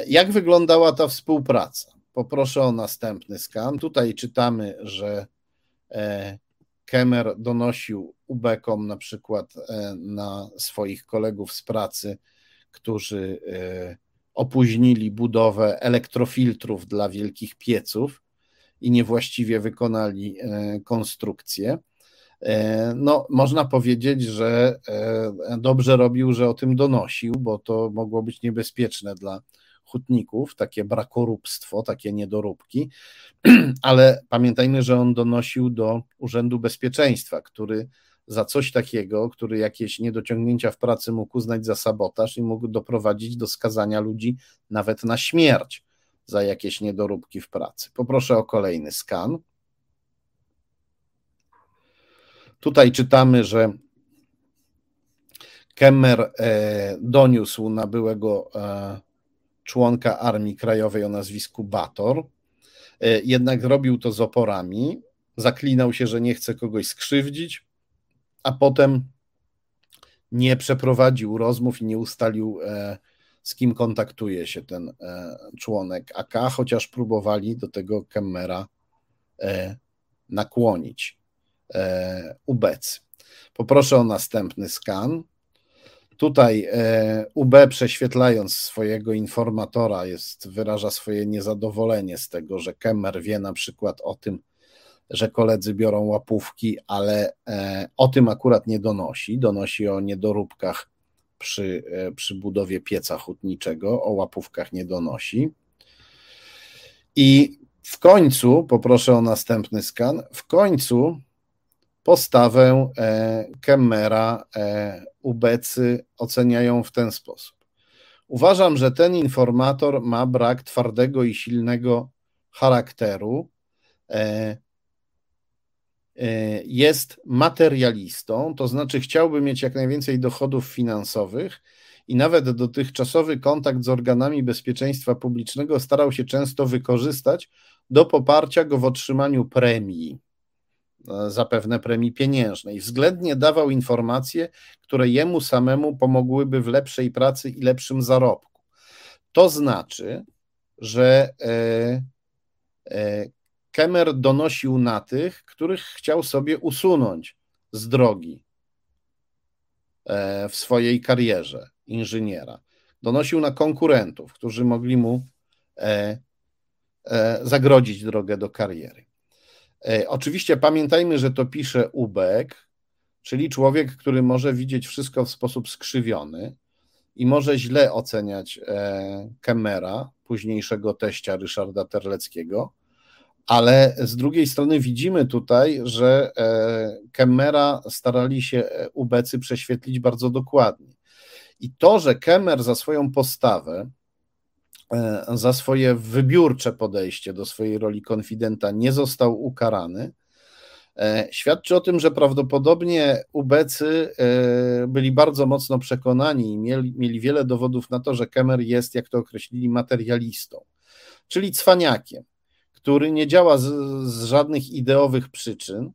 Jak wyglądała ta współpraca? Poproszę o następny skan. Tutaj czytamy, że Kemer donosił ubekom na przykład e, na swoich kolegów z pracy, którzy opóźnili budowę elektrofiltrów dla wielkich pieców i niewłaściwie wykonali konstrukcję. No, można powiedzieć, że dobrze robił, że o tym donosił, bo to mogło być niebezpieczne dla hutników, takie brakorupstwo, takie niedoróbki, *clears throat* ale pamiętajmy, że on donosił do Urzędu Bezpieczeństwa, który za coś takiego, który jakieś niedociągnięcia w pracy mógł uznać za sabotaż i mógł doprowadzić do skazania ludzi nawet na śmierć za jakieś niedoróbki w pracy. Poproszę o kolejny skan. Tutaj czytamy, że Kemmer e, doniósł na byłego e, członka Armii Krajowej o nazwisku Bator. E, jednak robił to z oporami, zaklinał się, że nie chce kogoś skrzywdzić, a potem nie przeprowadził rozmów i nie ustalił, e, z kim kontaktuje się ten e, członek AK, chociaż próbowali do tego Kemmera nakłonić ubec. Poproszę o następny skan. Tutaj e, UB prześwietlając swojego informatora jest, wyraża swoje niezadowolenie z tego, że Kemmer wie na przykład o tym, że koledzy biorą łapówki, ale e, o tym akurat nie donosi. Donosi o niedoróbkach przy, przy budowie pieca hutniczego, o łapówkach nie donosi. I w końcu, poproszę o następny skan, w końcu postawę Kemmera ubecy oceniają w ten sposób. Uważam, że ten informator ma brak twardego i silnego charakteru. E, e, jest materialistą, to znaczy chciałby mieć jak najwięcej dochodów finansowych i nawet dotychczasowy kontakt z organami bezpieczeństwa publicznego starał się często wykorzystać do poparcia go w otrzymaniu premii. E, zapewne premii pieniężnej. Względnie dawał informacje, które jemu samemu pomogłyby w lepszej pracy i lepszym zarobku. To znaczy, że e, e, Kemer donosił na tych, których chciał sobie usunąć z drogi w swojej karierze inżyniera. Donosił na konkurentów, którzy mogli mu zagrodzić drogę do kariery. E, oczywiście pamiętajmy, że to pisze Ubek, czyli człowiek, który może widzieć wszystko w sposób skrzywiony i może źle oceniać e, Kemera, późniejszego teścia Ryszarda Terleckiego, ale z drugiej strony widzimy tutaj, że e, Kemera starali się ubecy prześwietlić bardzo dokładnie. I to, że Kemer za swoją postawę E, za swoje wybiórcze podejście do swojej roli konfidenta nie został ukarany, e, świadczy o tym, że prawdopodobnie ubecy e, byli bardzo mocno przekonani i mieli, mieli wiele dowodów na to, że Kemer jest, jak to określili, materialistą, czyli cwaniakiem, który nie działa z, z żadnych ideowych przyczyn,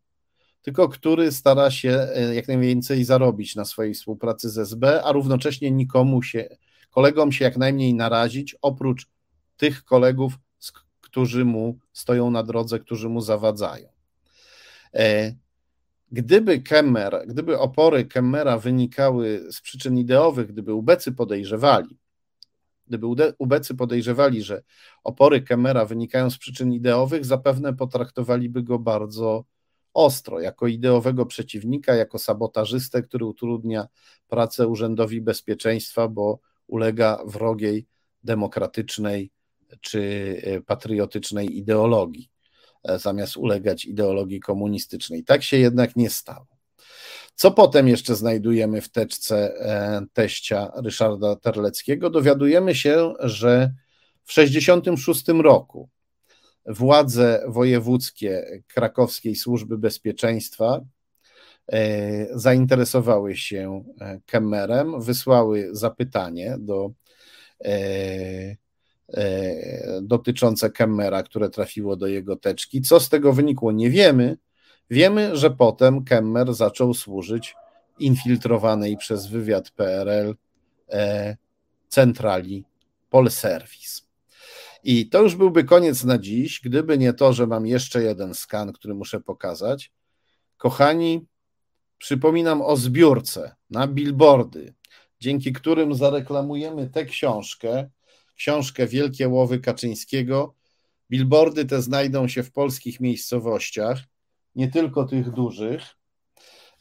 tylko który stara się jak najwięcej zarobić na swojej współpracy z SB, a równocześnie nikomu się kolegom się jak najmniej narazić, oprócz tych kolegów, którzy mu stoją na drodze, którzy mu zawadzają. E, gdyby Kemmer, gdyby opory Kemmera wynikały z przyczyn ideowych, gdyby ubecy podejrzewali, gdyby ubecy podejrzewali, że opory Kemmera wynikają z przyczyn ideowych, zapewne potraktowaliby go bardzo ostro, jako ideowego przeciwnika, jako sabotażystę, który utrudnia pracę Urzędowi Bezpieczeństwa, bo ulega wrogiej, demokratycznej czy e, patriotycznej ideologii, e, zamiast ulegać ideologii komunistycznej. Tak się jednak nie stało. Co potem jeszcze znajdujemy w teczce e, teścia Ryszarda Terleckiego? Dowiadujemy się, że w 1966 roku władze wojewódzkie krakowskiej służby bezpieczeństwa E, zainteresowały się e, Kemmerem, wysłały zapytanie do dotyczące Kemmera, które trafiło do jego teczki. Co z tego wynikło, nie wiemy. Wiemy, że potem Kemmer zaczął służyć infiltrowanej przez wywiad PRL centrali Polserwis. I to już byłby koniec na dziś, gdyby nie to, że mam jeszcze jeden skan, który muszę pokazać. Kochani, Przypominam o zbiórce na billboardy, dzięki którym zareklamujemy tę książkę, książkę Wielkie Łowy Kaczyńskiego. Billboardy te znajdą się w polskich miejscowościach, nie tylko tych dużych,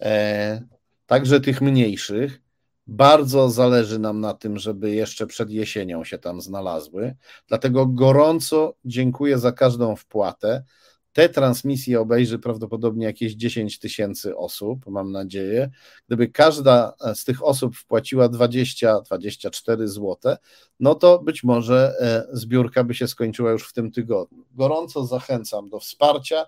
e, także tych mniejszych. Bardzo zależy nam na tym, żeby jeszcze przed jesienią się tam znalazły. Dlatego gorąco dziękuję za każdą wpłatę. Te transmisje obejrzy prawdopodobnie jakieś 10 tysięcy osób, mam nadzieję. Gdyby każda z tych osób wpłaciła 20-24 zł, no to być może e, zbiórka by się skończyła już w tym tygodniu. Gorąco zachęcam do wsparcia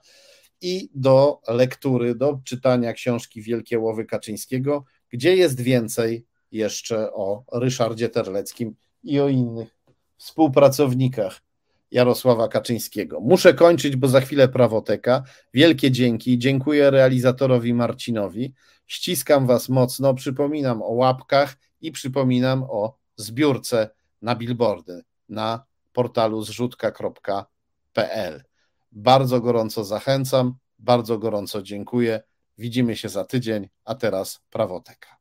i do lektury, do czytania książki Wielkie Łowy Kaczyńskiego, gdzie jest więcej jeszcze o Ryszardzie Terleckim i o innych współpracownikach Jarosława Kaczyńskiego. Muszę kończyć, bo za chwilę prawoteka. Wielkie dzięki. Dziękuję realizatorowi Marcinowi. Ściskam Was mocno. Przypominam o łapkach i przypominam o zbiórce na billboardy na portalu zrzutka.pl. Bardzo gorąco zachęcam, bardzo gorąco dziękuję. Widzimy się za tydzień, a teraz prawoteka.